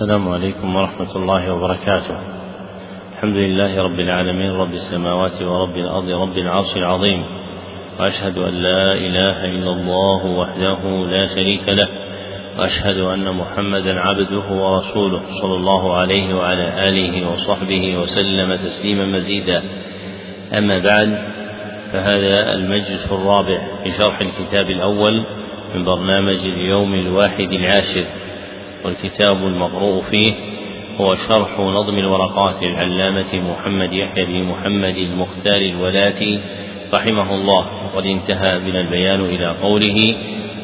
السلام عليكم ورحمة الله وبركاته. الحمد لله رب العالمين رب السماوات ورب الأرض رب العرش العظيم. وأشهد أن لا إله إلا الله وحده لا شريك له. وأشهد أن محمدا عبده ورسوله صلى الله عليه وعلى آله وصحبه وسلم تسليما مزيدا. أما بعد فهذا المجلس الرابع في شرح الكتاب الأول من برنامج اليوم الواحد العاشر والكتاب المقروء فيه هو شرح نظم الورقات للعلامة محمد يحيى بن محمد المختار الولاتي رحمه الله. وقد انتهى بنا البيان إلى قوله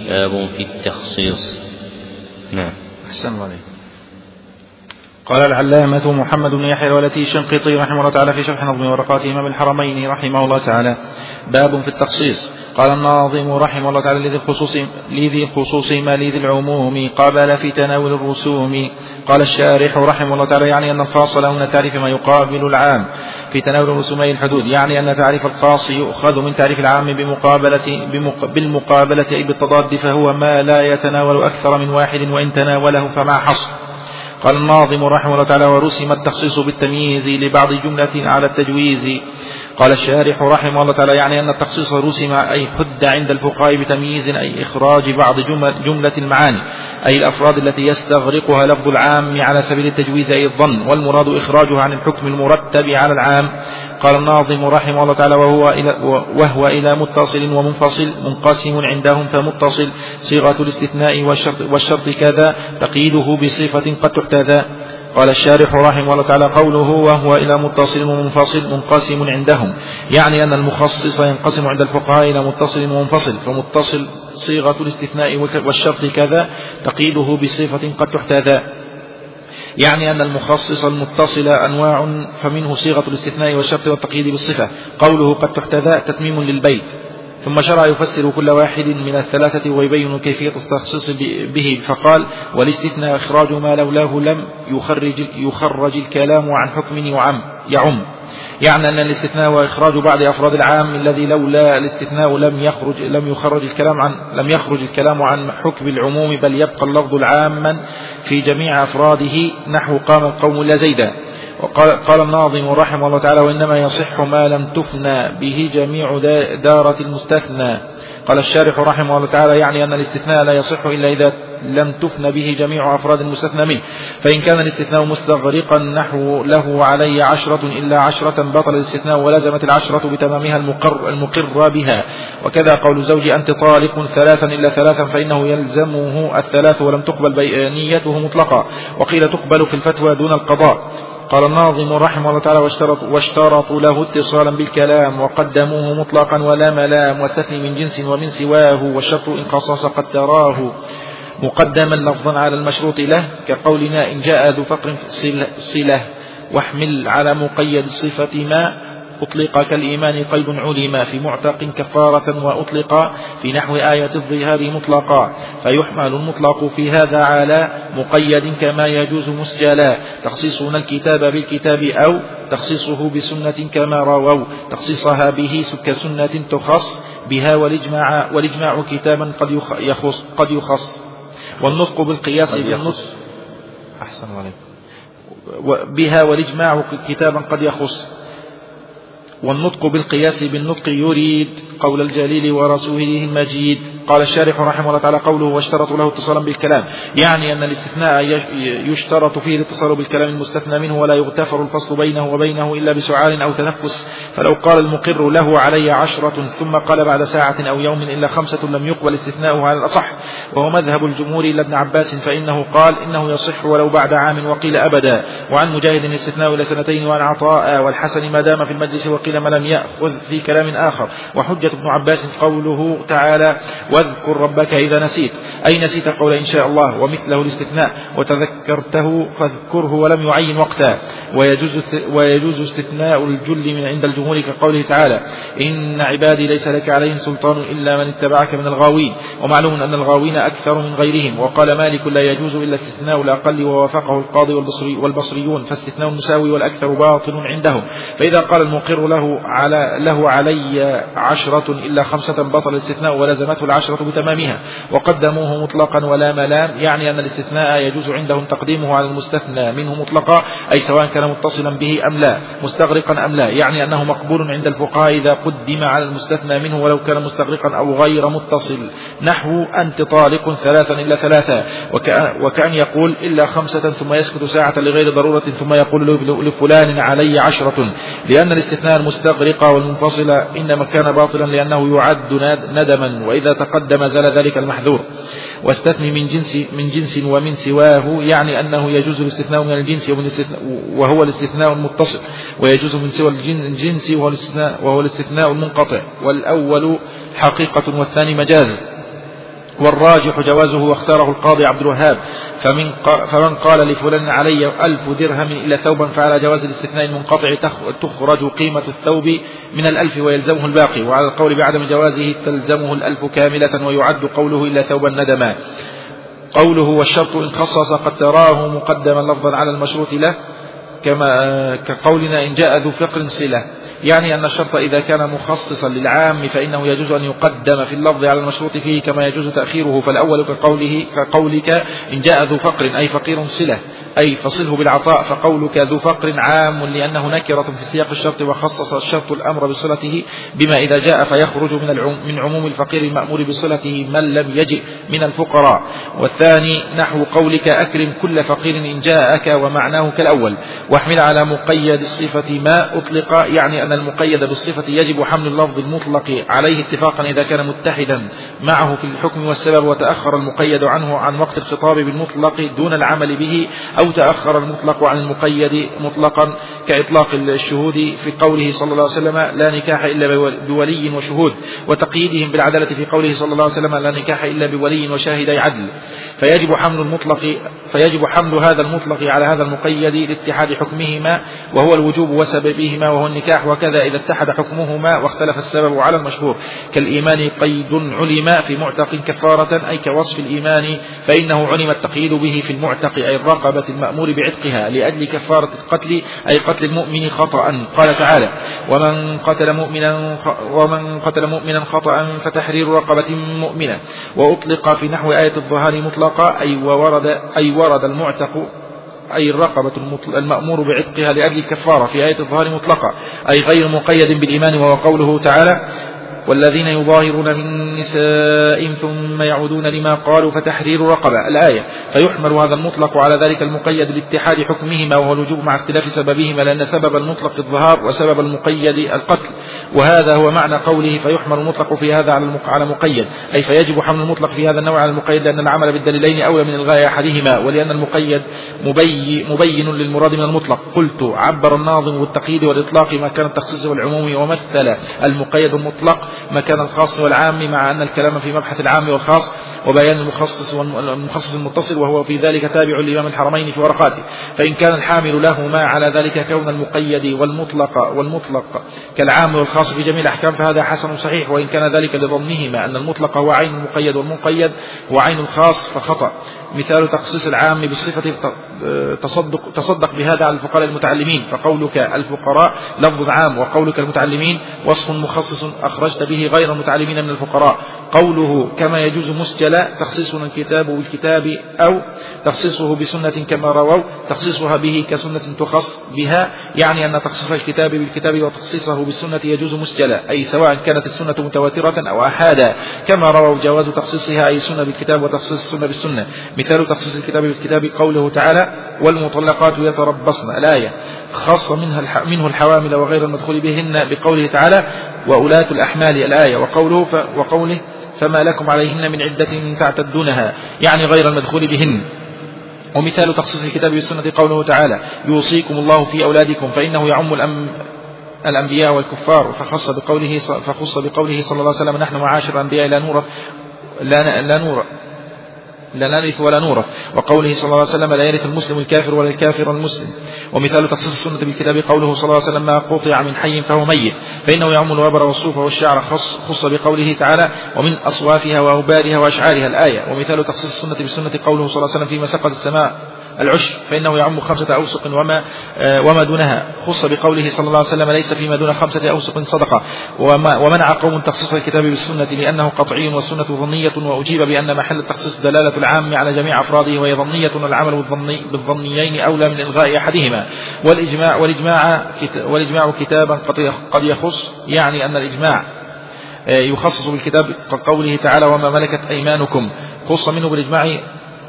باب في التخصيص. نعم. أحسن الله عليك. قال العلامة محمد بن يحيى الولتي الشنقيطي رحمه الله تعالى في شرح نظم ورقات إمام الحرمين رحمه الله تعالى. باب في التخصيص. قال الناظم رحمه الله تعالى لذي الخصوص لذي الخصوص ما لذي العموم قابل في تناول الرسوم. قال الشارح رحمه الله تعالى يعني أن الخاص له من تعريف ما يقابل العام في تناول رسومي الحدود. يعني أن تعريف الخاص يؤخذ من تعريف العام بمقابلة بالمقابلة أي بالتضاد فهو ما لا يتناول أكثر من واحد وإن تناوله فما حصر. قال الناظم رحمه الله تعالى ورسم التخصيص بالتمييز لبعض جملة على التجويز قال الشارح رحمه الله تعالى يعني أن التخصيص رسم أي حد عند الفقهاء بتمييز أي إخراج بعض جملة المعاني أي الأفراد التي يستغرقها لفظ العام على سبيل التجويز أي الظن والمراد إخراجها عن الحكم المرتب على العام. قال الناظم رحمه الله تعالى وهو إلى, وهو إلى متصل ومنفصل منقسم عندهم فمتصل صيغة الاستثناء والشرط, والشرط كذا تقييده بصفة قد تحتذى. قال الشارح رحمه الله تعالى قوله وهو إلى متصل ومنفصل منقسم عندهم. يعني أن المخصص ينقسم عند الفقهاء إلى متصل ومنفصل فمتصل صيغة الاستثناء والشرط كذا تقييده بصفة قد تحتذى. يعني أن المخصص المتصل أنواع فمنه صيغة الاستثناء والشرط والتقييد بالصفة. قوله قد تحتذى تتميم للبيت. ثم شرع يفسر كل واحد من الثلاثة ويبين كيفية التخصيص به. فقال والاستثناء إخراج ما لولاه لم يخرج, يخرج الكلام عن حكم يعم, يعم. يعني أن الاستثناء وإخراج بعض أفراد العام الذي لولا الاستثناء لم يخرج لم يخرج الكلام عن لم يخرج الكلام عن حكم العموم بل يبقى اللفظ العاما في جميع أفراده نحو قام القوم إلا زيدا. وقال قال الناظم رحمه الله تعالى وإنما يصح ما لم تفنى به جميع دارة المستثنى. قال الشارح رحمه الله تعالى يعني أن الاستثناء لا يصح إلا إذا لم تفن به جميع أفراد المستثنى منه. فإن كان الاستثناء مستغرقا نحو له علي عشرة إلا عشرة بطل الاستثناء ولزمت العشرة بتمامها المقر, المقر بها. وكذا قول زوج أنت طالق ثلاثا إلا ثلاثا فإنه يلزمه الثلاث ولم تقبل بيانيته مطلقا. وقيل تقبل في الفتوى دون القضاء. قال الناظم رحمه الله تعالى واشترطوا, واشترطوا له اتصالا بالكلام وقدموه مطلقا ولا ملام واستثني من جنس ومن سواه والشرط إن خصص قد تراه مقدما لفظا على المشروط له كقولنا إن جاء ذو فقر صلة واحمل على مقيد الصفة ما أطلق كالإيمان قيد علم في معتق كفارة وأطلق في نحو آية الظهار مطلقا فيحمل المطلق في هذا على مقيد كما يجوز مسجلا تخصيصنا الكتاب بالكتاب أو تخصيصه بسنة كما رووا تخصيصها به كسنة تخص بها والإجماع, والإجماع كتابا قد يخص, قد يخص. والنطق بالقياس بالنطق أحسن عليكم بها والإجماع كتابا قد يخص. والنطق بالقياس بالنطق يريد قول الجليل ورسوله المجيد. قال الشارح رحمه الله تعالى قوله واشترط له اتصالا بالكلام. يعني أن الاستثناء يشترط فيه الاتصال بالكلام المستثنى منه ولا يغتفر الفصل بينه وبينه إلا بسعال أو تنفس. فلو قال المقر له علي عشرة ثم قال بعد ساعة أو يوم إلا خمسة لم يقبل استثناؤه على الأصح. وهو مذهب الجمهور إلى ابن عباس فإنه قال إنه يصح ولو بعد عام وقيل أبدا. وعن مجاهد الاستثناء إلى سنتين وعن عطاء والحسن ما دام في المجلس وقيل ما لم يأخذ في كلام آخر. وحجة ابن عباس قوله تعالى واذكر ربك إذا نسيت أي نسيت قول إن شاء الله ومثله الاستثناء. وتذكرته فاذكره ولم يعين وقتا. ويجوز, ويجوز استثناء الجل من عند الجمهور كقوله تعالى إن عبادي ليس لك عليهم سلطان إلا من اتبعك من الغاوين ومعلوم أن الغاوين أكثر من غيرهم. وقال مالك لا يجوز إلا استثناء الأقل ووافقه القاضي والبصري والبصريون فاستثناء المساوي والأكثر باطل عندهم فإذا قال المقر له على له علي عشرة إلا خمسة بطل الاستثناء ولزمته العشرة بتمامها. وقدموه مطلقا ولا ملام يعني أن الاستثناء يجوز عندهم تقديمه على المستثنى منه مطلقا أي سواء كان متصلا به أم لا مستغرقا أم لا يعني أنه مقبول عند الفقهاء إذا قدم على المستثنى منه ولو كان مستغرقا أو غير متصل. نحو أنت طالق ثلاثا إلا ثلاثا وكأن يقول إلا خمسة ثم يسكت ساعة لغير ضرورة ثم يقول لفلان علي عشرة لأن الاستثناء المستغرق والمنفصل إنما كان باطلا لأنه يعد ندما وإذا تقدم زال ذلك المحذور. واستثني من جنس من جنس ومن سواه يعني أنه يجوز الاستثناء من الجنس ومن الاستثناء وهو الاستثناء المتصل ويجوز من سوى الجنس وهو الاستثناء وهو الاستثناء المنقطع. والأول حقيقة والثاني مجاز. والراجح جوازه واختاره القاضي عبد الوهاب. فمن فمن قال لفلان علي ألف درهم إلى ثوبا فعلى جواز الاستثناء المنقطع تخرج قيمة الثوب من الألف ويلزمه الباقي. وعلى القول بعدم جوازه تلزمه الألف كاملة ويعد قوله إلا ثوبا ندما. قوله والشرط إن خصص قد تراه مقدما لفظا على المشروط له. كما كقولنا إن جاء ذو فقر صلة. يعني أن الشرط إذا كان مخصصا للعام فإنه يجوز أن يقدم في اللفظ على المشروط فيه كما يجوز تأخيره. فالأول كقوله كقولك إن جاء ذو فقر أي فقير صلة أي فصله بالعطاء فقولك ذو فقر عام لأنه نكرة في سياق الشرط وخصص الشرط الأمر بصلته بما إذا جاء فيخرج من من عموم الفقير المأمور بصلته من لم يجئ من الفقراء. والثاني نحو قولك أكرم كل فقير إن جاءك ومعناه كالأول. واحمل على مقيد الصفة ما أطلق يعني أن المقيد بالصفة يجب حمل اللفظ المطلق عليه اتفاقا إذا كان متحدا معه في الحكم والسبب وتأخر المقيد عنه عن وقت الخطاب بالمطلق دون العمل به أو تأخر المطلق عن المقيد مطلقا كإطلاق الشهود في قوله صلى الله عليه وسلم لا نكاح إلا بولي وشهود وتقييدهم بالعدالة في قوله صلى الله عليه وسلم لا نكاح إلا بولي وشاهدي عدل. فيجب حمل المطلق فيجب حمل هذا المطلق على هذا المقيد لاتحاد حكمهما وهو الوجوب وسببهما وهو النكاح وكذا. إذا اتحد حكمهما واختلف السبب على المشهور. كالإيمان قيد علم في معتق كفارة أي كوصف الإيمان فإنه علم التقييد به في المعتق أي الرقبة المأمور بعتقها لأجل كفارة القتل أي قتل المؤمن خطأ. قال تعالى ومن قتل مؤمنا ومن قتل مؤمنا خطأ فتحرير رقبة مؤمنة. وأطلق في نحو آية الظهار مطلقة أي وورد أي ورد المعتق أي الرقبة المأمور بعتقها لأجل الكفارة في آية الظهار مطلقة أي غير مقيد بالإيمان وهو قوله تعالى والذين يظاهرون من نسائهم ثم يعودون لما قالوا فتحرير رقبة. الآية. فيحمل هذا المطلق على ذلك المقيد لاتحاد حكمهما وهو الوجوب مع اختلاف سببهما لأن سبب المطلق الظهار وسبب المقيد القتل. وهذا هو معنى قوله فيحمل المطلق في هذا على على مقيد. أي فيجب حمل المطلق في هذا النوع على المقيد لأن العمل بالدليلين أولى من الغاية أحدهما ولأن المقيد مبي مبين للمراد من المطلق. قلت عبر الناظم بالتقييد والإطلاق ما كان التخصيص والعموم ومثل المقيد المطلق مكان الخاص والعام مع أن الكلام في مبحث العام والخاص وبيان المخصص والمخصص المتصل وهو في ذلك تابع لإمام الحرمين في ورقاته. فإن كان الحامل له ما على ذلك كون المقيد والمطلق والمطلق كالعام والخاص في جميع الأحكام فهذا حسن صحيح. وإن كان ذلك لظنهما أن المطلق هو عين المقيد والمقيد وعين الخاص فخطأ. مثال تخصيص العام بالصفة تصدق, تصدق بهذا على الفقراء المتعلمين فقولك الفقراء لفظ عام وقولك المتعلمين وصف مخصص أخرجت به غير المتعلمين من الفقراء. قوله كما يجوز مسجل تخصيصنا الكتاب بالكتاب أو تخصيصه بسنة كما رووا تخصيصها به كسنة تخص بها يعني أن تخصيص الكتاب بالكتاب وتخصيصه بالسنة يجوز مسجلا أي سواء كانت السنة متواترة أو أحادا كما رووا جواز تخصيصها أي سنة بالكتاب وتخصيص السنة بالسنة. مثال تخصيص الكتاب بالكتاب قوله تعالى والمطلقات يتربصن الآية خاص منها منه الحوامل وغير المدخول بهن بقوله تعالى وأولاة الأحمال الآية وقوله وقوله فما لكم عليهن من عدة تعتدونها يعني غير المدخول بهن. ومثال تخصيص الكتاب بالسنة قوله تعالى يوصيكم الله في أولادكم فإنه يعم الأم الأنبياء والكفار فخص بقوله فخص بقوله صلى الله عليه وسلم نحن معاشر الأنبياء لا نورث لا, لا نورث لا نرث ولا نورث. وقوله صلى الله عليه وسلم لا يرث المسلم الكافر ولا الكافر المسلم. ومثال تخصيص السنة بالكتاب قوله صلى الله عليه وسلم ما قطع من حي فهو ميت. فإنه يعم الوبر والصوف والشعر خص, خص بقوله تعالى ومن أصوافها وأوبارها وأشعارها الآية. ومثال تخصيص السنة بالسنة قوله صلى الله عليه وسلم فيما سقط السماء. العشر فإنه يعم خمسة أوسق وما آه، وما دونها. خص بقوله صلى الله عليه وسلم ليس فيما دون خمسة أوسق صدقة. ومنع قوم تخصيص الكتاب بالسنة لأنه قطعي والسنة ظنية وأجيب بأن محل التخصيص دلالة العام على جميع أفراده وهي ظنية والعمل بالظني بالظنيين أولى من إلغاء أحدهما. والإجماع والإجماع والإجماع كتابا قد يخص يعني أن الإجماع آه، يخصص بالكتاب كقوله تعالى وما ملكت أيمانكم. خص منه بالإجماع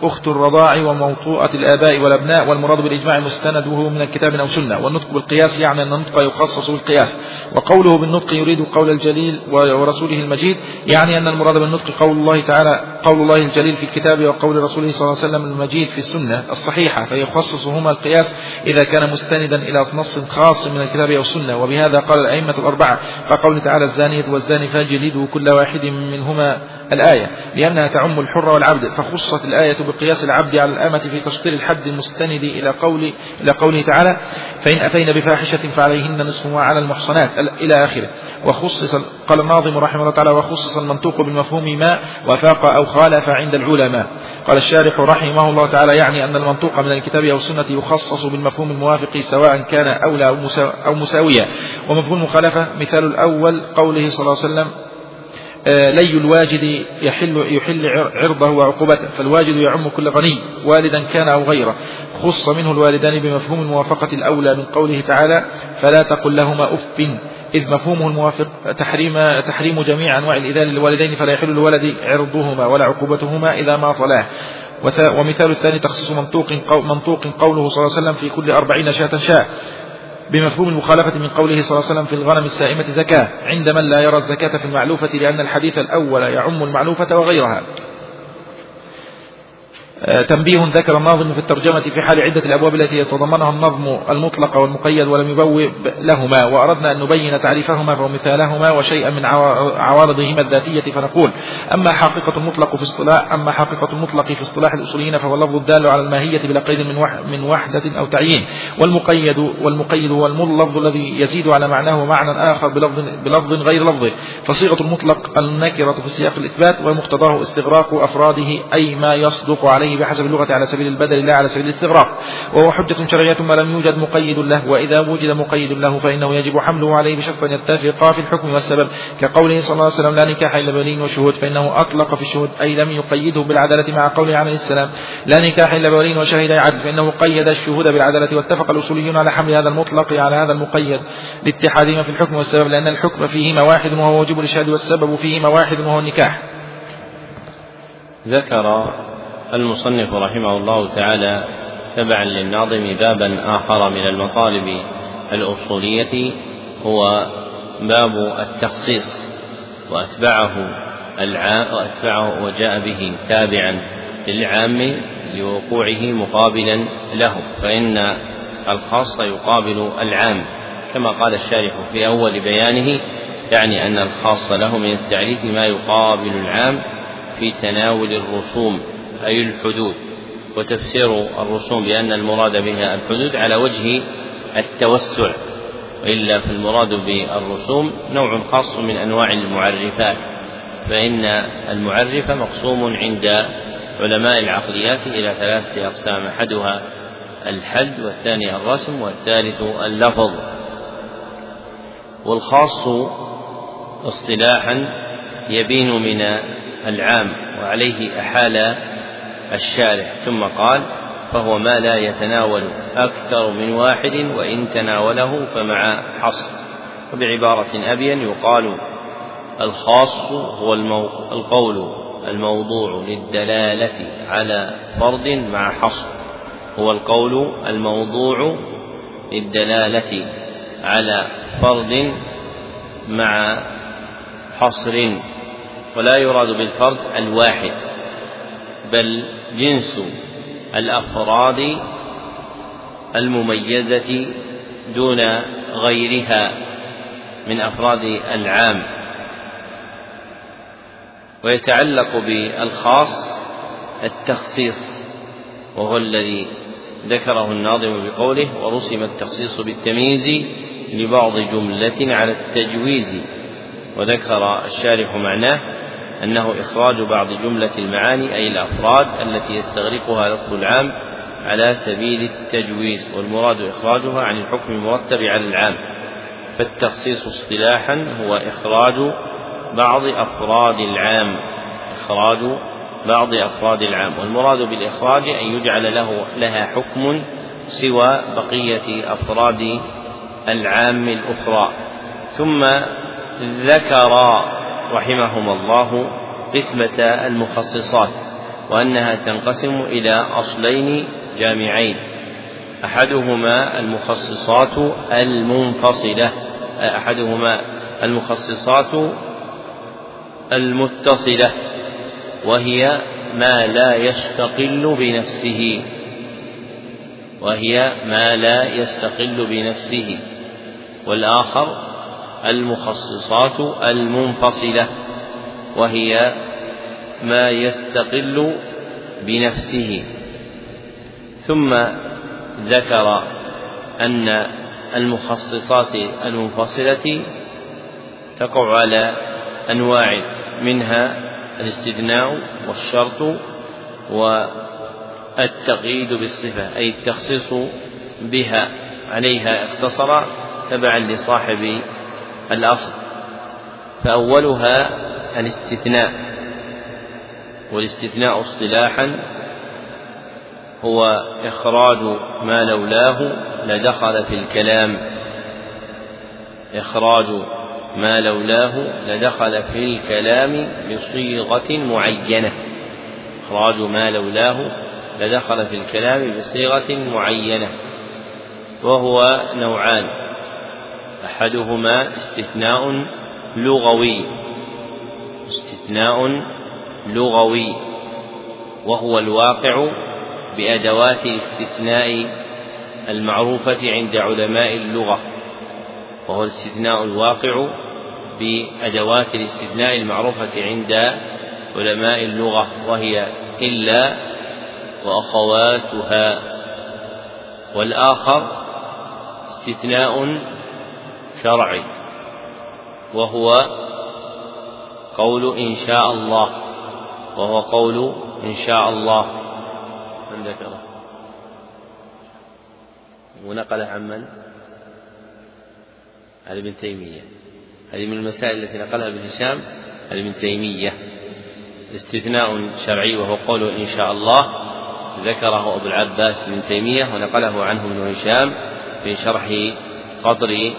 أخت الرضاع وموطوءة الآباء والأبناء والمراد بالإجماع مستنده من الكتاب أو سنة. والنطق بالقياس يعني أن النطق يخصص بالقياس. وقوله بالنطق يريد قول الجليل ورسوله المجيد يعني أن المراد بالنطق قول الله تعالى قول الله الجليل في الكتاب وقول رسوله صلى الله عليه وسلم المجيد في السنة الصحيحة فيخصصهما القياس إذا كان مستندا إلى نص خاص من الكتاب أو السنة وبهذا قال الأئمة الأربعة فقول تعالى الزانية والزاني فاجلدوا كل واحد منهما الآية لأنها تعم الحر والعبد فخصت الآية بقياس العبد على الأمة في تشطير الحد المستند إلى قول إلى قوله تعالى فإن أتينا بفاحشة فعليهن نصف ما على المحصنات. إلى آخره. وخصص قال الناظم رحمه الله تعالى وخصص المنطوق بالمفهوم ما وفاق أو خالف عند العلماء. قال الشارح رحمه الله تعالى يعني أن المنطوق من الكتاب أو السنة يخصص بالمفهوم الموافق سواء كان أولى أو مساويا ومفهوم المخالفة مثال الأول قوله صلى الله عليه وسلم لي الواجد يحل, يحل عرضه وعقوبته فالواجد يعم كل غني والدا كان أو غيره. خص منه الوالدان بمفهوم الموافقة الأولى من قوله تعالى فلا تقل لهما أف. إذ مفهومه الموافق تحريم, تحريم جميع أنواع الإذان للوالدين فلا يحل الولد عرضهما ولا عقوبتهما إذا ما طلاه. ومثال الثاني تخصيص منطوق منطوق قوله صلى الله عليه وسلم في كل أربعين شاة شاء بمفهوم المخالفة من قوله صلى الله عليه وسلم في الغنم السائمة زكاة عند من لا يرى الزكاة في المعلوفة لأن الحديث الأول يعم المعلوفة وغيرها. تنبيه ذكر الناظم في الترجمة في حال عدة الأبواب التي يتضمنها النظم المطلق والمقيد ولم يبوب لهما وأردنا أن نبين تعريفهما ومثالهما وشيئا من عوارضهما الذاتية فنقول أما حقيقة المطلق في اصطلاح أما حقيقة المطلق في اصطلاح الأصوليين فهو اللفظ الدال على الماهية بلا قيد من من وحدة أو تعيين. والمقيد والمقيد هو اللفظ الذي يزيد على معناه معنى آخر بلفظ بلفظ غير لفظه. فصيغة المطلق النكرة في سياق الإثبات ومقتضاه استغراق أفراده أي ما يصدق عليه عليه بحسب اللغة على سبيل البدل لا على سبيل الاستغراق. وهو حجة شرعية ما لم يوجد مقيد له وإذا وجد مقيد له فإنه يجب حمله عليه بشرط أن يتفقا في الحكم والسبب. كقوله صلى الله عليه وسلم لا نكاح إلا بولي وشهود فإنه أطلق في الشهود أي لم يقيده بالعدالة مع قوله عليه السلام لا نكاح إلا بولي وشهد عدل فإنه قيد الشهود بالعدالة واتفق الأصوليون على حمل هذا المطلق على هذا المقيد لاتحادهما في الحكم والسبب لأن الحكم فيهما واحد وهو وجب الإشهاد والسبب فيهما واحد وهو النكاح. ذكر المصنف رحمه الله تعالى تبعا للناظم بابا آخر من المطالب الأصولية هو باب التخصيص وأتبعه العام وأتبعه وجاء به تابعا للعام لوقوعه مقابلا له فإن الخاص يقابل العام. كما قال الشارح في أول بيانه يعني أن الخاص له من التعريف ما يقابل العام في تناول الرسوم. أي الحدود وتفسير الرسوم بأن المراد بها الحدود على وجه التوسع وإلا فالمراد بالرسوم نوع خاص من أنواع المعرفات فإن المعرف مقسوم عند علماء العقليات إلى ثلاثة أقسام أحدها الحد والثاني الرسم والثالث اللفظ. والخاص اصطلاحا يبين من العام وعليه أحال الشارح ثم قال فهو ما لا يتناول أكثر من واحد وإن تناوله فمع حصر. وبعبارة أبين يقال الخاص هو القول الموضوع للدلالة على فرد مع حصر. هو القول الموضوع للدلالة على فرد مع حصر. ولا يراد بالفرد الواحد. بل جنس الأفراد المميزة دون غيرها من أفراد العام. ويتعلق بالخاص التخصيص وهو الذي ذكره الناظم بقوله ورسم التخصيص بالتمييز لبعض جملة على التجويز وذكر الشارح معناه أنه إخراج بعض جملة المعاني أي الأفراد التي يستغرقها لفظ العام على سبيل التجويز والمراد إخراجها عن الحكم المرتب على العام. فالتخصيص اصطلاحا هو إخراج بعض أفراد العام. إخراج بعض أفراد العام. والمراد بالإخراج أن يجعل له لها حكم سوى بقية أفراد العام الأخرى. ثم ذكر رحمهما الله قسمة المخصصات وأنها تنقسم إلى أصلين جامعين. أحدهما المخصصات المنفصلة أحدهما المخصصات المتصلة وهي ما لا يستقل بنفسه. وهي ما لا يستقل بنفسه. والآخر المخصصات المنفصلة وهي ما يستقل بنفسه. ثم ذكر أن المخصصات المنفصلة تقع على أنواع منها الاستثناء والشرط والتقييد بالصفة أي التخصيص بها. عليها اختصر تبعا لصاحب الأصل فأولها الاستثناء والاستثناء اصطلاحا هو إخراج ما لولاه لدخل في الكلام إخراج ما لولاه لدخل في الكلام بصيغة معينة إخراج ما لولاه لدخل في الكلام بصيغة معينة وهو نوعان. أحدهما استثناء لغوي. استثناء لغوي. وهو الواقع بأدوات الاستثناء المعروفة عند علماء اللغة. وهو الاستثناء الواقع بأدوات الاستثناء المعروفة عند علماء اللغة وهي إلا وأخواتها. والآخر استثناء شرعي وهو قول إن شاء الله وهو قول إن شاء الله. من ذكره؟ ونقله عن من؟ عن ابن تيمية. هذه من المسائل التي نقلها ابن هشام عن ابن تيمية. استثناء شرعي وهو قول إن شاء الله. ذكره أبو العباس بن تيمية ونقله عنه ابن هشام في شرح قدر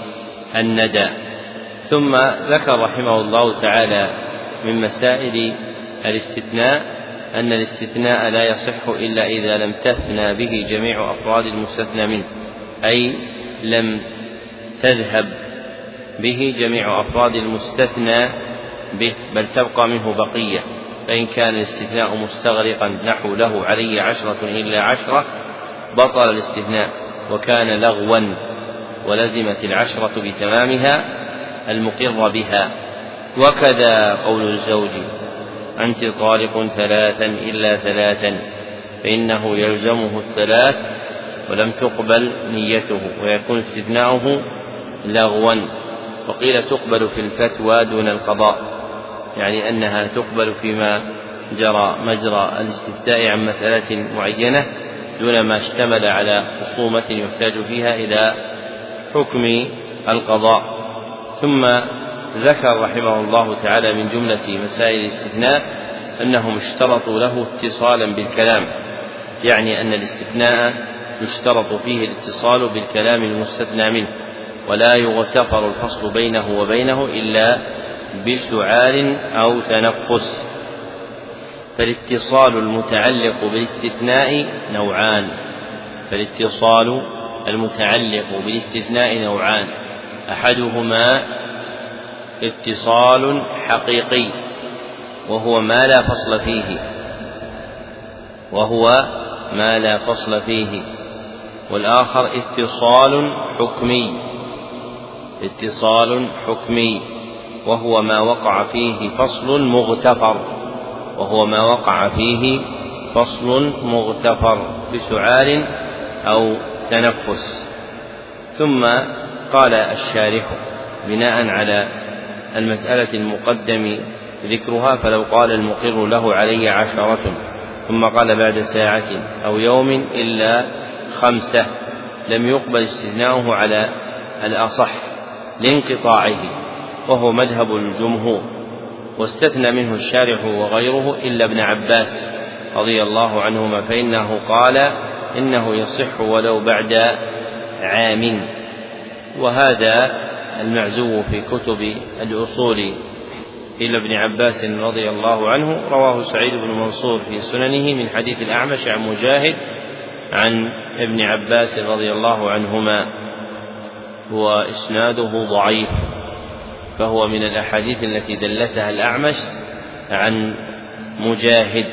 الندى. ثم ذكر رحمه الله تعالى من مسائل الاستثناء أن الاستثناء لا يصح إلا إذا لم تثنى به جميع أفراد المستثنى منه أي لم تذهب به جميع أفراد المستثنى به بل تبقى منه بقية فإن كان الاستثناء مستغرقا نحو له علي عشرة إلا عشرة بطل الاستثناء وكان لغوا ولزمت العشرة بتمامها المقر بها. وكذا قول الزوج أنت طالق ثلاثا إلا ثلاثا فإنه يلزمه الثلاث ولم تقبل نيته ويكون استثناؤه لغوا. وقيل تقبل في الفتوى دون القضاء يعني أنها تقبل فيما جرى مجرى الاستفتاء عن مسألة معينة دون ما اشتمل على خصومة يحتاج فيها إلى حكم القضاء. ثم ذكر رحمه الله تعالى من جملة مسائل الاستثناء أنهم اشترطوا له اتصالا بالكلام. يعني أن الاستثناء يشترط فيه الاتصال بالكلام المستثنى منه ولا يغتفر الفصل بينه وبينه إلا بسعال أو تنفس فالاتصال المتعلق بالاستثناء نوعان فالاتصال المتعلق بالاستثناء نوعان. أحدهما اتصال حقيقي وهو ما لا فصل فيه وهو ما لا فصل فيه. والآخر اتصال حكمي اتصال حكمي وهو ما وقع فيه فصل مغتفر وهو ما وقع فيه فصل مغتفر. بسعال أو تنفس ثم قال الشارح بناء على المسألة المقدم ذكرها فلو قال المقر له علي عشرة ثم قال بعد ساعة أو يوم إلا خمسة لم يقبل استثناؤه على الأصح لانقطاعه وهو مذهب الجمهور. واستثنى منه الشارح وغيره إلا ابن عباس رضي الله عنهما فإنه قال إنه يصح ولو بعد عام. وهذا المعزو في كتب الأصول إلى ابن عباس رضي الله عنه رواه سعيد بن منصور في سننه من حديث الأعمش عن مجاهد عن ابن عباس رضي الله عنهما. وإسناده ضعيف فهو من الأحاديث التي دلسها الأعمش عن مجاهد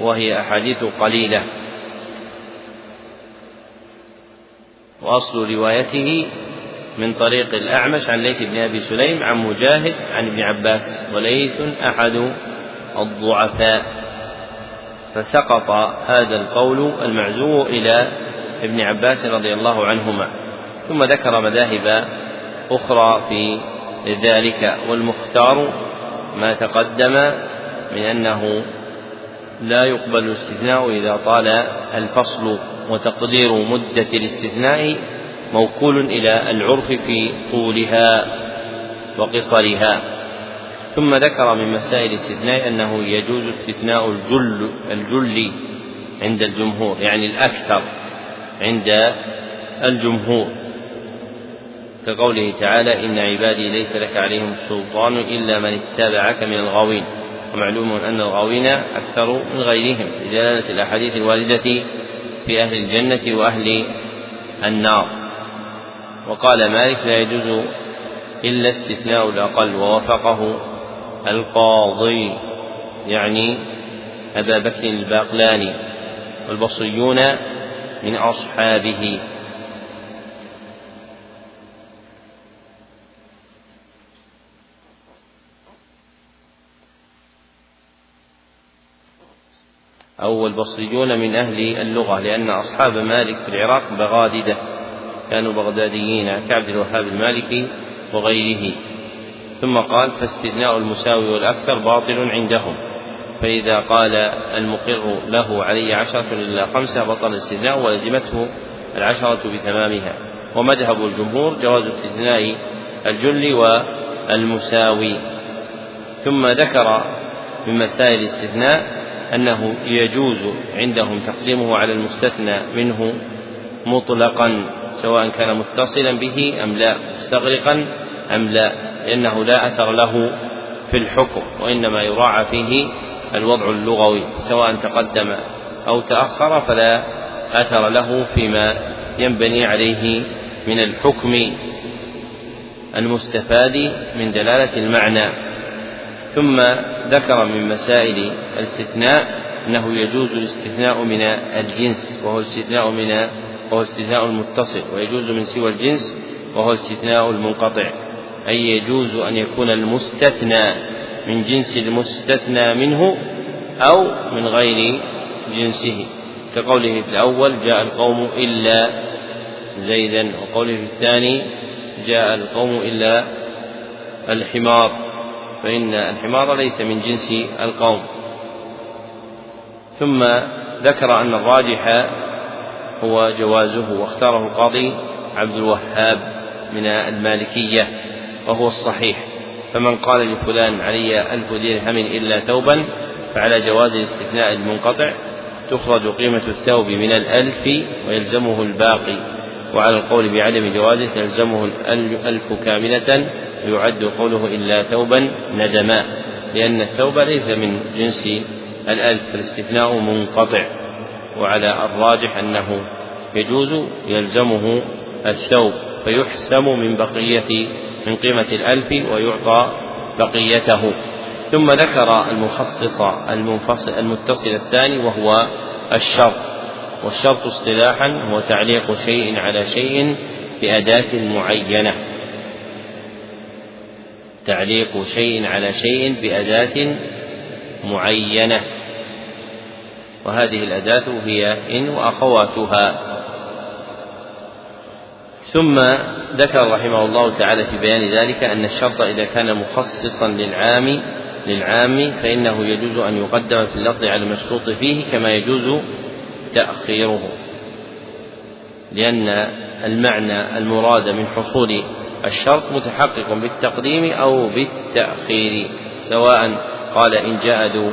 وهي أحاديث قليلة. وأصل روايته من طريق الأعمش عن ليث بن أبي سليم عن مجاهد عن ابن عباس وليث أحد الضعفاء. فسقط هذا القول المعزو إلى ابن عباس رضي الله عنهما. ثم ذكر مذاهب أخرى في ذلك والمختار ما تقدم من أنه لا يقبل الاستثناء إذا طال الفصل وتقدير مدة الاستثناء موكول إلى العرف في طولها وقصرها. ثم ذكر من مسائل الاستثناء أنه يجوز استثناء الجل الجل عند الجمهور يعني الأكثر عند الجمهور. كقوله تعالى إن عبادي ليس لك عليهم سلطان إلا من اتبعك من الغاوين ومعلوم أن الغاوين أكثر من غيرهم لدلالة الأحاديث الواردة في أهل الجنة وأهل النار. وقال مالك لا يجوز إلا استثناء الأقل ووافقه القاضي يعني أبا بكر الباقلاني والبصريون من أصحابه. أو البصريون من أهل اللغة لأن أصحاب مالك في العراق بغاددة كانوا بغداديين كعبد الوهاب المالكي وغيره. ثم قال فاستثناء المساوي والأكثر باطل عندهم. فإذا قال المقر له علي عشرة إلا خمسة بطل الاستثناء ولزمته العشرة بتمامها. ومذهب الجمهور جواز استثناء الجل والمساوي. ثم ذكر من مسائل الاستثناء أنه يجوز عندهم تقديمه على المستثنى منه مطلقا سواء كان متصلا به أم لا مستغرقا أم لا لأنه لا أثر له في الحكم وإنما يراعى فيه الوضع اللغوي سواء تقدم أو تأخر فلا أثر له فيما ينبني عليه من الحكم المستفاد من دلالة المعنى. ثم ذكر من مسائل الاستثناء أنه يجوز الاستثناء من الجنس وهو الاستثناء من وهو استثناء المتصل ويجوز من سوى الجنس وهو استثناء المنقطع. أي يجوز أن يكون المستثنى من جنس المستثنى منه أو من غير جنسه. كقوله في الأول جاء القوم إلا زيدا وقوله في الثاني جاء القوم إلا الحمار. فإن الحمار ليس من جنس القوم. ثم ذكر أن الراجح هو جوازه واختاره القاضي عبد الوهاب من المالكية وهو الصحيح. فمن قال لفلان علي ألف درهم إلا ثوبا فعلى جواز الاستثناء المنقطع تخرج قيمة الثوب من الألف ويلزمه الباقي. وعلى القول بعدم جوازه تلزمه الألف كاملة ويعد قوله إلا ثوبا ندما لأن الثوب ليس من جنس الألف فالاستثناء منقطع وعلى الراجح أنه يجوز يلزمه الثوب فيحسم من بقية من قيمة الألف ويعطى بقيته. ثم ذكر المخصص المنفصل المتصل الثاني وهو الشرط والشرط اصطلاحا هو تعليق شيء على شيء بأداة معينة. تعليق شيء على شيء بأداة معينة. وهذه الأداة هي إن وأخواتها. ثم ذكر رحمه الله تعالى في بيان ذلك أن الشرط إذا كان مخصصا للعام للعام فإنه يجوز أن يقدم في اللفظ على المشروط فيه كما يجوز تأخيره. لأن المعنى المراد من حصول الشرط متحقق بالتقديم أو بالتأخير سواء قال إن جاء ذو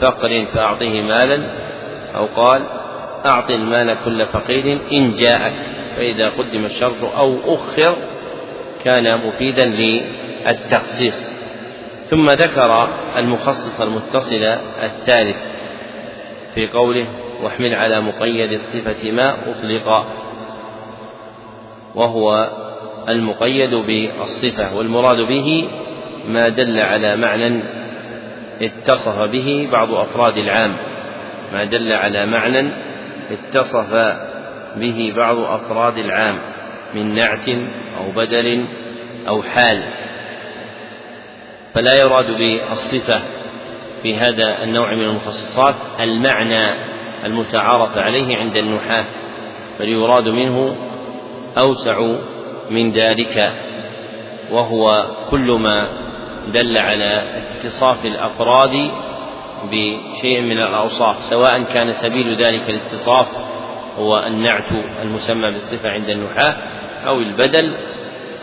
فقر فأعطه مالا أو قال أعط المال كل فقير إن جاءك فإذا قدم الشرط أو أخر كان مفيدا للتخصيص. ثم ذكر المخصص المتصل الثالث في قوله واحمل على مقيد الصفة ما أطلق وهو المقيد بالصفة والمراد به ما دل على معنى اتصف به بعض أفراد العام. ما دل على معنى اتصف به بعض أفراد العام من نعت أو بدل أو حال. فلا يراد بالصفة في هذا النوع من المخصصات المعنى المتعارف عليه عند النحاة بل يراد منه أوسع من ذلك وهو كل ما دل على اتصاف الأفراد بشيء من الأوصاف سواء كان سبيل ذلك الاتصاف هو النعت المسمى بالصفة عند النحاة أو البدل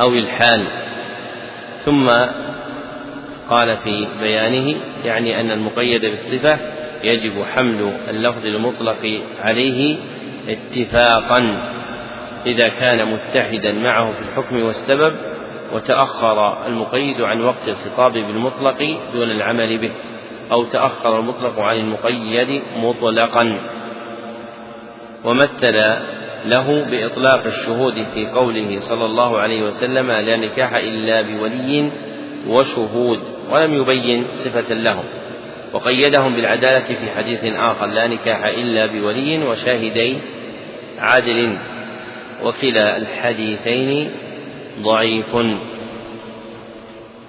أو الحال. ثم قال في بيانه يعني أن المقيد بالصفة يجب حمل اللفظ المطلق عليه اتفاقا. إذا كان متحدا معه في الحكم والسبب وتأخر المقيد عن وقت الخطاب بالمطلق دون العمل به أو تأخر المطلق عن المقيد مطلقا. ومثل له بإطلاق الشهود في قوله صلى الله عليه وسلم لا نكاح إلا بولي وشهود ولم يبين صفة لهم. وقيدهم بالعدالة في حديث آخر لا نكاح إلا بولي وشاهدي عدل وكلا الحديثين ضعيف.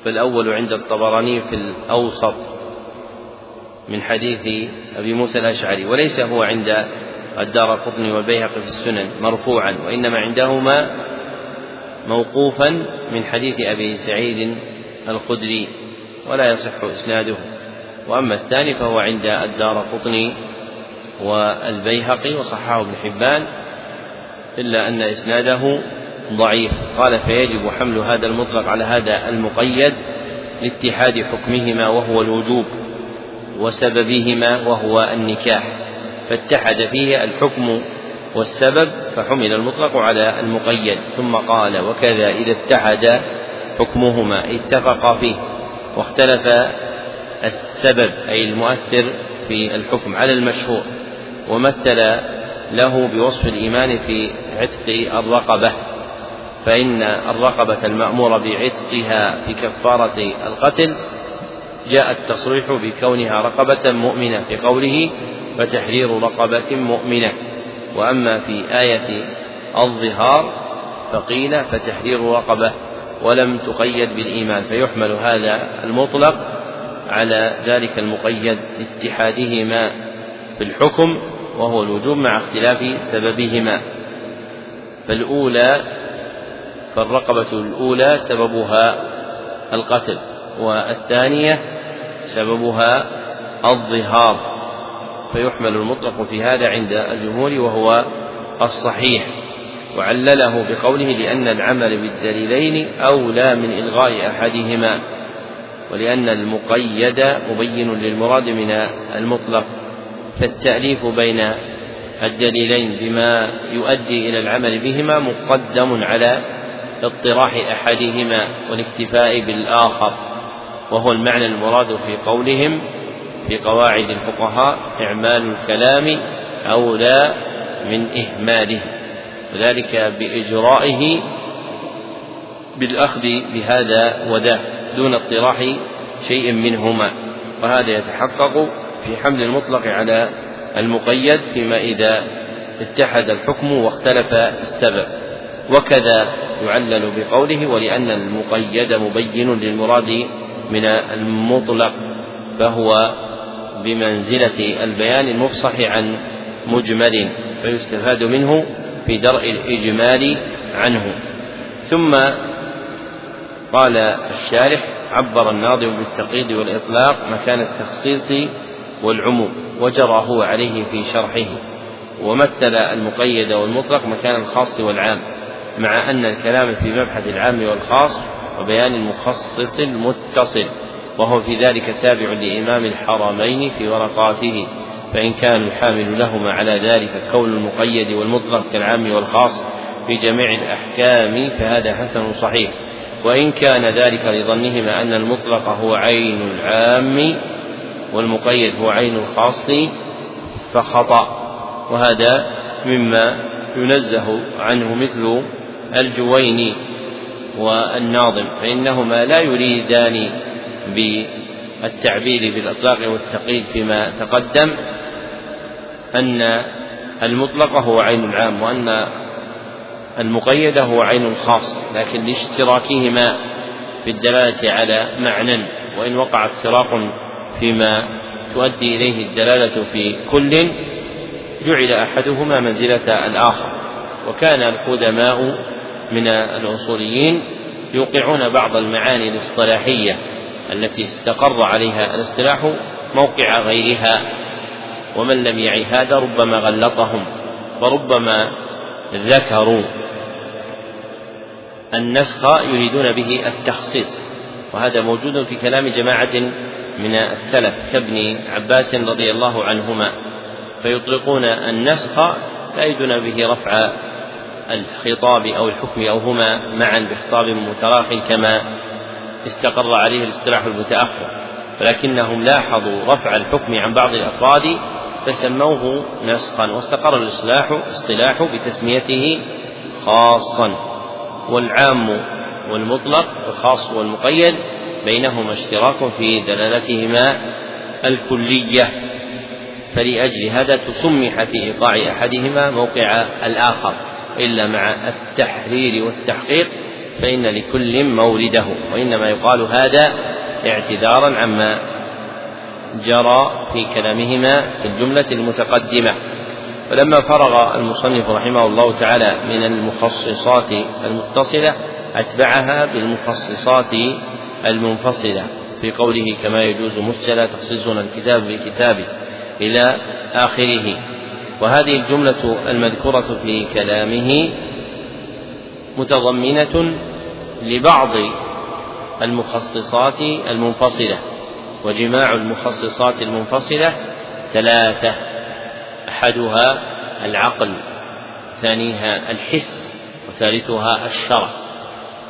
فالأول عند الطبراني في الأوسط من حديث أبي موسى الأشعري وليس هو عند الدار قطني والبيهقي في السنن مرفوعا وإنما عندهما موقوفا من حديث أبي سعيد الخدري ولا يصح إسناده. وأما الثاني فهو عند الدار قطني والبيهقي وصححه ابن حبان إلا أن إسناده ضعيف. قال فيجب حمل هذا المطلق على هذا المقيد لاتحاد حكمهما وهو الوجوب وسببهما وهو النكاح. فاتحد فيه الحكم والسبب فحمل المطلق على المقيد. ثم قال وكذا إذا اتحد حكمهما اتفقا فيه واختلف السبب أي المؤثر في الحكم على المشهور ومثل له بوصف الإيمان في عتق الرقبة فإن الرقبة المأمور بعتقها في كفارة القتل جاء التصريح بكونها رقبة مؤمنة في قوله فتحرير رقبة مؤمنة وأما في آية الظهار فقيل فتحرير رقبة ولم تقيد بالإيمان فيحمل هذا المطلق على ذلك المقيد لاتحادهما في الحكم وهو الوجوب مع اختلاف سببهما. فالأولى فالرقبة الأولى سببها القتل والثانية سببها الظهار. فيحمل المطلق في هذا عند الجمهور وهو الصحيح. وعلله بقوله لأن العمل بالدليلين أولى من إلغاء أحدهما ولأن المقيد مبين للمراد من المطلق. فالتأليف بين الدليلين بما يؤدي إلى العمل بهما مقدم على اطراح أحدهما والاكتفاء بالآخر وهو المعنى المراد في قولهم في قواعد الفقهاء إعمال الكلام أولى من إهماله وذلك بإجرائه بالأخذ بهذا وذاك دون اطراح شيء منهما وهذا يتحقق في حمل المطلق على المقيد فيما إذا اتحد الحكم واختلف السبب. وكذا يعلل بقوله ولأن المقيد مبين للمراد من المطلق فهو بمنزلة البيان المفصح عن مجمل فيستفاد منه في درء الإجمال عنه. ثم قال الشارح عبر الناظم بالتقييد والإطلاق مكان التخصيص والعموم وجرى هو عليه في شرحه ومثل المقيد والمطلق مكان الخاص والعام مع أن الكلام في مبحث العام والخاص وبيان المخصص المتصل وهو في ذلك تابع لإمام الحرمين في ورقاته فإن كان الحامل لهما على ذلك كون المقيد والمطلق كالعام والخاص في جميع الأحكام فهذا حسن صحيح. وإن كان ذلك لظنهما أن المطلق هو عين العام والمقيد هو عين الخاص فخطأ وهذا مما ينزه عنه مثل الجويني والناظم فإنهما لا يريدان بالتعبير بالإطلاق والتقييد فيما تقدم أن المطلق هو عين العام وأن المقيد هو عين الخاص لكن لاشتراكهما في الدلالة على معنى وإن وقع افتراق فيما تؤدي إليه الدلالة في كل جعل أحدهما منزلة الآخر. وكان القدماء من الأصوليين يوقعون بعض المعاني الاصطلاحية التي استقر عليها الإصطلاح موقع غيرها ومن لم يعي هذا ربما غلطهم فربما ذكروا النسخ يريدون به التخصيص. وهذا موجود في كلام جماعة من السلف كابن عباس رضي الله عنهما فيطلقون النسخ لا يريدون به رفع الخطاب أو الحكم أو هما معا بخطاب متراخ كما استقر عليه الاصطلاح المتأخر ولكنهم لاحظوا رفع الحكم عن بعض الأفراد فسموه نسخا واستقر الاصطلاح اصطلاح بتسميته خاصا والعام والمطلق الخاص والمقيد بينهما اشتراك في دلالتهما الكلية فلأجل هذا تسمح في إيقاع أحدهما موقع الآخر إلا مع التحرير والتحقيق فإن لكل مورده وإنما يقال هذا اعتذارا عما جرى في كلامهما في الجملة المتقدمة. فلما فرغ المصنف رحمه الله تعالى من المخصصات المتصلة أتبعها بالمخصصات المنفصلة في قوله كما يجوز مسجلا تخصيصنا الكتاب بكتابه إلى آخره. وهذه الجملة المذكورة في كلامه متضمنة لبعض المخصصات المنفصلة. وجماع المخصصات المنفصلة ثلاثة. أحدها العقل ثانيها الحس وثالثها الشرع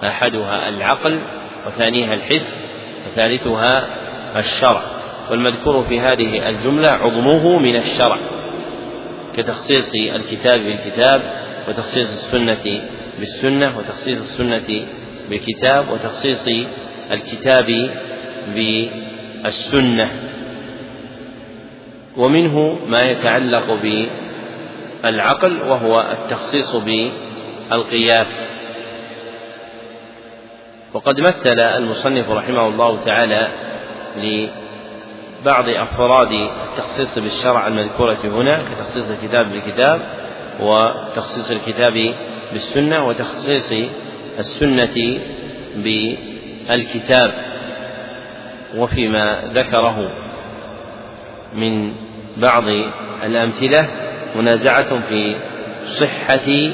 أحدها العقل وثانيها الحس وثالثها الشرع. والمذكور في هذه الجملة عظمه من الشرع كتخصيص الكتاب بالكتاب وتخصيص السنة بالسنة وتخصيص السنة بالكتاب وتخصيص الكتاب بالسنة. ومنه ما يتعلق بالعقل وهو التخصيص بالقياس. وقد مثل المصنف رحمه الله تعالى لبعض أفراد التخصيص بالشرع المذكورة هنا كتخصيص الكتاب بالكتاب وتخصيص الكتاب بالسنة وتخصيص السنة بالكتاب وفيما ذكره من بعض الأمثلة منازعة في صحة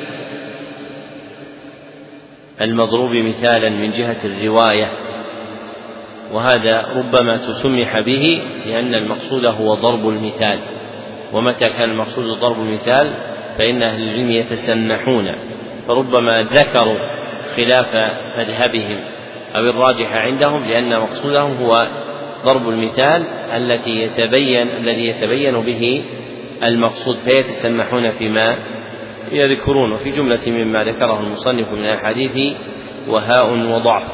المضروب مثالا من جهة الرواية وهذا ربما تسمح به لأن المقصود هو ضرب المثال. ومتى كان المقصود ضرب المثال؟ فإن أهل العلم يتسمحون. فربما ذكروا خلاف مذهبهم أو الراجح عندهم لأن مقصودهم هو ضرب المثال التي يتبين الذي يتبين به المقصود فيتسمحون فيما يذكرون وفي جملة مما ذكره المصنف من الحديث وهاء وضعف.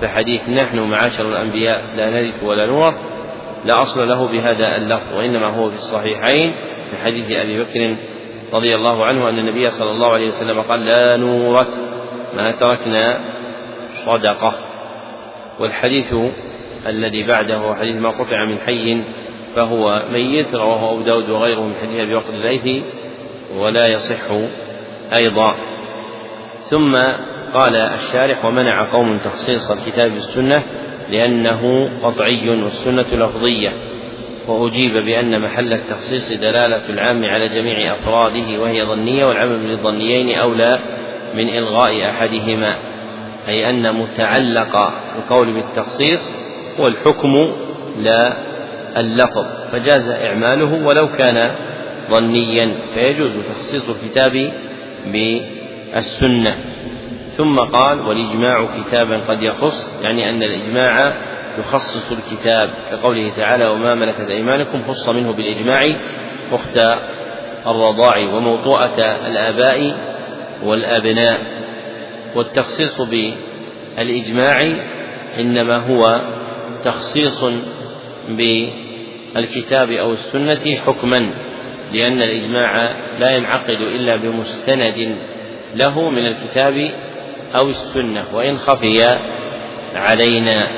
فحديث نحن معاشر الأنبياء لا نرث ولا نورث لا أصل له بهذا اللفظ وإنما هو في الصحيحين. في حديث أبي بكر رضي الله عنه أن النبي صلى الله عليه وسلم قال لا نورث ما تركنا صدقة. والحديث الذي بعده هو حديث ما قطع من حي فهو ميت رواه أبو داود وغيره من حديث أبي بكر الليثي ولا يصح أيضا. ثم قال الشارح ومنع قوم تخصيص الكتاب بالسنة لأنه قطعي والسنة لفظية. وأجيب بأن محل التخصيص دلالة العام على جميع أفراده وهي ظنية والعمل بالظنيين أولى من إلغاء أحدهما. أي أن متعلق القول بالتخصيص هو الحكم لا اللفظ. فجاز إعماله ولو كان ظنيا فيجوز تخصيص الكتاب بالسنة. ثم قال والإجماع كتابا قد يخص يعني أن الإجماع يخصص الكتاب. كقوله تعالى وما ملكت أيمانكم خص منه بالإجماع أخت الرضاع وموطوءة الآباء والأبناء. والتخصيص بالإجماع إنما هو تخصيص بالكتاب أو السنة حكما. لأن الإجماع لا ينعقد إلا بمستند له من الكتاب أو السنة وإن خفي علينا.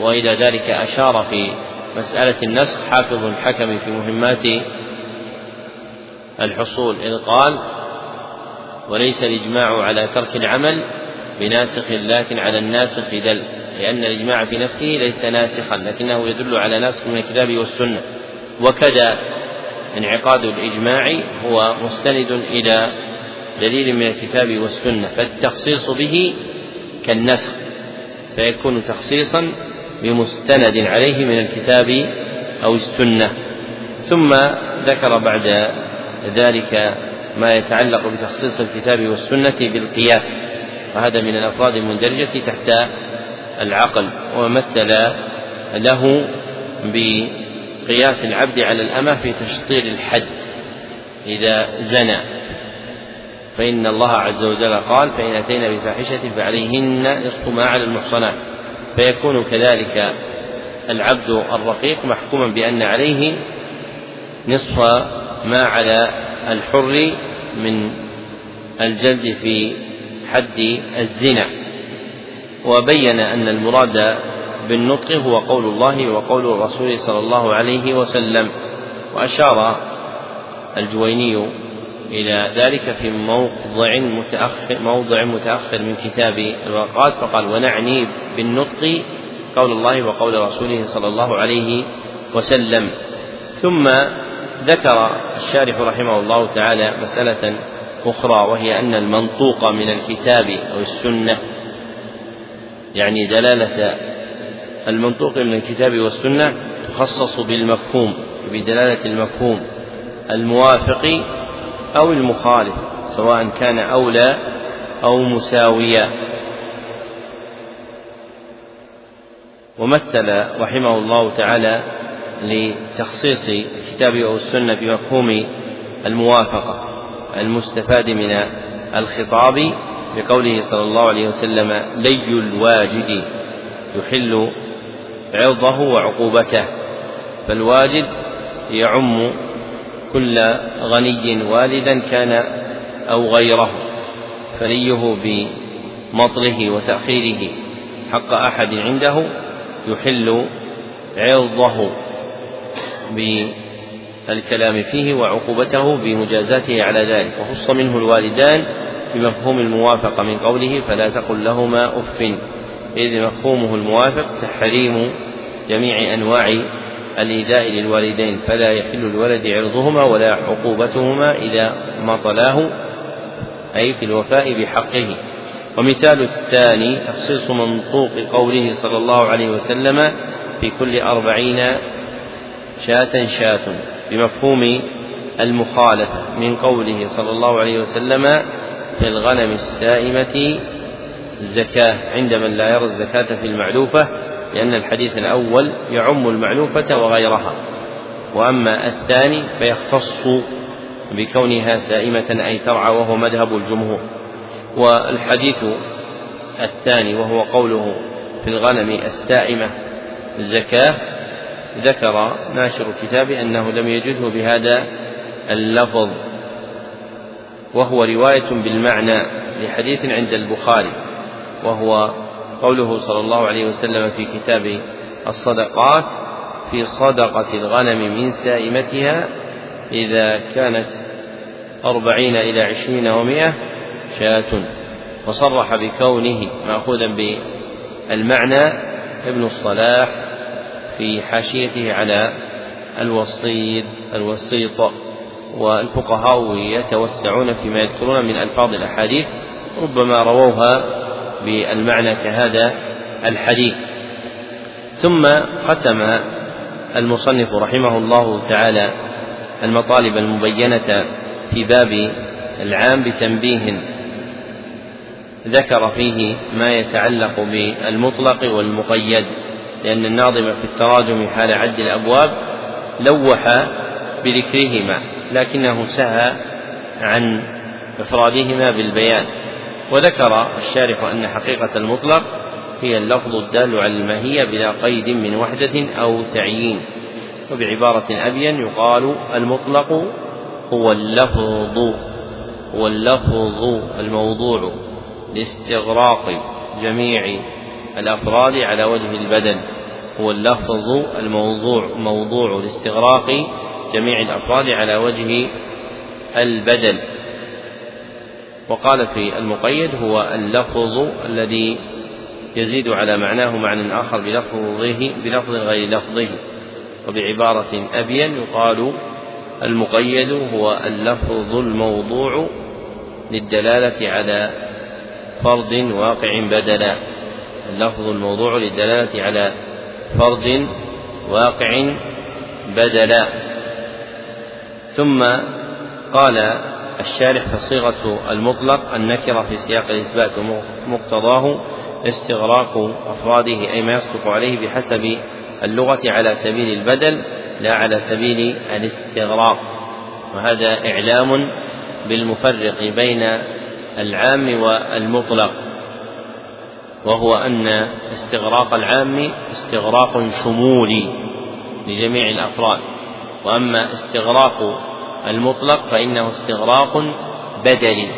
وإلى ذلك أشار في مسألة النسخ حافظ الحكم في مهمات الحصول إذ قال وليس الإجماع على ترك العمل بناسخ لكن على الناسخ دل لأن الإجماع في نفسه ليس ناسخا لكنه يدل على ناسخ من الكتاب والسنة. وكذا انعقاد الإجماع هو مستند إلى دليل من الكتاب والسنة فالتخصيص به كالنسخ فيكون تخصيصا بمستند عليه من الكتاب أو السنة. ثم ذكر بعد ذلك ما يتعلق بتخصيص الكتاب والسنة بالقياس وهذا من الأفراد المندرجة تحت العقل ومثل له بقياس العبد على الأمة في تشطير الحد. إذا زنى فإن الله عز وجل قال فإن أتينا بفاحشة فعليهن نصف ما على المحصنات. فيكون كذلك العبد الرقيق محكوما بأن عليه نصف ما على الحر من الجلد في حد الزنا. وبين أن المراد بالنطق هو قول الله وقول الرسول صلى الله عليه وسلم وأشار الجويني إلى ذلك في موضع متأخر موضع متأخر من كتاب الورقات فقال ونعني بالنطق قول الله وقول رسوله صلى الله عليه وسلم ثم ذكر الشارح رحمه الله تعالى مسألة أخرى وهي أن المنطوق من الكتاب أو السنة يعني دلالة المنطوق من الكتاب والسنة تخصص بالمفهوم بدلالة المفهوم الموافق أو المخالف سواء كان أولى أو مساويا ومثل رحمه الله تعالى لتخصيص الكتاب أو السنة بمفهوم الموافقة المستفاد من الخطاب بقوله صلى الله عليه وسلم لي الواجد يحل عرضه وعقوبته فالواجد يعم كل غني والدا كان أو غيره فليه بمطله وتأخيره حق أحد عنده يحل عرضه بالكلام فيه وعقوبته بمجازاته على ذلك وخص منه الوالدان بمفهوم الموافقة من قوله فلا تقل لهما أف. إذ مفهومه الموافق تحريم جميع أنواع الإيذاء للوالدين فلا يحل الولد عرضهما ولا عقوبتهما إذا مطلاه أي في الوفاء بحقه. ومثال الثاني تخصيص منطوق قوله صلى الله عليه وسلم في كل أربعين شاة شاة بمفهوم المخالفة من قوله صلى الله عليه وسلم في الغنم السائمة الزكاة عند من لا يرى الزكاة في المعلوفة لأن الحديث الأول يعم المعلوفة وغيرها. وأما الثاني فيختص بكونها سائمة أي ترعى وهو مذهب الجمهور. والحديث الثاني وهو قوله في الغنم السائمة الزكاة ذكر ناشر الكتاب أنه لم يجده بهذا اللفظ. وهو رواية بالمعنى لحديث عند البخاري. وهو قوله صلى الله عليه وسلم في كتاب الصدقات في صدقة الغنم من سائمتها إذا كانت أربعين إلى عشرين ومائة شاة. وصرح بكونه مأخوذا بالمعنى ابن الصلاح في حاشيته على الوسيط الوسيط والفقهاء يتوسعون فيما يذكرون من ألفاظ الأحاديث ربما رووها بالمعنى كهذا الحديث. ثم ختم المصنف رحمه الله تعالى المطالب المبينة في باب العام بتنبيه. ذكر فيه ما يتعلق بالمطلق والمقيد لأن الناظم في التراجم حال عد الأبواب لوح بذكرهما لكنه سهى عن إفرادهما بالبيان. وذكر الشارح أن حقيقة المطلق هي اللفظ الدال على الماهية بلا قيد من وحدة أو تعيين. وبعبارة أبين يقال المطلق هو اللفظ هو اللفظ الموضوع لاستغراق جميع الأفراد على وجه البدن. هو اللفظ الموضوع موضوع لاستغراق جميع الأفراد على وجه البدل وقال في المقيد هو اللفظ الذي يزيد على معناه معنى آخر بلفظه بلفظ غير لفظه وبعبارة أبين يقال المقيد هو اللفظ الموضوع للدلالة على فرد واقع بدلا. اللفظ الموضوع للدلالة على فرد واقع بدلا. ثم قال الشارح فصيغة المطلق النكرة في سياق الإثبات ومقتضاه استغراق أفراده أي ما يصدق عليه بحسب اللغة على سبيل البدل لا على سبيل الاستغراق. وهذا إعلام بالمفرق بين العام والمطلق. وهو أن استغراق العام استغراق شمولي لجميع الأفراد وأما استغراق المطلق فإنه استغراق بدلي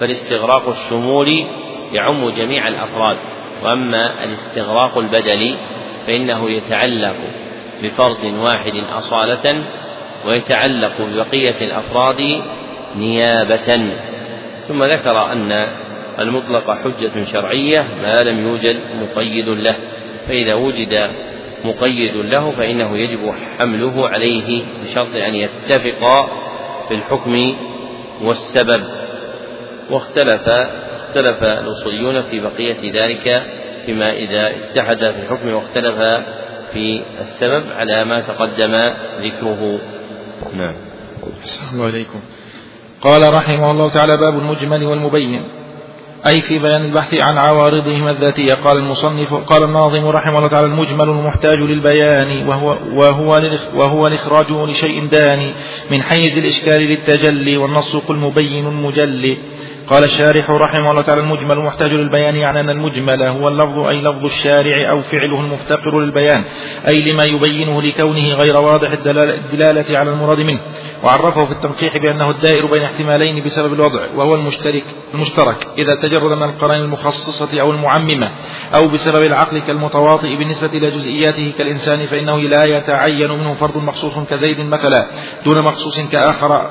فالاستغراق الشمولي يعم جميع الأفراد وأما الاستغراق البدلي فإنه يتعلق بفرد واحد أصالة ويتعلق ببقية الأفراد نيابة. ثم ذكر أن المطلق حجة شرعية ما لم يوجد مقيد له فإذا وجد مقيد له فإنه يجب حمله عليه بشرط أن يتفقا في الحكم والسبب. واختلف اختلف الأصوليون في بقية ذلك فيما إذا اتحد في الحكم واختلف في السبب على ما تقدم ذكره. نعم. السلام عليكم. قال رحمه الله تعالى باب المجمل والمبين. أي في بيان البحث عن عوارضهما الذاتية قال المصنف قال الناظم رحمه الله تعالى المجمل المحتاج للبيان وهو وهو وهو الإخراج لشيء داني من حيز الإشكال للتجلي والنص المبين المجلي قال الشارح رحمه الله تعالى المجمل محتاج للبيان يعني أن المجمل هو اللفظ أي لفظ الشارع أو فعله المفتقر للبيان أي لما يبينه لكونه غير واضح الدلالة على المراد منه. وعرفه في التنقيح بأنه الدائر بين احتمالين بسبب الوضع وهو المشترك المشترك إذا تجرد من القرائن المخصصة أو المعممة أو بسبب العقل كالمتواطئ بالنسبة إلى جزئياته كالإنسان فإنه لا يتعين منه فرد مخصوص كزيد مثلا دون مخصوص كآخر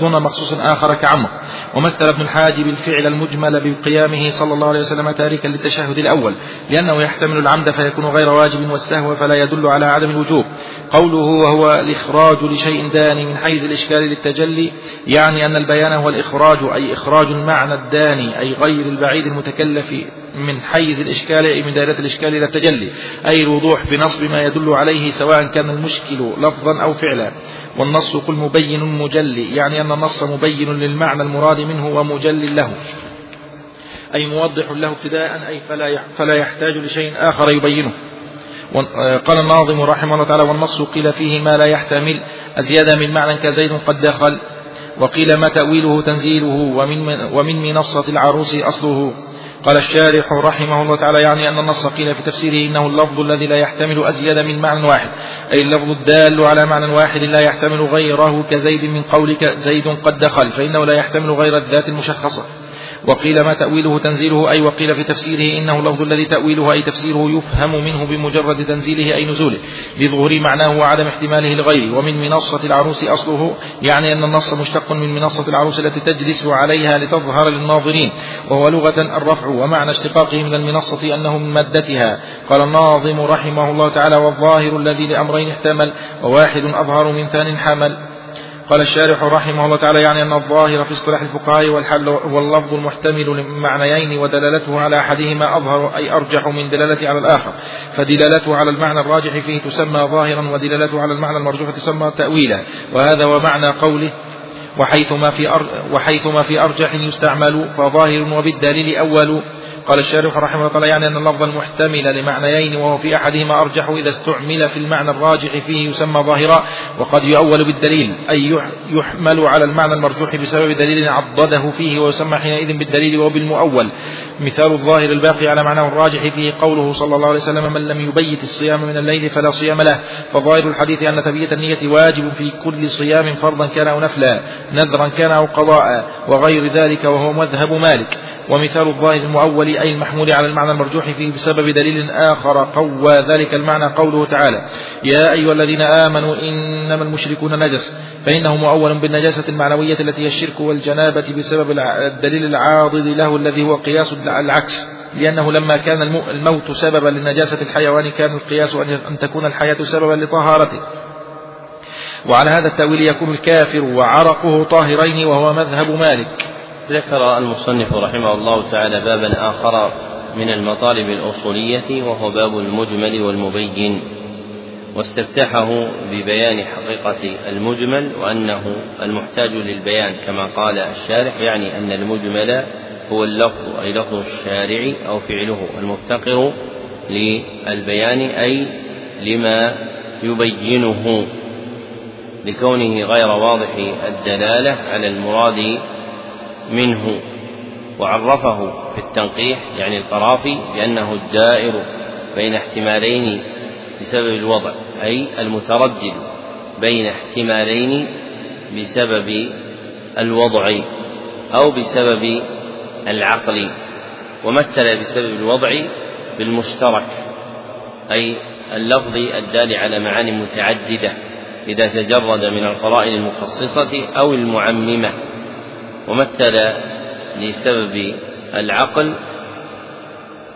دون مخصوص آخر كعمر. ومثل ابن الحاجب الفعل المجمل بقيامه صلى الله عليه وسلم تاركا للتشهد الأول لأنه يحتمل العمد فيكون غير واجب والسهو فلا يدل على عدم الوجوب. قوله وهو الإخراج لشيء داني من حيز الإشكال للتجلي يعني أن البيان هو الإخراج أي إخراج المعنى الداني أي غير البعيد المتكلف من حيز الإشكال أي من دائرة الإشكال إلى التجلي أي الوضوح بنصب ما يدل عليه سواء كان المشكل لفظا أو فعلا. والنص قل مبين مجلي يعني أن النص مبين للمعنى المراد منه ومجل له. أي موضح له ابتداء أي فلا فلا يحتاج لشيء آخر يبينه. قال الناظم رحمه الله تعالى والنص قيل فيه ما لا يحتمل أزياد من معنى كزيد قد دخل. وقيل ما تأويله تنزيله ومن, ومن منصة العروس أصله. قال الشارح رحمه الله تعالى يعني أن النص قيل في تفسيره إنه اللفظ الذي لا يحتمل أزيد من معنى واحد أي اللفظ الدال على معنى واحد لا يحتمل غيره كزيد من قولك زيد قد دخل فإنه لا يحتمل غير الذات المشخصة. وقيل ما تأويله تنزيله أي وقيل في تفسيره إنه لفظ الذي تأويله أي تفسيره يفهم منه بمجرد تنزيله أي نزوله. لظهور معناه وعدم احتماله لغيره. ومن منصة العروس أصله يعني أن النص مشتق من منصة العروس التي تجلس عليها لتظهر للناظرين وهو لغة الرفع ومعنى اشتقاقه من المنصة أنه من مادتها. قال الناظم رحمه الله تعالى والظاهر الذي لأمرين احتمل وواحد أظهر من ثان حمل. قال الشارح رحمه الله تعالى يعني أن الظاهر في اصطلاح الفقهاء والحل هو اللفظ المحتمل لمعنيين ودلالته على أحدهما أظهر أي أرجح من دلالته على الآخر. فدلالته على المعنى الراجح فيه تسمى ظاهرا ودلالته على المعنى المرجوح تسمى تأويلا. وهذا ومعنى قوله وحيثما في وحيثما في أرجح يستعمل فظاهر وبالدليل أول قال الشارح رحمه الله يعني أن اللفظ المحتمل لمعنيين وهو في أحدهما أرجح إذا استعمل في المعنى الراجح فيه يسمى ظاهرا وقد يؤول بالدليل أي يحمل على المعنى المرجوح بسبب دليل عضده فيه ويسمى حينئذ بالدليل وبالمؤول مثال الظاهر الباقي على معناه الراجح فيه قوله صلى الله عليه وسلم من لم يبيت الصيام من الليل فلا صيام له. فظاهر الحديث أن تبيت النية واجب في كل صيام فرضا كان أو نفلا نذرا كان أو قضاء وغير ذلك وهو مذهب مالك. ومثال الظاهر المؤول أي المحمول على المعنى المرجوح فيه بسبب دليل آخر قوى ذلك المعنى قوله تعالى يا أيها الذين آمنوا إنما المشركون نجس. فإنه مؤول بالنجاسة المعنوية التي هي الشرك والجنابة بسبب الدليل العاضد له الذي هو قياس العكس لأنه لما كان الموت سببا لنجاسة الحيوان كان القياس أن تكون الحياة سببا لطهارته. وعلى هذا التأويل يكون الكافر وعرقه طاهرين وهو مذهب مالك. ذكر المصنف رحمه الله تعالى بابا آخر من المطالب الأصولية وهو باب المجمل والمبين واستفتحه ببيان حقيقة المجمل وأنه المحتاج للبيان كما قال الشارح يعني أن المجمل هو اللفظ أي لفظ الشارع أو فعله المفتقر للبيان أي لما يبينه لكونه غير واضح الدلالة على المراد منه. وعرفه في التنقيح يعني القرافي بأنه الدائر بين احتمالين بسبب الوضع أي المتردد بين احتمالين بسبب الوضع أو بسبب العقل ومثل بسبب الوضع بالمشترك أي اللفظ الدال على معاني متعددة إذا تجرد من القرائن المخصصة أو المعممة ومثل لسبب العقل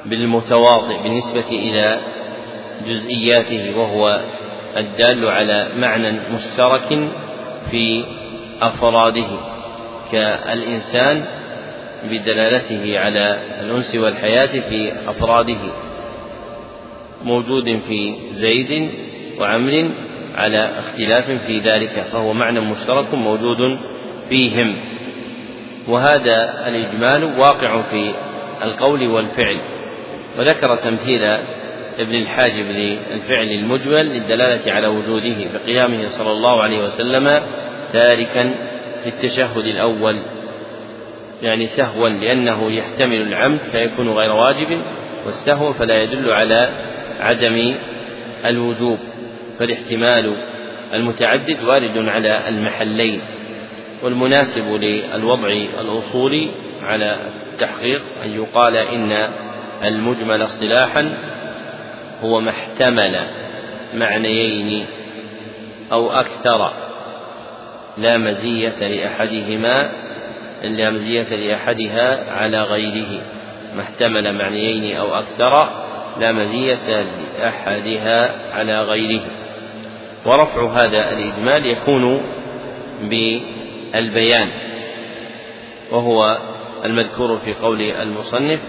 بالمتواطئ بالنسبة إلى جزئياته وهو الدال على معنى مشترك في أفراده كالإنسان بدلالته على الأنس والحياة في أفراده موجود في زيد وعمر على اختلاف في ذلك فهو معنى مشترك موجود فيهم. وهذا الإجمال واقع في القول والفعل. وذكر تمثيل ابن الحاجب للفعل المجمل للدلالة على وجوده بقيامه صلى الله عليه وسلم تاركا في التشهد الأول. يعني سهوا لأنه يحتمل العمد فيكون غير واجب والسهو فلا يدل على عدم الوجوب فالاحتمال المتعدد وارد على المحلين والمناسب للوضع الأصولي على التحقيق أن يقال إن المجمل اصطلاحا هو ما احتمل معنيين أو أكثر لا مزية لأحدهما لا مزية لأحدها على غيره ما احتمل معنيين أو أكثر لا مزية لأحدها على غيره. ورفع هذا الإجمال يكون بالبيان وهو المذكور في قول المصنف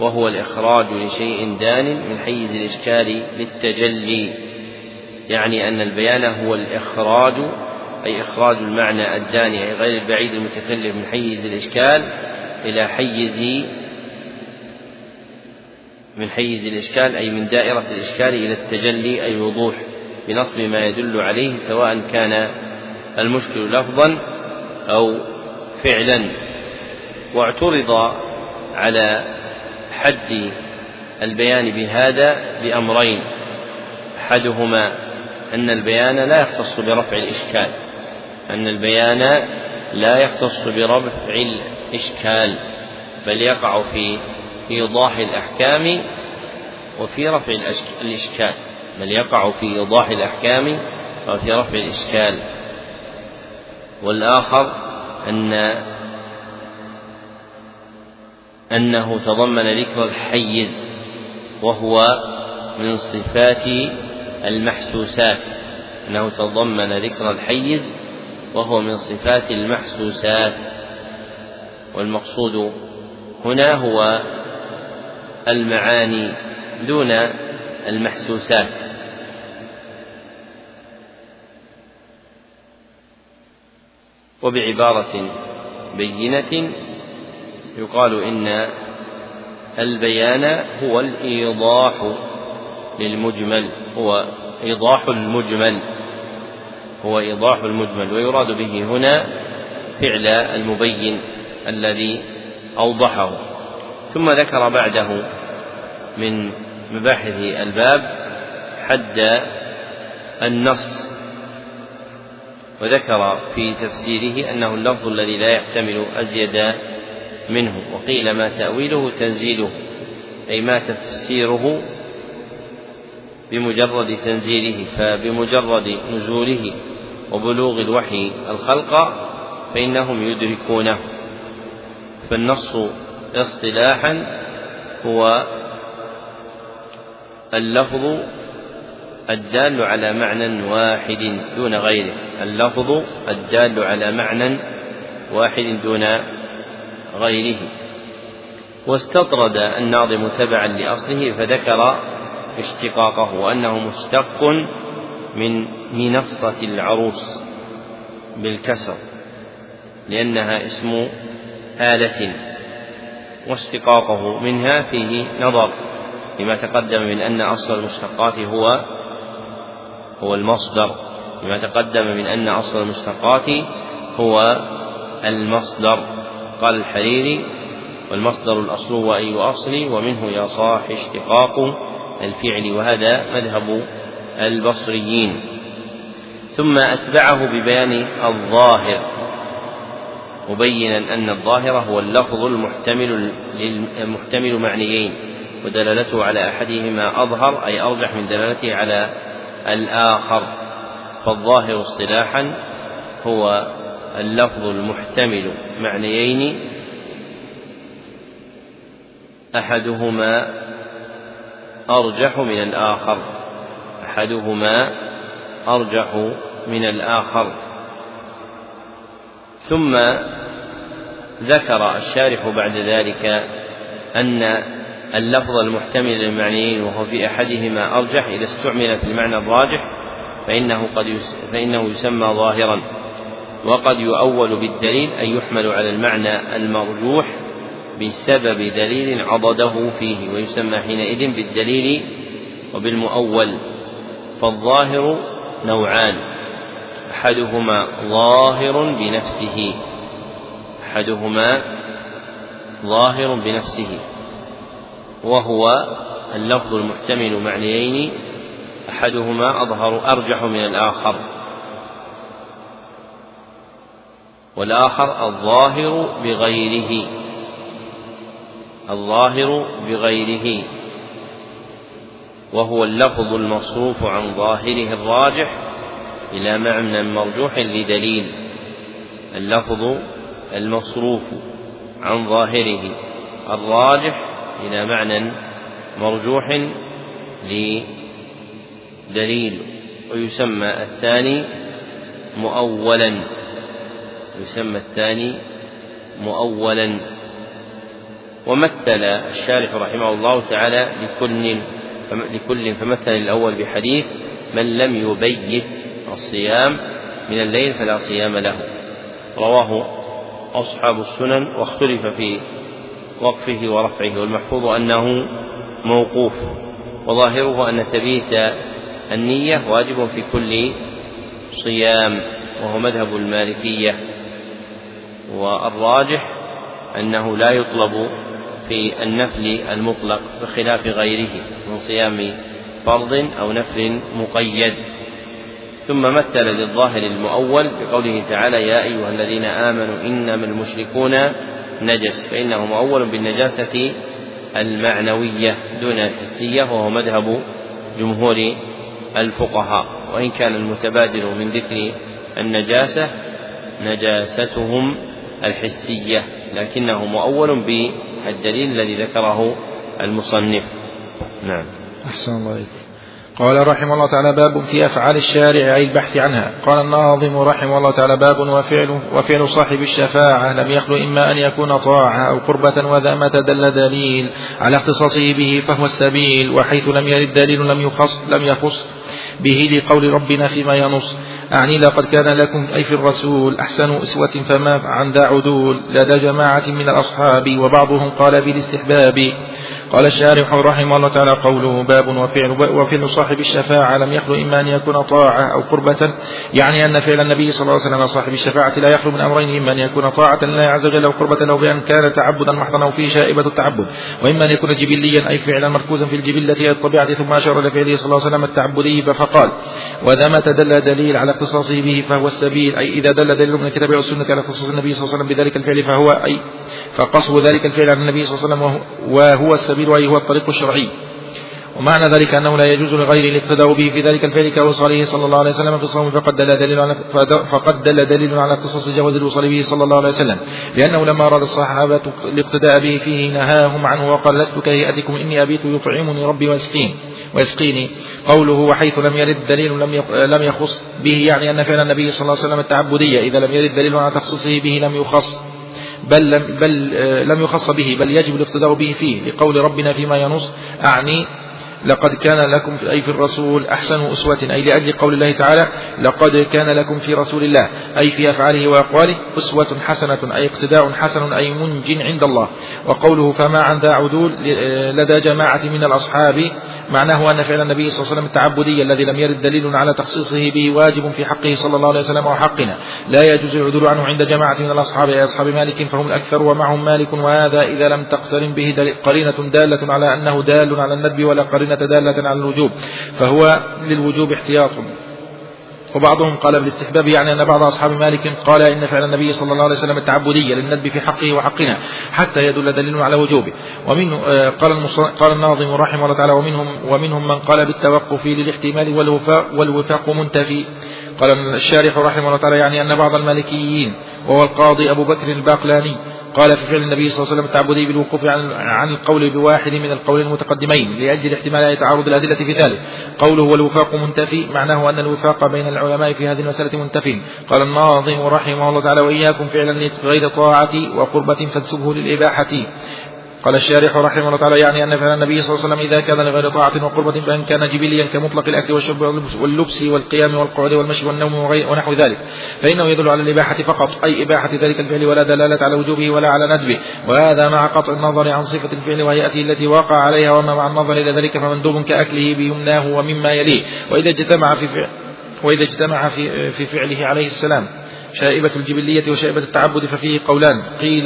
وهو الإخراج لشيء دان من حيز الإشكال للتجلي يعني أن البيان هو الإخراج أي إخراج المعنى الداني أي غير البعيد المتكلف من حيز الإشكال إلى حيز من حيز الإشكال أي من دائرة الإشكال إلى التجلي أي الوضوح بنصب ما يدل عليه سواء كان المشكل لفظا أو فعلا. واعترض على حد البيان بهذا بأمرين. أحدهما أن البيان لا يختص برفع الإشكال. أن البيان لا يختص برفع الإشكال بل يقع في إيضاح الأحكام وفي رفع الإشكال بل يقع في إيضاح الأحكام وفي رفع الإشكال. والآخر أن أنه تضمن ذكر الحيز وهو من صفات المحسوسات أنه تضمن ذكر الحيز وهو من صفات المحسوسات. والمقصود هنا هو المعاني دون المحسوسات. وبعبارة بينة يقال إن البيان هو الإيضاح للمجمل هو إيضاح المجمل. هو إيضاح المجمل ويراد به هنا فعل المبين الذي أوضحه. ثم ذكر بعده من مباحث الباب حد النص. وذكر في تفسيره أنه اللفظ الذي لا يحتمل أزيد منه وقيل ما تأويله تنزيله أي ما تفسيره بمجرد تنزيله فبمجرد نزوله. وبلوغ الوحي الخلق فإنهم يدركونه. فالنص اصطلاحا هو اللفظ الدال على معنى واحد دون غيره. اللفظ الدال على معنى واحد دون غيره. واستطرد الناظم تبعا لأصله فذكر اشتقاقه وأنه مشتق من منصة العروس بالكسر لأنها اسم آلة واشتقاقه منها فيه نظر لما تقدم من أن أصل المشتقات هو هو المصدر لما تقدم من أن أصل المشتقات هو المصدر قال الحريري والمصدر الأصل هو أي أصل ومنه يا صاح اشتقاق الفعل وهذا مذهب البصريين. ثم أتبعه ببيان الظاهر مبينا أن الظاهر هو اللفظ المحتمل المحتمل معنيين ودلالته على أحدهما أظهر أي أرجح من دلالته على الآخر. فالظاهر اصطلاحا هو اللفظ المحتمل معنيين أحدهما أرجح من الآخر أحدهما أرجح من الآخر. ثم ذكر الشارح بعد ذلك أن اللفظ المحتمل للمعنيين وهو في أحدهما أرجح إذا استعمل في المعنى الراجح فإنه قد فإنه يسمى ظاهرا. وقد يؤول بالدليل أن يحمل على المعنى المرجوح بسبب دليل عضده فيه ويسمى حينئذ بالدليل وبالمؤول. فالظاهر نوعان. أحدهما ظاهر بنفسه. أحدهما ظاهر بنفسه. وهو اللفظ المحتمل معنيين. أحدهما أظهر أرجح من الآخر. والآخر الظاهر بغيره. الظاهر بغيره. وهو اللفظ المصروف عن ظاهره الراجح إلى معنى مرجوح لدليل. اللفظ المصروف عن ظاهره الراجح إلى معنى مرجوح لدليل. ويسمى الثاني مؤولا. يسمى الثاني مؤولا. ومثل الشارح رحمه الله تعالى لكل لكل فمثل الأول بحديث من لم يبيت الصيام من الليل فلا صيام له. رواه أصحاب السنن واختلف في وقفه ورفعه والمحفوظ أنه موقوف وظاهره أن تبيت النية واجب في كل صيام وهو مذهب المالكية. والراجح أنه لا يطلب في النفل المطلق بخلاف غيره من صيام فرض أو نفل مقيد. ثم مثل للظاهر المؤول بقوله تعالى يا أيها الذين آمنوا إنما المشركون نجس. فإنه مؤول بالنجاسة المعنوية دون الحسية وهو مذهب جمهور الفقهاء. وإن كان المتبادر من ذكر النجاسة نجاستهم الحسية لكنه مؤول بالدليل الذي ذكره المصنف. نعم. أحسن الله عليك قال رحمه الله تعالى باب في أفعال الشارع أي البحث عنها. قال الناظم رحمه الله تعالى باب وفعل, وفعل صاحب الشفاعة. لم يخلو إما أن يكون طاعة أو قربة وذا ما تدل دليل على اختصاصه به فهو السبيل. وحيث لم يرد دليل لم يخص, لم يخص به لقول ربنا فيما ينص. أعني لقد كان لكم أي في الرسول أحسن أسوة فما عن ذا عدول لدى جماعة من الأصحاب وبعضهم قال بالاستحباب. قال الشارح رحمه الله تعالى قوله باب وفعل, وفعل صاحب الشفاعة لم يخلو إما أن يكون طاعة أو قربة يعني أن فعل النبي صلى الله عليه وسلم صاحب الشفاعة لا يخلو من أمرين إما أن يكون طاعة لله عز وجل أو قربة أو بأن كان تعبدا محضا أو فيه شائبة التعبد وإما أن يكون جبليا أي فعلا مركوزا في الجبلة أي الطبيعة ثم أشار إلى فعله صلى الله عليه وسلم التعبدي فقال وذا ما تدل دليل على اختصاصه به فهو السبيل أي إذا دل دليل من الكتاب والسنة على اختصاص النبي صلى الله عليه وسلم بذلك الفعل فهو أي فقصد ذلك الفعل عن النبي صلى الله عليه وسلم وهو السبيل أي هو الطريق الشرعي. ومعنى ذلك أنه لا يجوز لغيره الاقتداء به في ذلك الفعل كوصاله صلى الله عليه وسلم في الصوم فقد دل دليل على فقد دل دليل على اختصاص جواز الوصال به صلى الله عليه وسلم. لأنه لما أراد الصحابة الاقتداء به فيه نهاهم عنه وقال لست كهيئتكم إني أبيت يطعمني ربي ويسقين ويسقيني. قوله وحيث لم يرد دليل لم لم يخص به يعني أن فعل النبي صلى الله عليه وسلم التعبدية. إذا لم يرد دليل على تخصيصه به لم يخص. بل لم, بل لم يخص به بل يجب الاقتداء به فيه لقول ربنا فيما ينص أعني لقد كان لكم في أي في الرسول أحسن أسوة أي لأجل قول الله تعالى لقد كان لكم في رسول الله أي في أفعاله وأقواله أسوة حسنة أي اقتداء حسن أي منج عند الله. وقوله فما عن ذا عدول لدى جماعة من الأصحاب معناه أن فعل النبي صلى الله عليه وسلم التعبدي الذي لم يرد دليل على تخصيصه به واجب في حقه صلى الله عليه وسلم وحقنا. لا يجوز العدول عنه عند جماعة من الأصحاب أي أصحاب مالك فهم الأكثر ومعهم مالك وهذا إذا لم تقترن به قرينة دالة على أنه دال على الندب ولا قرينة دالة على الوجوب فهو للوجوب احتياط. وبعضهم قال بالاستحباب يعني أن بعض أصحاب مالك قال إن فعل النبي صلى الله عليه وسلم التعبدية للندب في حقه وحقنا حتى يدل دليل على وجوبه. ومن آه، قال قال الناظم رحمه الله تعالى ومنهم ومنهم من قال بالتوقف للاحتمال والوفاق والوفاق منتفي. قال الشارح رحمه الله تعالى يعني أن بعض المالكيين وهو القاضي أبو بكر الباقلاني قال في فعل النبي صلى الله عليه وسلم التعبدي بالوقوف عن عن القول بواحد من القولين المتقدمين لأجل احتمال تعارض الأدلة في ذلك. قوله والوفاق منتفي معناه أن الوفاق بين العلماء في هذه المسألة منتفي. قال الناظم رحمه الله تعالى وإياكم فعلا غير طاعة وقربة فانسبه للإباحة. قال الشارح رحمه الله تعالى يعني أن فعل النبي صلى الله عليه وسلم إذا كان لغير طاعة وقربة فإن كان جبليا كمطلق الأكل والشرب واللبس والقيام والقعود والمشي والنوم ونحو ذلك. فإنه يدل على الإباحة فقط أي إباحة ذلك الفعل ولا دلالة على وجوبه ولا على ندبه. وهذا مع قطع النظر عن صفة الفعل وهيئته التي وقع عليها وما مع النظر إلى ذلك فمندوب كأكله بيمناه ومما يليه. وإذا اجتمع في فعل وإذا اجتمع في, في فعله عليه السلام شائبة الجبلية وشائبة التعبد ففيه قولان قيل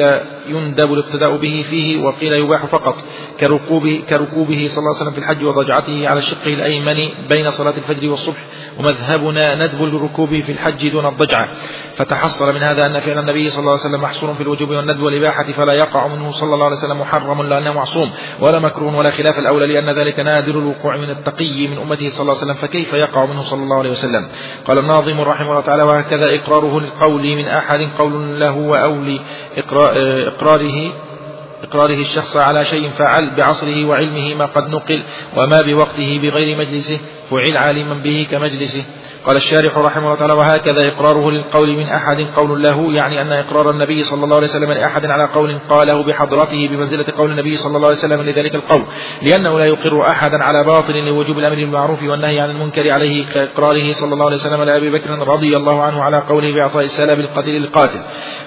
يندب الاقتداء به فيه وقيل يباح فقط كركوبه, كركوبه صلى الله عليه وسلم في الحج وضجعته على الشق الأيمن بين صلاة الفجر والصبح ومذهبنا ندب الركوب في الحج دون الضجعة. فتحصل من هذا أن فعل النبي صلى الله عليه وسلم محصور في الوجوب والندب والإباحة فلا يقع منه صلى الله عليه وسلم محرم لأنه معصوم ولا مكروه ولا خلاف الأولى لأن ذلك نادر الوقوع من التقي من أمته صلى الله عليه وسلم فكيف يقع منه صلى الله عليه وسلم؟ قال الناظم رحمه الله تعالى وهكذا إقراره للقول من أحد قول له وأولي إقراره إقراره الشخص على شيء فعل بعصره وعلمه ما قد نقل وما بوقته بغير مجلسه فعل عالما به كمجلسه. قال الشارح رحمه الله تعالى وهكذا إقراره للقول من أحد قول له يعني أن إقرار النبي صلى الله عليه وسلم لأحد على قول قاله بحضرته بمنزلة قول النبي صلى الله عليه وسلم لذلك القول لأنه لا يقر أحدا على باطل لوجوب الأمر بالمعروف والنهي عن المنكر عليه كإقراره صلى الله عليه وسلم لأبي بكر رضي الله عنه على قوله بإعطاء السلام القتيل للقاتل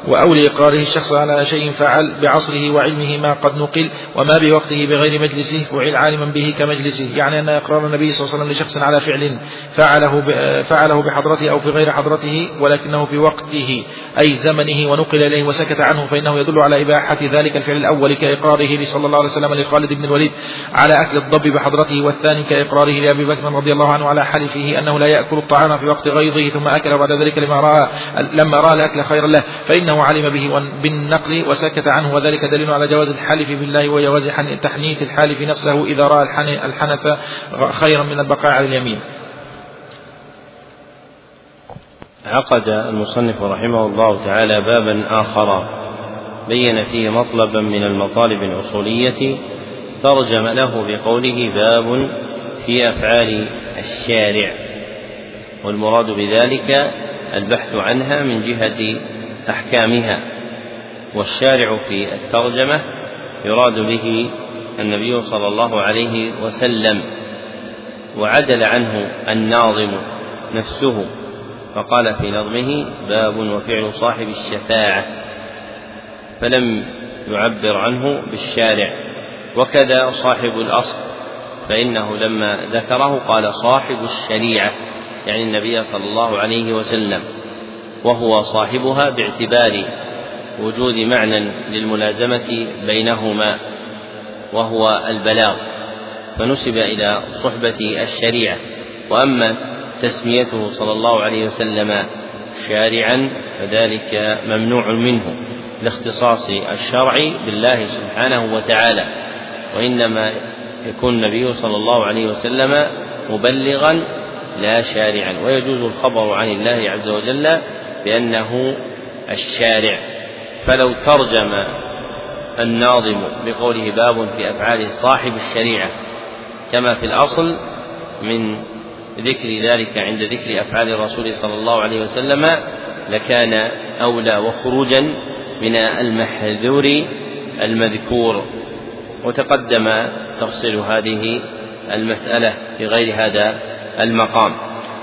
أو لإقراره الشخص على شيء فعل بعصره وعلمه ما قد نقل وما بوقته بغير مجلسه فعل عالما به كمجلسه يعني أن إقرار النبي صلى الله عليه وسلم لشخص على فعل فعله فعله بحضرته أو في غير حضرته ولكنه في وقته أي زمنه ونقل إليه وسكت عنه فإنه يدل على إباحة ذلك الفعل الأول كإقراره صلى الله عليه وسلم لخالد بن الوليد على أكل الضب بحضرته والثاني كإقراره لأبي بكر رضي الله عنه على حلفه أنه لا يأكل الطعام في وقت غيظه ثم أكل بعد ذلك لما رأى لما رأى الأكل خيرا له فإنه علم به بالنقل وسكت عنه وذلك دليل على جواز الحلف بالله وجواز تحنيث الحالف نفسه إذا رأى الحنث خيرا من البقاء على اليمين. عقد المصنف رحمه الله تعالى بابا آخر. بين فيه مطلبا من المطالب الأصولية. ترجم له بقوله باب في أفعال الشارع. والمراد بذلك البحث عنها من جهة أحكامها. والشارع في الترجمة يراد به النبي صلى الله عليه وسلم. وعدل عنه الناظم نفسه. فقال في نظمه باب وفعل صاحب الشفاعة فلم يعبر عنه بالشارع. وكذا صاحب الأصل فإنه لما ذكره قال صاحب الشريعة يعني النبي صلى الله عليه وسلم. وهو صاحبها باعتبار وجود معنى للملازمة بينهما وهو البلاغ. فنسب إلى صحبة الشريعة. وأما تسميته صلى الله عليه وسلم شارعا فذلك ممنوع منه لاختصاص الشرع بالله سبحانه وتعالى. وإنما يكون النبي صلى الله عليه وسلم مبلغا لا شارعا. ويجوز الخبر عن الله عز وجل بأنه الشارع. فلو ترجم الناظم بقوله باب في أفعال صاحب الشريعة كما في الأصل من ذكر ذلك عند ذكر أفعال الرسول صلى الله عليه وسلم لكان أولى وخروجا من المحذور المذكور. وتقدم تفصيل هذه المسألة في غير هذا المقام.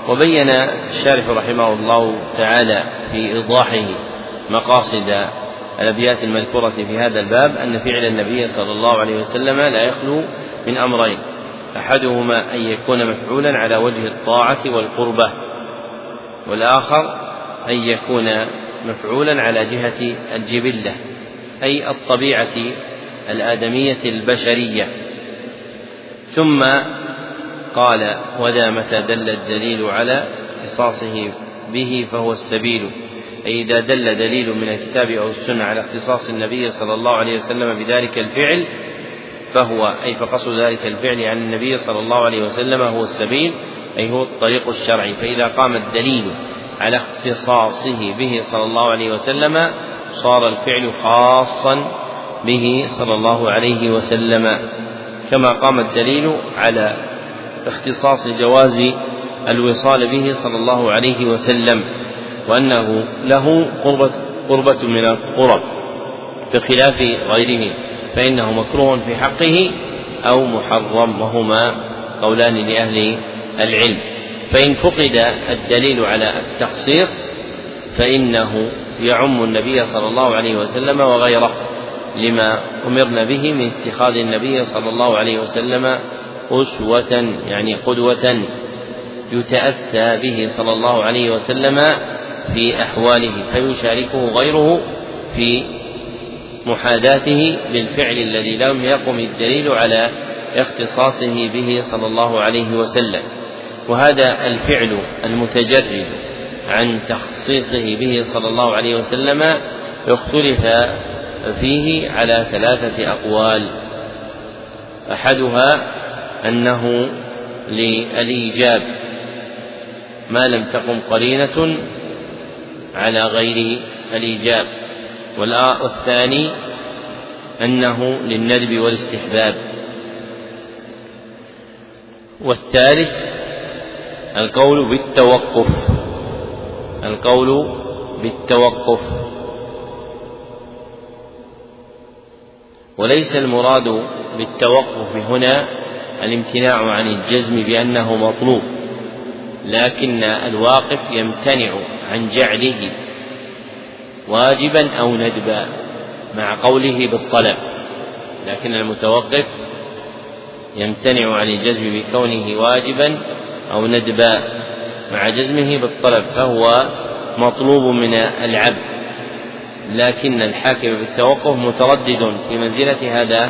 وبين الشارح رحمه الله تعالى في إيضاحه مقاصد الأبيات المذكورة في هذا الباب أن فعل النبي صلى الله عليه وسلم لا يخلو من أمرين. أحدهما أن يكون مفعولا على وجه الطاعة والقربة والآخر أن يكون مفعولا على جهة الجبلة أي الطبيعة الآدمية البشرية. ثم قال وذا متى دل الدليل على اختصاصه به فهو السبيل؟ أي إذا دل دليل من الكتاب أو السنة على اختصاص النبي صلى الله عليه وسلم بذلك الفعل فهو أي فقصد ذلك الفعل عن النبي صلى الله عليه وسلم هو السبيل أي هو الطريق الشرعي. فإذا قام الدليل على اختصاصه به صلى الله عليه وسلم صار الفعل خاصا به صلى الله عليه وسلم. كما قام الدليل على اختصاص جواز الوصال به صلى الله عليه وسلم وأنه له قربة قربة من القرب بخلاف غيره. فإنه مكروه في حقه أو محرم وهما قولان لأهل العلم. فإن فقد الدليل على التخصيص فإنه يعم النبي صلى الله عليه وسلم وغيره لما أمرنا به من اتخاذ النبي صلى الله عليه وسلم أسوة يعني قدوة يتأسى به صلى الله عليه وسلم في أحواله فيشاركه غيره في محاذاته للفعل الذي لم يقم الدليل على اختصاصه به صلى الله عليه وسلم. وهذا الفعل المتجرد عن تخصيصه به صلى الله عليه وسلم اختلف فيه على ثلاثة أقوال. أحدها أنه للإيجاب ما لم تقم قرينة على غير الإيجاب والثاني أنه للندب والاستحباب. والثالث القول بالتوقف القول بالتوقف. وليس المراد بالتوقف هنا الامتناع عن الجزم بأنه مطلوب لكن الواقف يمتنع عن جعله. واجبا أو ندبا مع قوله بالطلب. لكن المتوقف يمتنع عن الجزم بكونه واجبا أو ندبا مع جزمه بالطلب فهو مطلوب من العبد. لكن الحاكم بالتوقف متردد في منزلة هذا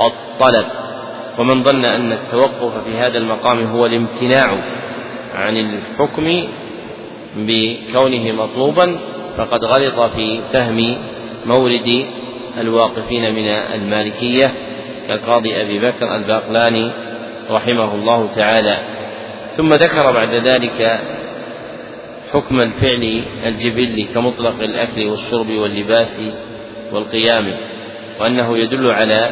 الطلب. ومن ظن أن التوقف في هذا المقام هو الامتناع عن الحكم بكونه مطلوبا فقد غلط في فهم مورد الواقفين من المالكية كالقاضي أبي بكر الباقلاني رحمه الله تعالى. ثم ذكر بعد ذلك حكم الفعل الجبلي كمطلق الأكل والشرب واللباس والقيام وأنه يدل على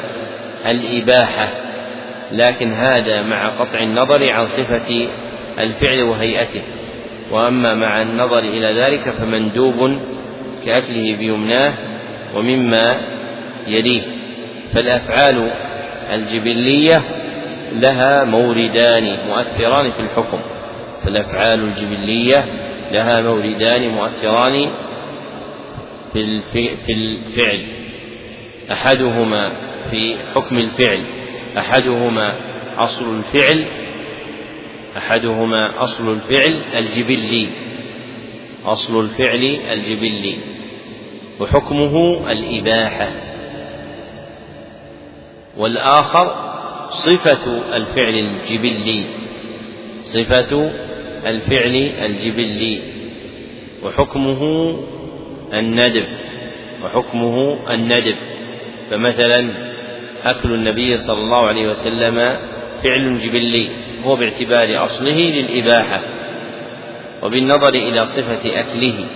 الإباحة لكن هذا مع قطع النظر عن صفة الفعل وهيئته. وأما مع النظر إلى ذلك فمندوب كأكله بيمناه ومما يليه فالأفعال الجبلية لها موردان مؤثران في الحكم فالأفعال الجبلية لها موردان مؤثران في في الفعل. أحدهما في حكم الفعل أحدهما أصل الفعل أحدهما أصل الفعل الجبلي. أصل الفعل الجبلي. وحكمه الإباحة. والآخر صفة الفعل الجبلي. صفة الفعل الجبلي. وحكمه الندب. وحكمه الندب. فمثلا أكل النبي صلى الله عليه وسلم فعل جبلي. هو باعتبار أصله للإباحة وبالنظر إلى صفة أكله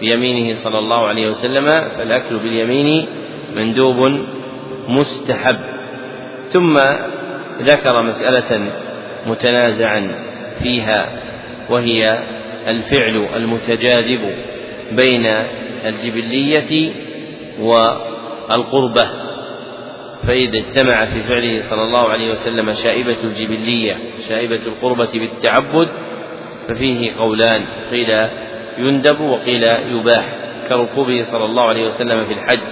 بيمينه صلى الله عليه وسلم فالأكل باليمين مندوب مستحب. ثم ذكر مسألة متنازعا فيها وهي الفعل المتجاذب بين الجبلية والقربة. فإذا اجتمع في فعله صلى الله عليه وسلم شائبة الجبلية شائبة القربة بالتعبد ففيه قولان قيل يندب وقيل يباح كركوبه صلى الله عليه وسلم في الحج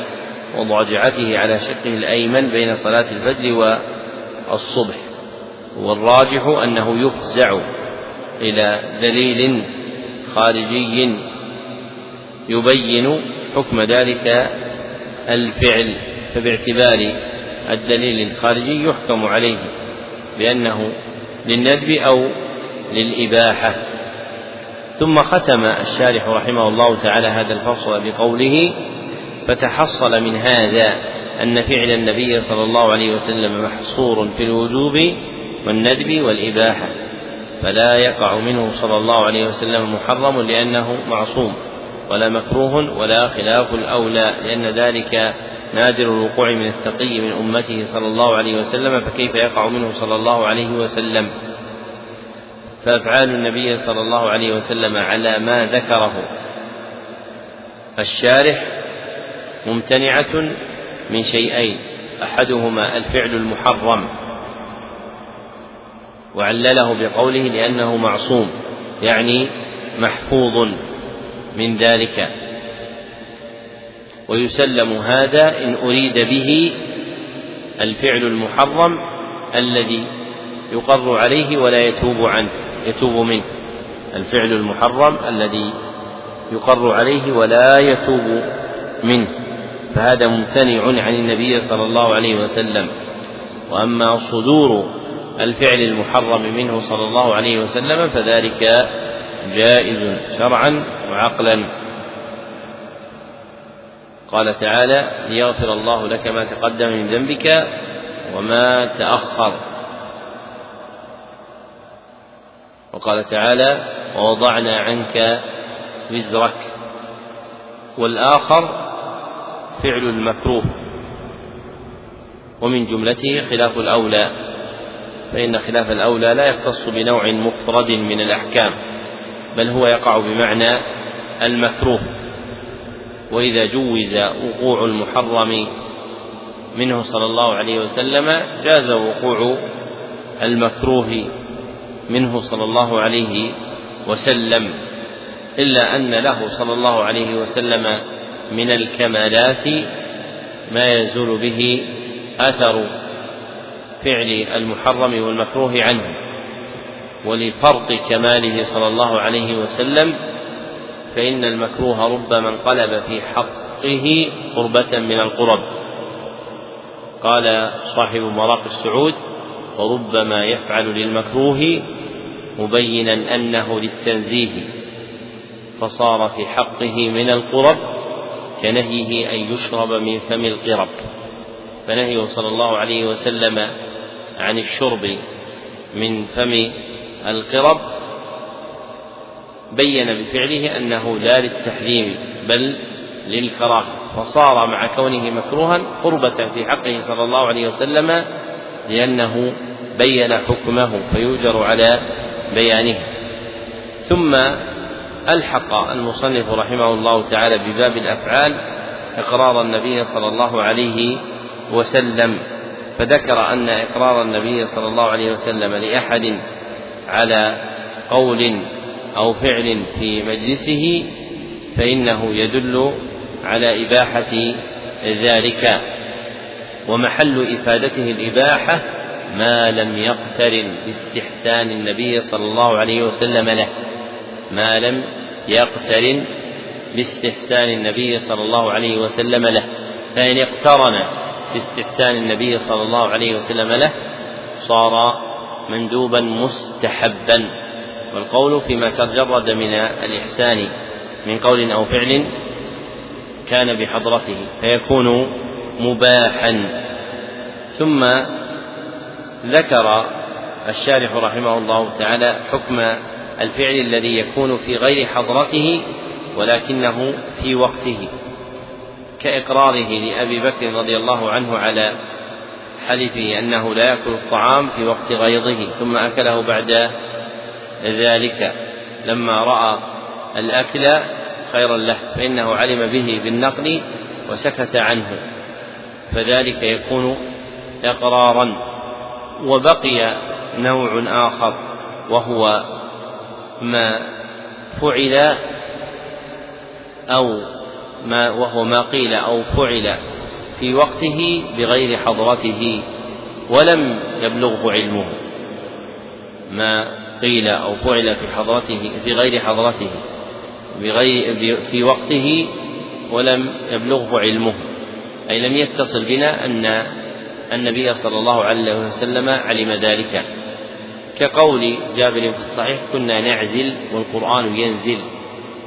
وضجعته على شقه الأيمن بين صلاة الفجر والصبح. والراجح أنه يفزع إلى دليل خارجي يبين حكم ذلك الفعل فباعتبار الدليل الخارجي يحكم عليه بأنه للندب أو للإباحة. ثم ختم الشارح رحمه الله تعالى هذا الفصل بقوله فتحصل من هذا أن فعل النبي صلى الله عليه وسلم محصور في الوجوب والندب والإباحة فلا يقع منه صلى الله عليه وسلم محرم لأنه معصوم ولا مكروه ولا خلاف الأولى لأن ذلك نادر الوقوع من التقي من أمته صلى الله عليه وسلم فكيف يقع منه صلى الله عليه وسلم؟ فأفعال النبي صلى الله عليه وسلم على ما ذكره. الشارح ممتنعة من شيئين أحدهما الفعل المحرم. وعلله بقوله لأنه معصوم يعني محفوظ من ذلك. ويسلم هذا إن أريد به الفعل المحرم الذي يقر عليه ولا يتوب عنه يتوب منه. الفعل المحرم الذي يقر عليه ولا يتوب منه. فهذا ممتنع عن النبي صلى الله عليه وسلم. وأما صدور الفعل المحرم منه صلى الله عليه وسلم فذلك جائز شرعا وعقلا. قال تعالى ليغفر الله لك ما تقدم من ذنبك وما تأخر. وقال تعالى ووضعنا عنك وزرك والآخر فعل المكروه. ومن جملته خلاف الأولى فإن خلاف الأولى لا يختص بنوع مفرد من الأحكام بل هو يقع بمعنى المكروه. وإذا جوز وقوع المحرم منه صلى الله عليه وسلم جاز وقوع المكروه منه صلى الله عليه وسلم إلا أن له صلى الله عليه وسلم من الكمالات ما يزول به أثر فعل المحرم والمكروه عنه ولفرط كماله صلى الله عليه وسلم فإن المكروه ربما انقلب في حقه قربة من القرب. قال صاحب مراق السعود وربما يفعل للمكروه مبينا أنه للتنزيه فصار في حقه من القرب كنهيه أن يشرب من فم القرب. فنهيه صلى الله عليه وسلم عن الشرب من فم القرب بين بفعله أنه لا للتحريم بل للكراهة فصار مع كونه مكروها قربة في حقه صلى الله عليه وسلم لأنه بين حكمه فيؤجر على بيانه. ثم ألحق المصنف رحمه الله تعالى بباب الأفعال إقرار النبي صلى الله عليه وسلم فذكر أن إقرار النبي صلى الله عليه وسلم لأحد على قول أو فعل في مجلسه فإنه يدل على إباحة ذلك. ومحل إفادته الإباحة ما لم يقترن باستحسان النبي صلى الله عليه وسلم له ما لم يقترن باستحسان النبي صلى الله عليه وسلم له. فإن اقترن باستحسان النبي صلى الله عليه وسلم له صار مندوبا مستحبا. والقول فيما تجرد من الإحسان من قول أو فعل كان بحضرته فيكون مباحا. ثم ذكر الشارح رحمه الله تعالى حكم الفعل الذي يكون في غير حضرته ولكنه في وقته كإقراره لأبي بكر رضي الله عنه على حلفه أنه لا يأكل الطعام في وقت غيظه ثم أكله بعد ذلك لما رأى الأكل خيرا له فإنه علم به بالنقل وسكت عنه فذلك يكون إقرارا. وبقي نوع آخر وهو ما فعل أو ما وهو ما قيل أو فعل في وقته بغير حضرته ولم يبلغه علمه. ما قيل أو فعل في حضرته في غير حضرته بغير في وقته ولم يبلغه علمه. أي لم يتصل بنا أن النبي صلى الله عليه وسلم علم ذلك. كقول جابر في الصحيح كنا نعزل والقرآن ينزل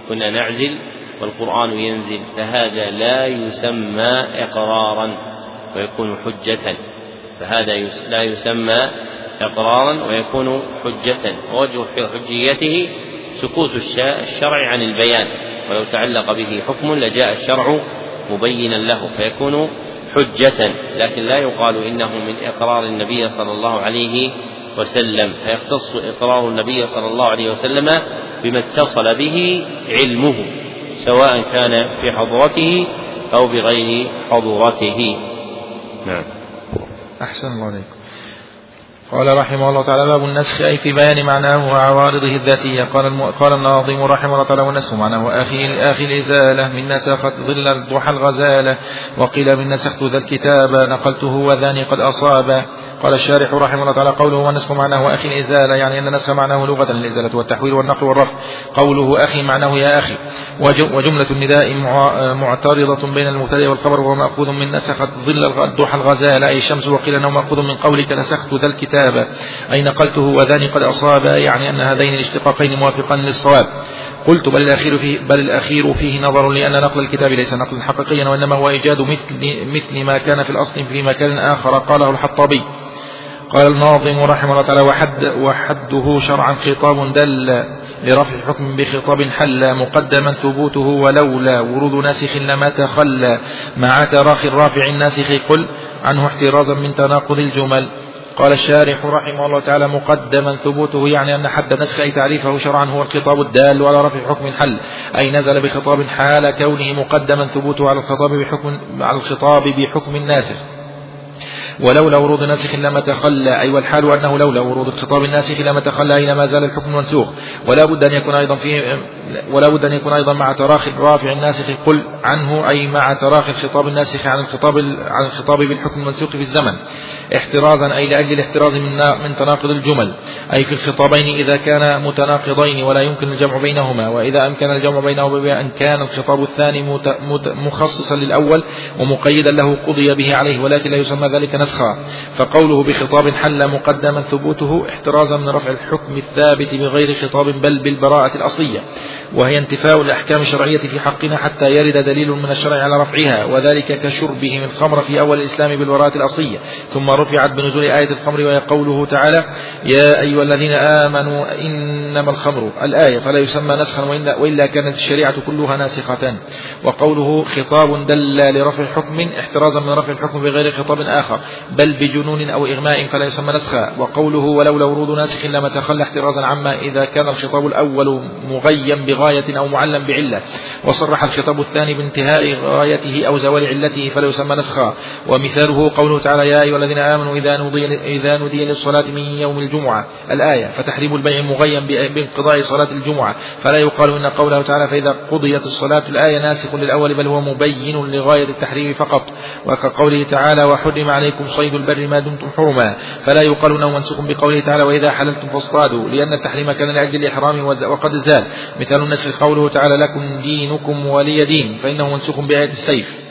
كنا نعزل والقرآن ينزل فهذا لا يسمى إقرارا ويكون حجة فهذا لا يسمى إقرارا ويكون حجة ووجه حجيته سكوت الشرع عن البيان. ولو تعلق به حكم لجاء الشرع مبينا له فيكون حجة. لكن لا يقال إنه من إقرار النبي صلى الله عليه وسلم. فيختص إقرار النبي صلى الله عليه وسلم بما اتصل به علمه سواء كان في حضرته أو بغير حضرته. نعم. أحسن الله عليكم. قال رحمه الله تعالى باب النسخ أي في بيان معناه وعوارضه الذاتية. قال قال الناظم رحمه الله تعالى والنسخ معناه أخي أخي الإزالة من نسخت ظل الضحى الغزالة وقيل من نسخت ذا الكتاب نقلته وذاني قد أصاب. قال الشارح رحمه الله تعالى قوله والنسخ معناه أخي الإزالة يعني أن النسخ معناه لغة الإزالة والتحويل والنقل والرفع. قوله أخي معناه يا أخي. وجملة النداء معترضة بين المبتدأ والخبر وهو مأخوذ من نسخت ظل الضحى الغزالة أي الشمس وقيل أنه مأخوذ من قولك نسخت ذا الكتاب أي نقلته وذاني قد أصاب يعني أن هذين الاشتقاقين موافقان للصواب. قلت بل الأخير فيه, بل الأخير فيه نظر لأن نقل الكتاب ليس نقلا حقيقيا وإنما هو إيجاد مثل, مثل ما كان في الأصل في مكان آخر قاله الحطابي. قال الناظم رحمه الله تعالى وحد وحده شرعا خطاب دل لرفع حكم بخطاب حل مقدما ثبوته ولولا ورود ناسخ لما تخلى مع تراخي الرافع الناسخ قل عنه احترازا من تناقض الجمل. قال الشارح رحمه الله تعالى مقدما ثبوته يعني أن حد نسخ أي تعريفه شرعا هو الخطاب الدال على رفع حكم الحل أي نزل بخطاب حال كونه مقدما ثبوته على الخطاب بحكم على الخطاب بحكم الناسخ. ولولا ورود ناسخ لما تخلى أي والحال أنه لولا ورود الخطاب الناسخ لما تخلى أين ما زال الحكم منسوخ. ولا بد أن يكون أيضا فيه ولا بد أن يكون أيضا مع تراخي الرافع الناسخ قل عنه أي مع تراخي الخطاب الناسخ عن الخطاب عن الخطاب بالحكم المنسوخ في الزمن. احترازا أي لأجل الاحتراز من من تناقض الجمل. أي في الخطابين إذا كان متناقضين ولا يمكن الجمع بينهما. وإذا أمكن الجمع بينهما بأن كان الخطاب الثاني مخصصا للأول ومقيدا له قضي به عليه ولكن لا يسمى ذلك نسخا فقوله بخطاب حل مقدما ثبوته احترازا من رفع الحكم الثابت بغير خطاب بل بالبراءة الأصلية وهي انتفاء الأحكام الشرعية في حقنا حتى يرد دليل من الشرع على رفعها وذلك كشربهم الخمر في أول الإسلام بالبراءة الأصلية. ثم رفعت بنزول آية الخمر وهي قوله تعالى يا أيها الذين آمنوا إنما الخمر الآية فلا يسمى نسخا وإلا, وإلا كانت الشريعة كلها ناسخة. وقوله خطاب دل لرفع حكم احترازا من رفع الحكم بغير خطاب آخر. بل بجنون أو إغماء فلا يسمى نسخا. وقوله ولولا ورود ناسخ لما تخلى احترازا عما إذا كان الخطاب الأول مغيم بغاية أو معلم بعلة. وصرح الخطاب الثاني بانتهاء غايته أو زوال علته فلا يسمى نسخا. ومثاله قوله تعالى يا أيها الذين آمنوا إذا نودي, إذا نودي للصلاة من يوم الجمعة. الآية فتحريم البيع مغيم بانقضاء صلاة الجمعة. فلا يقال إن قوله تعالى فإذا قضيت الصلاة الآية ناسخ للأول بل هو مبين لغاية التحريم فقط. وكقوله تعالى وحرم عليكم صيد البر ما دمتم حرما فلا يقال انه منسوخ بقوله تعالى وإذا حللتم فاصطادوا لأن التحريم كان لأجل الإحرام وقد زال. مثال النسخ قوله تعالى لكم دينكم ولي دين فإنه منسوخ بآية السيف.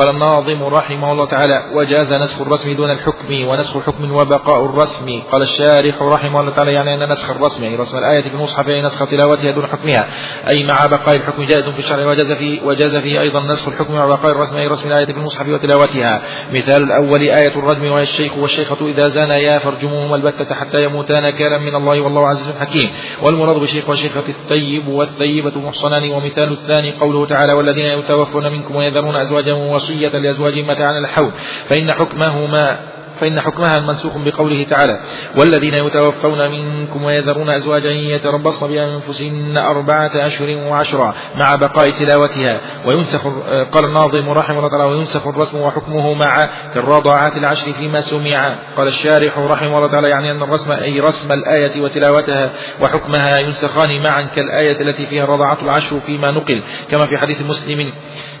قال الناظم رحمه الله تعالى وجاز نسخ الرسم دون الحكم ونسخ الحكم وبقاء الرسم. قال الشارح رحمه الله تعالى يعني أن نسخ الرسم يعني رسم الآية في المصحف أي نسخ تلاوتها دون حكمها. أي مع بقاء الحكم جائز في الشرع وجاز فيه وجاز فيه أيضا نسخ الحكم مع بقاء الرسم أي رسم الآية في المصحف وتلاوتها. مثال الأول آية الرجم وهي الشيخ والشيخة إذا زانيا فرجموهما البتة حتى يموتا كالا من الله والله عزيز حكيم. والمراد بالشيخ والشيخة الثيب والثيبة محصنان. ومثال الثاني قوله تعالى والذين يتوفون منكم ويذرون أزواجا وصية لأزواجهم متاعا الحول. فإن حكمهما فإن حكمها المنسوخ بقوله تعالى والذين يتوفون منكم ويذرون أزواجا يتربصن بأنفسهن أربعة أشهر وعشرا مع بقاء تلاوتها. وينسخ قال الناظم رحمه الله تعالى وينسخ الرسم وحكمه مع كالرضاعات العشر فيما سمع. قال الشارح رحمه الله تعالى يعني أن الرسم أي رسم الآية وتلاوتها وحكمها ينسخان معا كالآية التي فيها الرضاعة العشر فيما نقل كما في حديث مسلم.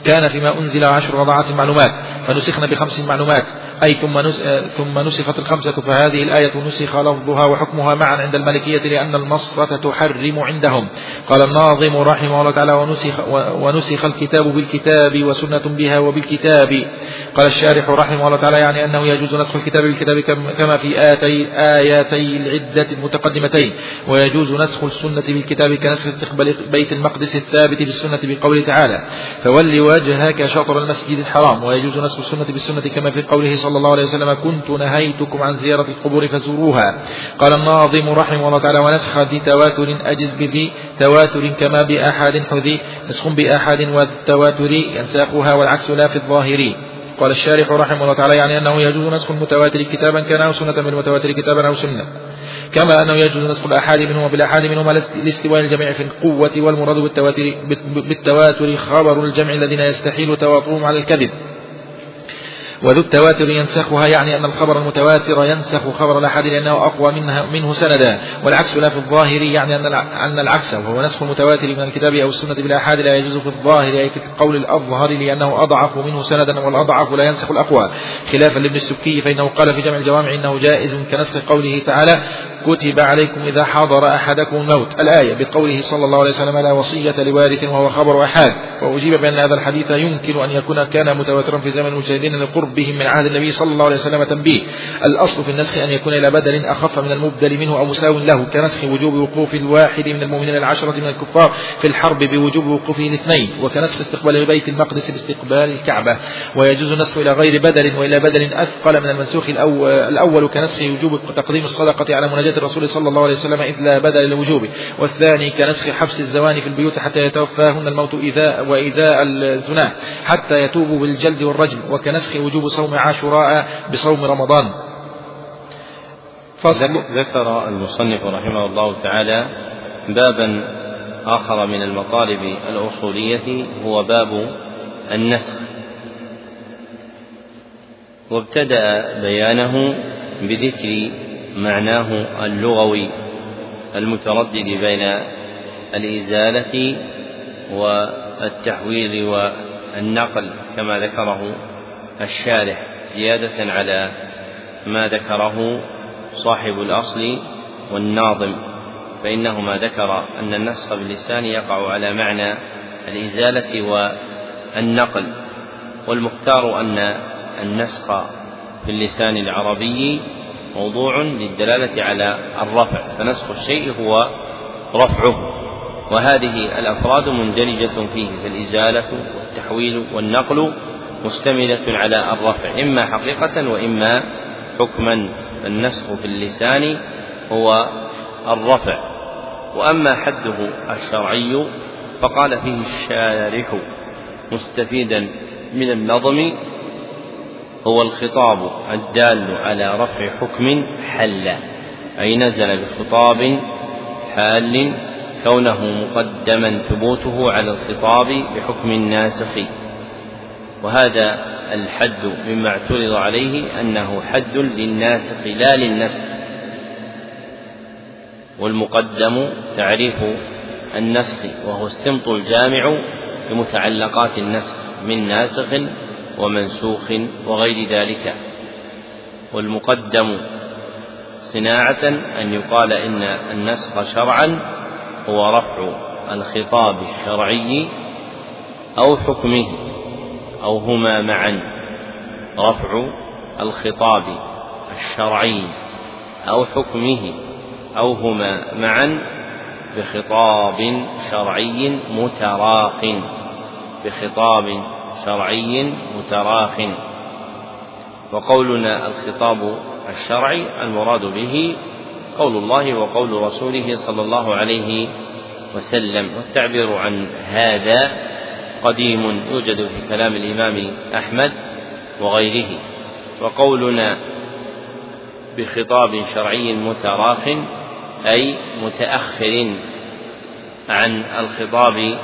كان فيما أنزل عشر رضاعات معلومات فنسخن بخمس معلومات. أي ثم ثم نسخت الخمسة فهذه الآية نسخ لفظها وحكمها معا عند المالكية لأن المصة تحرم عندهم. قال الناظم رحمه الله تعالى ونسخ, ونسخ الكتاب بالكتاب وسنة بها وبالكتاب. قال الشارح رحمه الله تعالى يعني أنه يجوز نسخ الكتاب بالكتاب كما في آتي آياتي العدة المتقدمتين. ويجوز نسخ السنة بالكتاب كنسخ استقبال بيت المقدس الثابت بالسنة بقوله تعالى فول وجهك شطر المسجد الحرام ويجوز نسخ السنة بالسنة كما في قوله صلى الله عليه وسلم كنت نهيتكم عن زيارة القبور فزوروها. قال الناظم رحمه الله تعالى ونسخ ذي تواتر أجز بذي تواتر كما بأحد حذي نسخ بأحد والتواتر ينساخها والعكس لا في الظاهر. قال الشارح رحمه الله تعالى يعني أنه يجوز نسخ المتواتر كتابا كان أو سنة بالمتواتر كتابا أو سنة. كما أنه يجوز نسخ الأحاد منهما بالأحاد منهما لاستواء الجميع في القوة والمراد بالتواتر, بالتواتر خبر الجمع الذين يستحيل تواترهم على الكذب. وذو التواتر ينسخها يعني أن الخبر المتواتر ينسخ خبر الأحد لأنه أقوى منها منه سندا والعكس لا في الظاهر يعني أن العكس وهو نسخ المتواتر من الكتاب أو السنة بالآحاد لا يجوز في الظاهر أي في القول الأظهر لأنه أضعف منه سندا والأضعف لا ينسخ الأقوى. خلافا لابن السكي فإنه قال في جمع الجوامع إنه جائز كنسخ قوله تعالى كتب عليكم إذا حضر أحدكم الموت الآية بقوله صلى الله عليه وسلم لا وصية لوارث وهو خبر أحد وأجيب بأن هذا الحديث يمكن أن يكون كان متواترا في زمن المجتهدين لقربهم من عهد النبي صلى الله عليه وسلم تنبيه. الأصل في النسخ أن يكون إلى بدل أخف من المبدل منه أو مساو له كنسخ وجوب وقوف الواحد من المؤمنين العشرة من الكفار في الحرب بوجوب وقوفه الاثنين وكنسخ استقبال بيت المقدس باستقبال الكعبة. ويجوز النسخ إلى غير بدل وإلى بدل أثقل من المنسوخ الأول, كنسخ وجوب تقديم الصدقة على مناجاة الرسول صلى الله عليه وسلم إذ لا بدل لوجوبه. والثاني كنسخ حبس الزواني في البيوت حتى يتوفاهن الموت إذا وإذاء الزنا حتى يتوبوا بالجلد والرجم. وكنسخ وجوب صوم عاشوراء بصوم رمضان. ذكر المصنف رحمه الله تعالى بابا آخر من المطالب الأصولية هو باب النسخ. وابتدأ بيانه بذكر معناه اللغوي المتردد بين الإزالة والتحويل والنقل كما ذكره الشارح زيادة على ما ذكره صاحب الأصل والناظم فإنهما ذكر أن النسخ باللسان يقع على معنى الإزالة والنقل والمختار أن النسخ في اللسان العربي موضوع للدلالة على الرفع فنسخ الشيء هو رفعه وهذه الأفراد مندرجة فيه فالإزالة والتحويل والنقل مشتملة على الرفع إما حقيقة وإما حكما. النسخ في اللسان هو الرفع. وأما حده الشرعي فقال فيه الشارح مستفيدا من النظم هو الخطاب الدال على رفع حكم حل أي نزل بخطاب حال كونه مقدما ثبوته على الخطاب بحكم الناسخ. وهذا الحد مما اعترض عليه أنه حد للناسخ لا للنسخ والمقدم تعريف النسخ وهو السمط الجامع لمتعلقات النسخ من ناسخ ومنسوخ وغير ذلك. والمقدم صناعة أن يقال إن النسخ شرعا هو رفع الخطاب الشرعي أو حكمه. أو هما معا. رفع الخطاب الشرعي أو حكمه أو هما معا بخطاب شرعي متراق. بخطاب شرعي متراخ وقولنا الخطاب الشرعي المراد به قول الله وقول رسوله صلى الله عليه وسلم. والتعبير عن هذا قديم يوجد في كلام الإمام أحمد وغيره وقولنا بخطاب شرعي متراخ أي متأخر عن الخطاب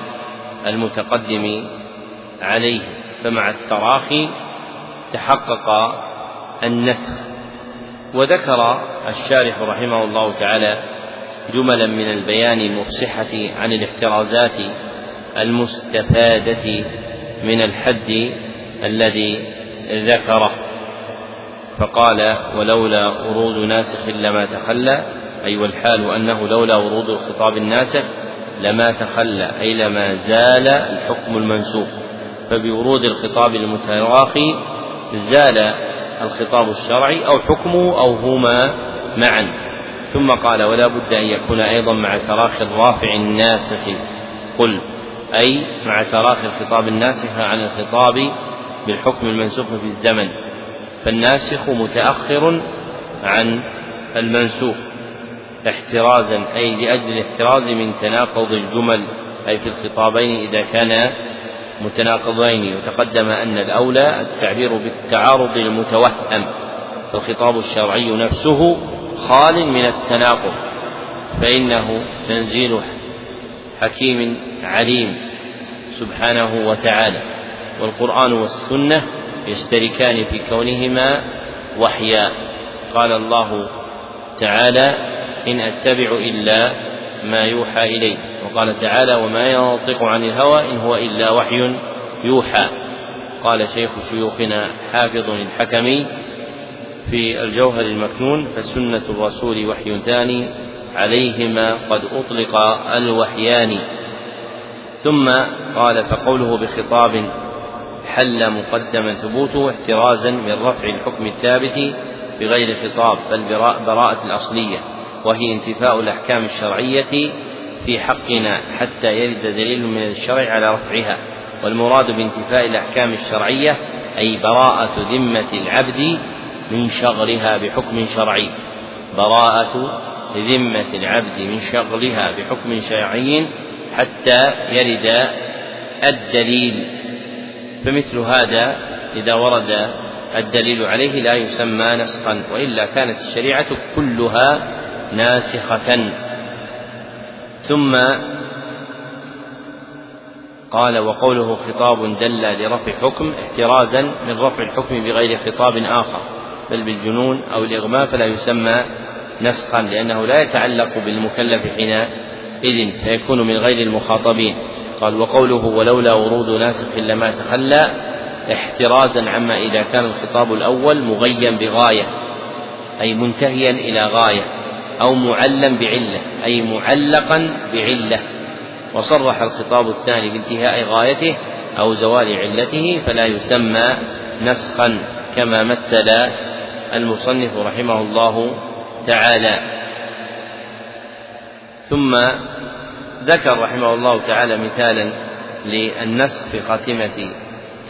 المتقدم عليه فمع التراخي تحقق النسخ. وذكر الشارح رحمه الله تعالى جملا من البيان المفصحة عن الاحترازات المستفادة من الحد الذي ذكره فقال ولولا ورود ناسخ لما تخلى. أي والحال أنه لولا ورود الخطاب الناسخ لما تخلى أي لما زال الحكم المنسوخ. فبورود الخطاب المتراخي زال الخطاب الشرعي أو حكمه أو هما معا. ثم قال ولا بد أن يكون أيضا مع تراخي الرافع الناسخ. قل أي مع تراخي الخطاب الناسخ عن الخطاب بالحكم المنسوخ في الزمن. فالناسخ متأخر عن المنسوخ احترازا أي لأجل الاحتراز من تناقض الجمل أي في الخطابين إذا كان متناقضين. وتقدم أن الأولى التعبير بالتعارض المتوهم فالخطاب الشرعي نفسه خال من التناقض فإنه تنزيل حكيم عليم سبحانه وتعالى. والقرآن والسنة يشتركان في كونهما وحيا. قال الله تعالى إن أتبع إلا ما يوحى إلي. وقال تعالى وما ينطق عن الهوى إن هو إلا وحي يوحى. قال شيخ شيوخنا حافظ الحكمي في الجوهر المكنون فسنة الرسول وحي ثاني عليهما قد أطلق الوحيان. ثم قال فقوله بخطاب حل مقدما ثبوته احترازا من رفع الحكم الثابت بغير خطاب بل براءة الأصلية وهي انتفاء الأحكام الشرعية في حقنا حتى يرد دليل من الشرع على رفعها. والمراد بانتفاء الأحكام الشرعية أي براءة ذمة العبد من شغلها بحكم شرعي. براءة ذمة العبد من شغلها بحكم شرعي حتى يرد الدليل. فمثل هذا إذا ورد الدليل عليه لا يسمى نسخا وإلا كانت الشريعة كلها ناسخة. ثم قال وقوله خطاب دل لرفع حكم احترازا من رفع الحكم بغير خطاب آخر بل بالجنون أو الإغماء فلا يسمى نسخا لأنه لا يتعلق بالمكلف حينئذ فيكون من غير المخاطبين. قال وقوله ولولا ورود ناسخ لما تخلى احترازا عما إذا كان الخطاب الأول مغيا بغاية أي منتهيا إلى غاية أو معلم بعلة أي معلقا بعلة. وصرح الخطاب الثاني بانتهاء غايته أو زوال علته فلا يسمى نسخا كما مثل المصنف رحمه الله تعالى. ثم ذكر رحمه الله تعالى مثالا للنسخ في خاتمة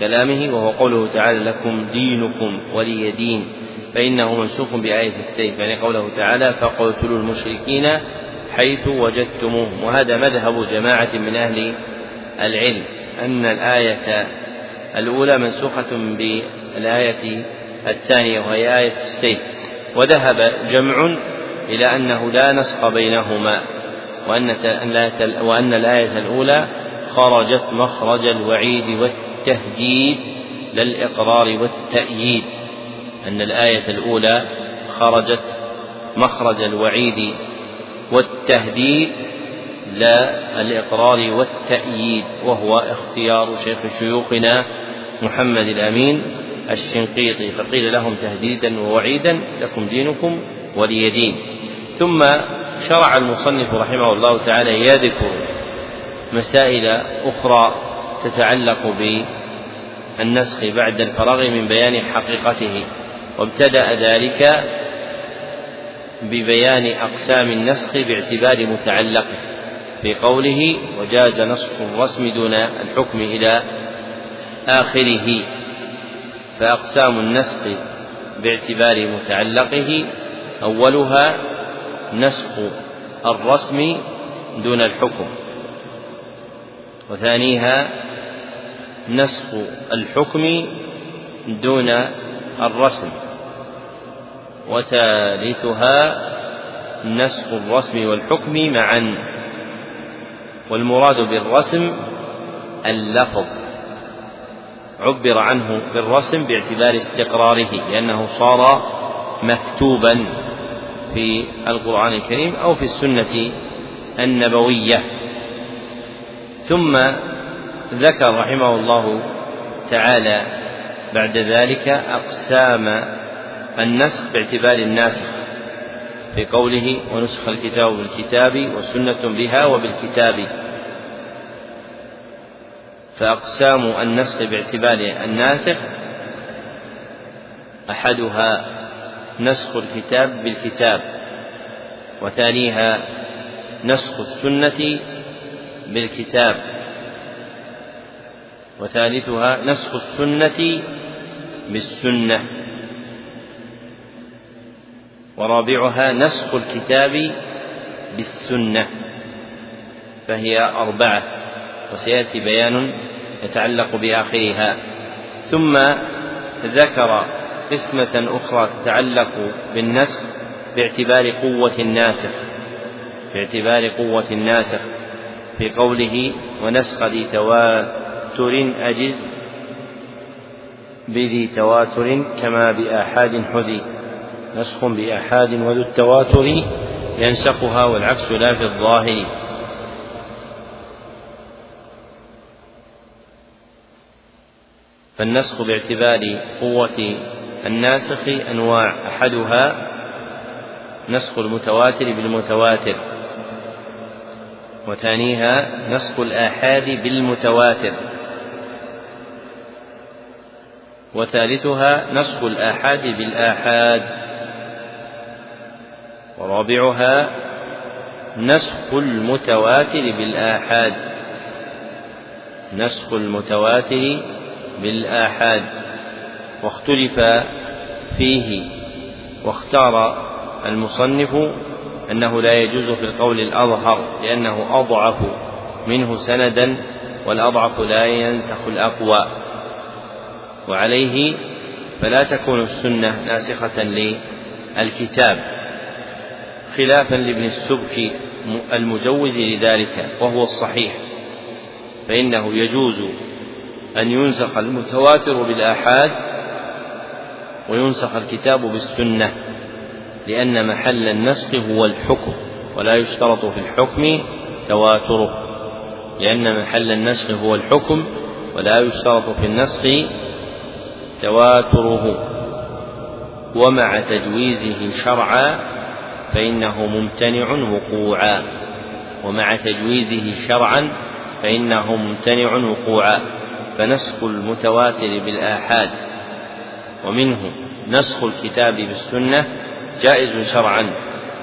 كلامه وهو قوله تعالى لكم دينكم ولي دين. فإنه منسوخ بآية السيف يعني قوله تعالى فاقتلوا المشركين حيث وجدتموهم. وهذا مذهب جماعة من أهل العلم أن الآية الأولى منسوخة بالآية الثانية وهي آية السيف. وذهب جمع إلى أنه لا نسخ بينهما وأن وأن الآية الأولى خرجت مخرج الوعيد والتهديد لا الإقرار والتأييد أن الآية الأولى خرجت مخرج الوعيد والتهديد لا الإقرار والتأييد وهو اختيار شيخ شيوخنا محمد الأمين الشنقيطي فقيل لهم تهديدا ووعيدا لكم دينكم ولي دين. ثم شرع المصنف رحمه الله تعالى يذكر مسائل أخرى تتعلق بالنسخ بعد الفراغ من بيان حقيقته. وابتدأ ذلك ببيان أقسام النسخ باعتبار متعلقه. في قوله وجاز نسخ الرسم دون الحكم إلى آخره. فأقسام النسخ باعتبار متعلقه أولها نسخ الرسم دون الحكم وثانيها نسخ الحكم دون الرسم وثالثها نسخ الرسم والحكم معا والمراد بالرسم اللفظ. عبر عنه بالرسم باعتبار استقراره لأنه صار مكتوبا في القرآن الكريم أو في السنة النبوية. ثم ذكر رحمه الله تعالى بعد ذلك أقسام النسخ باعتبار الناسخ في قوله ونسخ الكتاب بالكتاب وسنة بها وبالكتاب فأقسام النسخ باعتبار الناسخ أحدها نسخ الكتاب بالكتاب وثانيها نسخ السنة بالكتاب وثالثها نسخ السنة بالسنة ورابعها نسخ الكتاب بالسنة فهي أربعة. وسيأتي بيان يتعلق بآخرها. ثم ذكر قسمة أخرى تتعلق بالنسخ باعتبار قوة الناسخ باعتبار قوة الناسخ في قوله ونسخ ذي تواتر أجز بذي تواتر كما بآحاد حزي. نسخ بآحاد وذو التواتر ينسخها والعكس لا في الظاهر. فالنسخ باعتبار قوة الناسخ أنواع أحدها نسخ المتواتر بالمتواتر وثانيها نسخ الآحاد بالمتواتر وثالثها نسخ الآحاد بالآحاد ورابعها نسخ المتواتر بالآحاد نسخ المتواتر بالآحاد واختلف فيه واختار المصنف أنه لا يجوز في القول الأظهر لأنه أضعف منه سندا والأضعف لا ينسخ الأقوى. وعليه فلا تكون السنة ناسخة للكتاب خلافا لابن السبك المجوز لذلك وهو الصحيح فإنه يجوز أن ينسخ المتواتر بالآحاد وينسخ الكتاب بالسنة لأن محل النسخ هو الحكم ولا يشترط في الحكم تواتره لأن محل النسخ هو الحكم ولا يشترط في النسخ تواتره. ومع تجويزه شرعا فإنه ممتنع وقوعا ومع تجويزه شرعا فإنه ممتنع وقوعا. فنسخ المتواتر بالآحاد ومنه نسخ الكتاب بالسنة جائز شرعا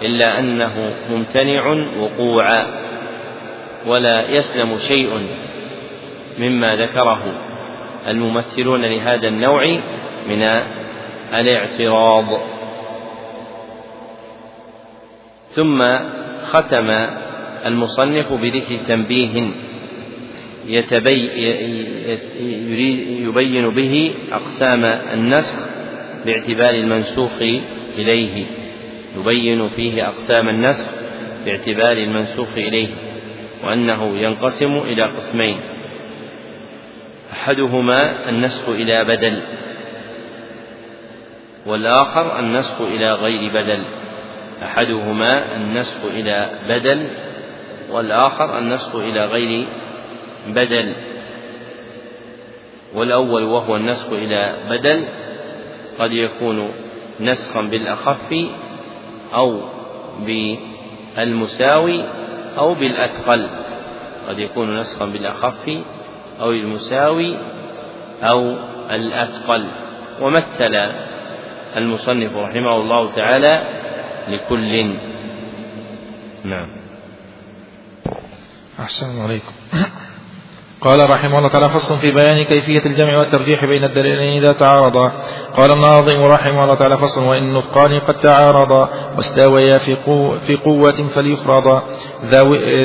إلا أنه ممتنع وقوعا ولا يسلم شيء مما ذكره الممثلون لهذا النوع من الاعتراض. ثم ختم المصنف بذكر تنبيه يبين به أقسام النسخ باعتبار المنسوخ إليه. يبين فيه أقسام النسخ باعتبار المنسوخ إليه وأنه ينقسم إلى قسمين. أحدهما النسخ إلى بدل والآخر النسخ إلى غير بدل. أحدهما النسخ إلى بدل والآخر النسخ إلى غير بدل والأول وهو النسخ إلى بدل قد يكون نسخا بالأخف أو بالمساوي أو بالأثقل. قد يكون نسخا بالأخف أو المساوي أو الأثقل. ومثل المصنف رحمه الله تعالى لكل. نعم. أحسن عليكم. قال رحمه الله تعالى فصل في بيان كيفية الجمع والترجيح بين الدليلين إذا تعارضا. قال الناظم رحمه الله تعالى فصل وإن نطقان قد تعارضا واستويا في, قوة, في قوة فليفرضا.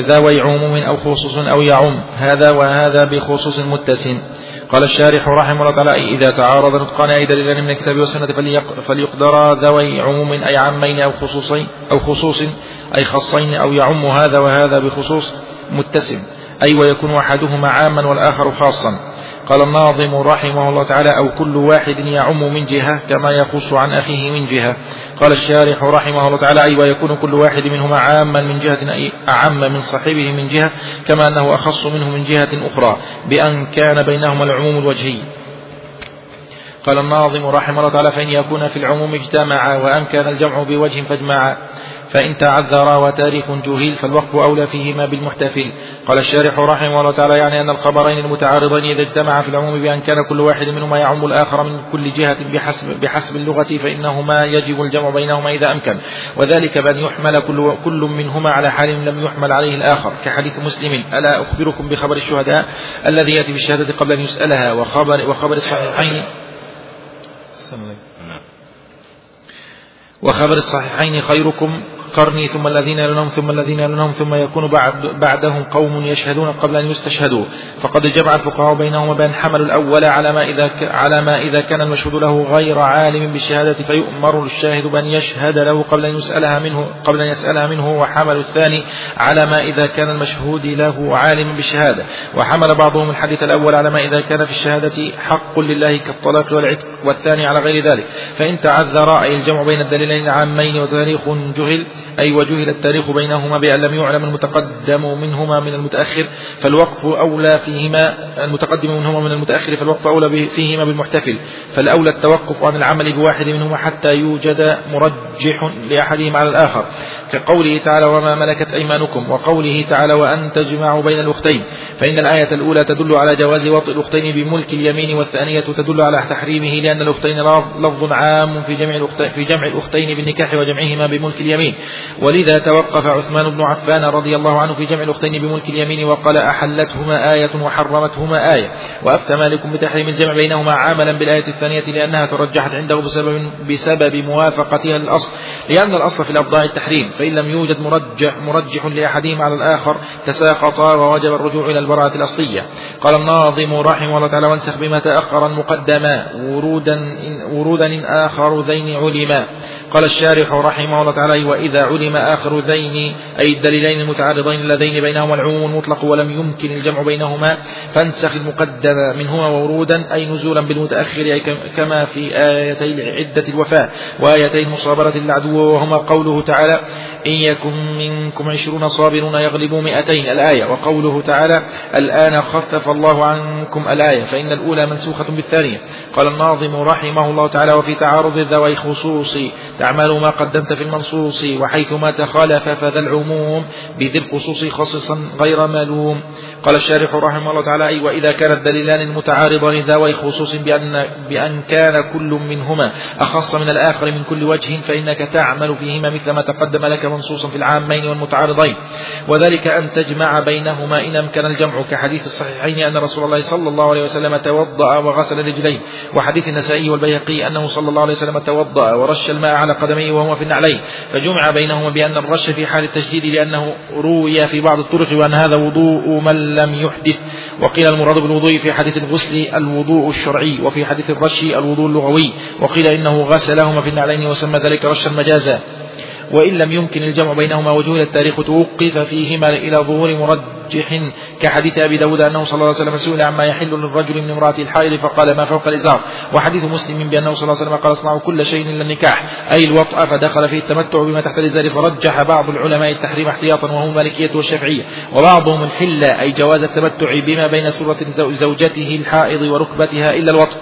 ذوي عموم أو خصوص أو يعم. هذا وهذا بخصوص متسم. قال الشارح رحمه الله تعالى إذا تعارض نطقان أي دليلان من الكتاب والسنة فليقدرا ذوي عموم أي عمين أو خصوصين أو خصوص أي خصين أو يعم هذا وهذا بخصوص متسم. أي ويكون أحدهما عاما والآخر خاصا. قال الناظم رحمه الله تعالى أو كل واحد يعم من جهة كما يخص عن أخيه من جهة. قال الشارح رحمه الله تعالى أي ويكون كل واحد منهما عاما من جهة أي أعم من صاحبه من جهة كما أنه أخص منه من جهة أخرى بأن كان بينهما العموم الوجهي. قال الناظم رحمه الله تعالى فإن يكون في العموم اجتمعا وأمكن الجمع بوجه فاجمعا. فإن تعذرا وتاريخ جهيل فالوقف أولى فيهما بالمحتفل قال الشارح رحمه الله تعالى يعني أن الخبرين المتعارضين إذا اجتمعا في العموم بأن كان كل واحد منهما يعم الآخر من كل جهة بحسب, بحسب اللغة فإنهما يجب الجمع بينهما إذا أمكن. وذلك بأن يحمل كل, كل منهما على حال لم يحمل عليه الآخر. كحديث مسلم ألا أخبركم بخبر الشهداء الذي يأتي بالشهادة قبل أن يسألها وخبر, وخبر الصحيحين؟ وخبر الصحيحين خيركم قرني ثم الذين يلونهم ثم الذين يلونهم ثم يكون بعد بعدهم قوم يشهدون قبل أن يستشهدوا. فقد جمع الفقهاء بينهما بأن حملوا الأول على ما إذا على ما إذا كان المشهود له غير عالم بالشهادة فيؤمر الشاهد بأن يشهد له قبل أن يسألها منه قبل أن يسألها منه. وحمل الثاني على ما إذا كان المشهود له عالم بالشهادة. وحمل بعضهم الحديث الأول على ما إذا كان في الشهادة حق لله كالطلاق والعتق والثاني على غير ذلك. فإن تعذر أي الجمع بين الدليلين العامين وتاريخ جهل أي وجهل التاريخ بينهما بأن لم يعلم المتقدم منهما من المتأخر فالوقف أولى فيهما المتقدم منهما من المتأخر فالوقف أولى فيهما بالمحتفل. فالأولى التوقف عن العمل بواحد منهما حتى يوجد مرجح لأحدهما على الآخر. كقوله تعالى وما ملكت أيمانكم وقوله تعالى وأن تجمعوا بين الأختين فإن الآية الأولى تدل على جواز وطء الأختين بملك اليمين والثانية تدل على تحريمه لأن الأختين لفظ عام في جمع في جمع الأختين بالنكاح وجمعهما بملك اليمين. ولذا توقف عثمان بن عفان رضي الله عنه في جمع الأختين بملك اليمين وقال أحلتهما آية وحرمتهما آية. وأفتى مالك بتحريم الجمع بينهما عاملا بالآية الثانية لأنها ترجحت عنده بسبب, بسبب موافقتها للأصل لأن الأصل في الأبضاع التحريم فإن لم يوجد مرجح, مرجح لأحدهما على الآخر تساقطا ووجب الرجوع إلى البراءة الأصلية. قال الناظم رحمه الله تعالى وانسخ بما تأخر المقدما ورودا ورودا آخر ذين علما. قال الشارح رحمه الله تعالى وإذا علم آخر ذين أي الدليلين المتعارضين اللذين بينهما العموم المطلق ولم يمكن الجمع بينهما فانسخ المقدم منهما ورودا أي نزولا بالمتأخر أي كما في آيتي عدة الوفاة وآيتي مصابرة العدو وهما قوله تعالى إن يكن منكم عشرون صابرون يغلبوا مئتين الآية وقوله تعالى الآن خفف الله عنكم الآية فإن الأولى منسوخة بالثانية. قال الناظم رحمه الله تعالى وفي تعارض ذوي خصوص تعمل ما قدمت في المنصوص وحيث ما تخالف فذا العموم بذي الخصوص خصصا غير ملوم. قال الشارح رحمه الله تعالى أي وإذا كان الدليلان المتعارضان ذوي خصوص بأن, بأن كان كل منهما أخص من الآخر من كل وجه فإنك تعمل فيهما مثل ما تقدم لك منصوصا في العامين والمتعارضين. وذلك أن تجمع بينهما إن أمكن الجمع كحديث الصحيحين أن رسول الله صلى الله عليه وسلم توضأ وغسل رجليه. وحديث النسائي والبيهقي أنه صلى الله عليه وسلم توضأ ورش الماء على قدميه وهو في النعلين. فجمع بينهما بأن الرش في حال التشديد لأنه روي في بعض الطرق وأن هذا وضوء من لم يحدث. وقيل المراد بالوضوء في حديث الغسل الوضوء الشرعي وفي حديث الرش الوضوء اللغوي. وقيل إنه غسلهما في النعلين وسمى ذلك رشا مجازا وإن لم يمكن الجمع بينهما وجهل التاريخ توقف فيهما إلى ظهور مرجح كحديث أبي داود أنه صلى الله عليه وسلم سئل عما يحل للرجل من امرأة الحائض فقال ما فوق الإزار. وحديث مسلم بأنه صلى الله عليه وسلم قال اصنعوا كل شيء إلا النكاح أي الوطأ فدخل فيه التمتع بما تحت الإزار فرجح بعض العلماء التحريم احتياطا وهم المالكية والشافعية. وبعضهم الحلة أي جواز التمتع بما بين سورة زوجته الحائض وركبتها إلا الوطأ.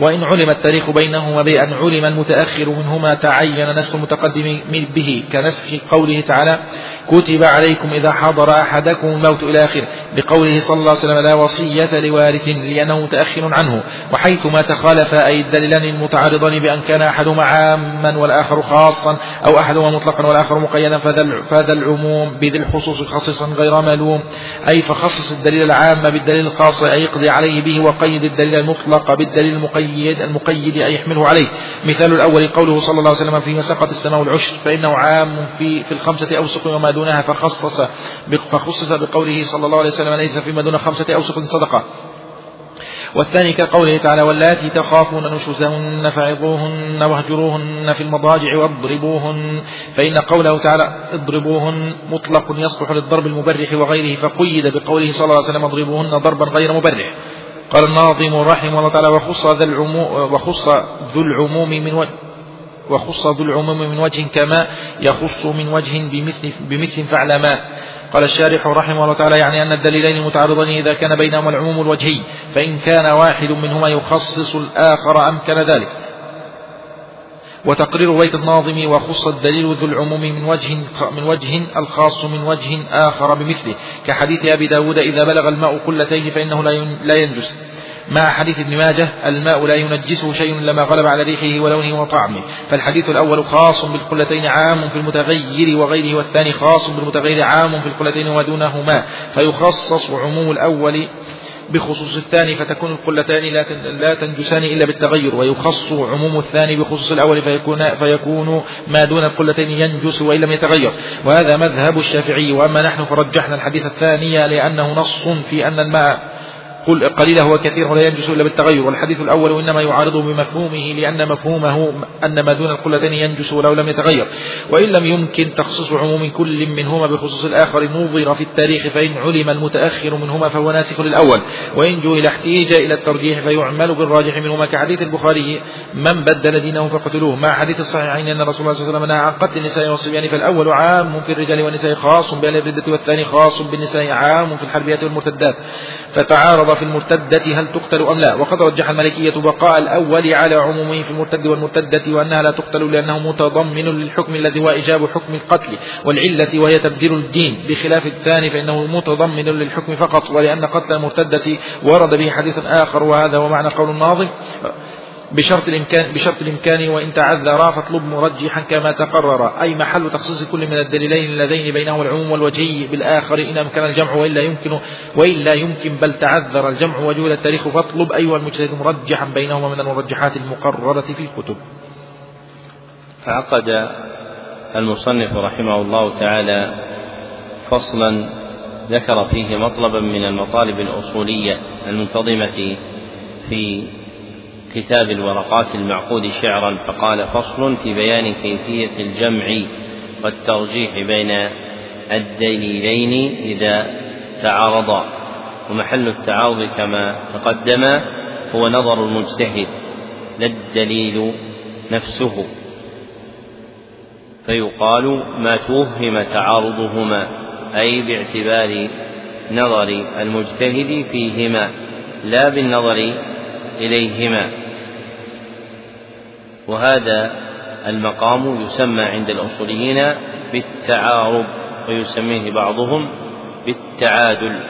وإن علم التاريخ بينهما بأن علم المتأخر منهما تعين نسخ المتقدم به كنسخ قوله تعالى كتب عليكم إذا حضر أحدكم الموت إلى آخره بقوله صلى الله عليه وسلم لا وصية لوارث لأنه متأخر عنه وحيث ما تخالف أي الدليلان المتعارضان بأن كان أحدهما عاما والآخر خاصا أو أحدهما مطلقا والآخر مقيدا فذا العموم بذي الخصوص خصيصا غير ملوم. أي فخصص الدليل العام بالدليل الخاص أي يقضي عليه به وقيد الدليل المطلق بالدليل المقيد. المقيد أي يحمله عليه. مثال الأول قوله صلى الله عليه وسلم في مساقة السماء والعشر فإنه عام في في الخمسة أوسق وما دونها فخصص فخصص بقوله صلى الله عليه وسلم ليس فيما دون خمسة أوسق صدقة. والثاني كقوله تعالى واللاتي تخافون نشوزهن فعظوهن واهجروهن في المضاجع واضربوهن فإن قوله تعالى اضربوهن مطلق يصلح للضرب المبرح وغيره فقيد بقوله صلى الله عليه وسلم اضربوهن ضربا غير مبرح. قال الناظم رحمه الله تعالى وخص ذا العموم وخص ذو العموم من وجه وخص ذو العموم من وجه كما يخص من وجه بمثل, بمثل فعل ما. قال الشارح رحمه الله تعالى يعني أن الدليلين المتعارضين إذا كان بينهما العموم الوجهي فإن كان واحد منهما يخصص الآخر أمكن ذلك. وتقرير بيت الناظم وخص الدليل ذو العموم من وجه من وجه الخاص من وجه آخر بمثله كحديث أبي داود إذا بلغ الماء قلتين فإنه لا ينجس. مع حديث ابن ماجه الماء لا ينجسه شيء لما غلب على ريحه ولونه وطعمه فالحديث الأول خاص بالقلتين عام في المتغير وغيره والثاني خاص بالمتغير عام في القلتين ودونهما فيخصص عموم الأول بخصوص الثاني فتكون القلتان لا تنجسان إلا بالتغير ويخص عموم الثاني بخصوص الأول فيكون, فيكون ما دون القلتين ينجس وإن لم يتغير. وهذا مذهب الشافعي وأما نحن فرجحنا الحديث الثاني لأنه نص في أن الماء قل قليله وكثيره لا ينجس إلا بالتغير والحديث الأول إنما يعارضه بمفهومه لأن مفهومه أن ما دون القلتين ينجس ولو لم يتغير. وإن لم يمكن تخصيص عموم كل منهما بخصوص الآخر نظر في التاريخ فإن علم المتأخر منهما فهو ناسخ للأول. وإن جهل احتيج إلى الترجيح فيعمل بالراجح منهما كحديث البخاري من بدل دينه فقتلوه مع حديث الصحيحين أن رسول الله صلى الله عليه وسلم نهى عن قتل النساء والصبيان فالأول عام في الرجال والنساء خاص بأهل الردة والثاني خاص بالنساء عام في الحربيات والمرتدات. فتعارض في المرتدة هل تقتل أم لا؟ وقد رجح الملكية بقاء الأول على عمومه في المرتد والمرتدة وأنها لا تقتل لأنه متضمن للحكم الذي هو إجاب حكم القتل والعلة وهي تبديل الدين. بخلاف الثاني فإنه متضمن للحكم فقط ولأن قتل المرتدة ورد به حديث آخر وهذا ومعنى قول الناظم. بشرط الإمكان, بشرط الإمكان وإن تعذرا فاطلب مرجحا كما تقرر. أي محل تخصيص كل من الدليلين اللذين بينهما العموم والوجهي بالآخر. إن أمكن الجمع وإلا يمكن وإلا يمكن بل تعذر الجمع وجول التاريخ فاطلب. أيها المجتهد مرجحا بينهما من المرجحات المقررة في الكتب. فعقد المصنف رحمه الله تعالى فصلا ذكر فيه مطلبا من المطالب الأصولية المنتظمة في كتاب الورقات المعقود شعرا فقال فصل في بيان كيفية الجمع والترجيح بين الدليلين إذا تعارضا. ومحل التعارض كما تقدم هو نظر المجتهد لا الدليل نفسه. فيقال ما توهم تعارضهما أي باعتبار نظر المجتهد فيهما لا بالنظر إليهما. وهذا المقام يسمى عند الأصوليين بالتعارض ويسميه بعضهم بالتعادل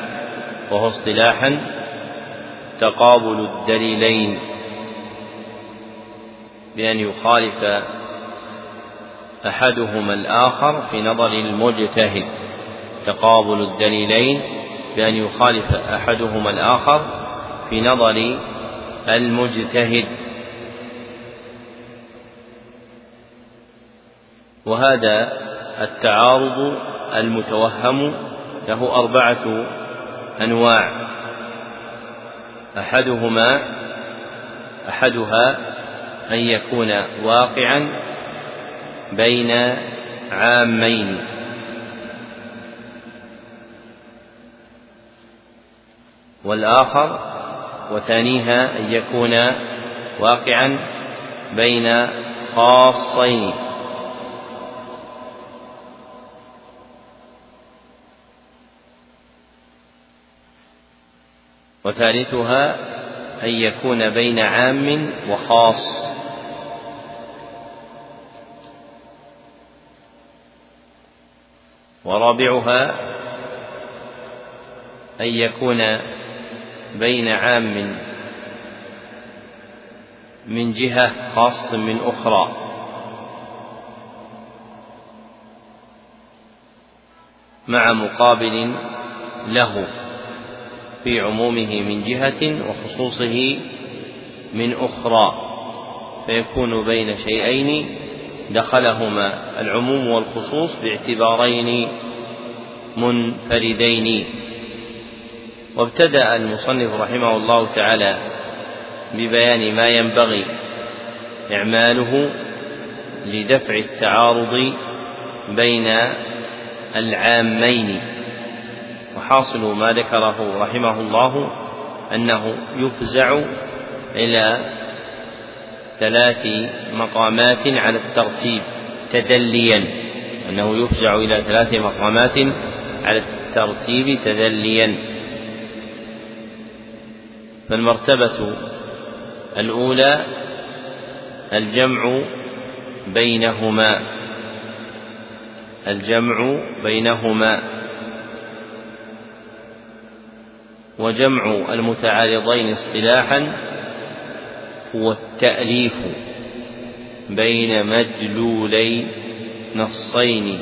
وهو اصطلاحا تقابل الدليلين بأن يخالف أحدهما الآخر في نظر المجتهد تقابل الدليلين بأن يخالف أحدهما الآخر في نظر المجتهد. وهذا التعارض المتوهم له أربعة أنواع. أحدهما أحدها أن يكون واقعا بين عامين. والآخر وثانيها أن يكون واقعا بين خاصين. وثالثها أن يكون بين عام وخاص. ورابعها أن يكون بين عام من جهة خاص من أخرى. مع مقابل له. في عمومه من جهة وخصوصه من أخرى فيكون بين شيئين دخلهما العموم والخصوص باعتبارين منفردين. وابتدأ المصنف رحمه الله تعالى ببيان ما ينبغي إعماله لدفع التعارض بين العامين. وحاصل ما ذكره رحمه الله أنه يفزع إلى ثلاث مقامات على الترتيب تدليا. أنه يفزع إلى ثلاث مقامات على الترتيب تدليا. فالمرتبة الأولى الجمع بينهما. الجمع بينهما. وجمع المتعارضين اصطلاحا هو التأليف بين مدلولي نصين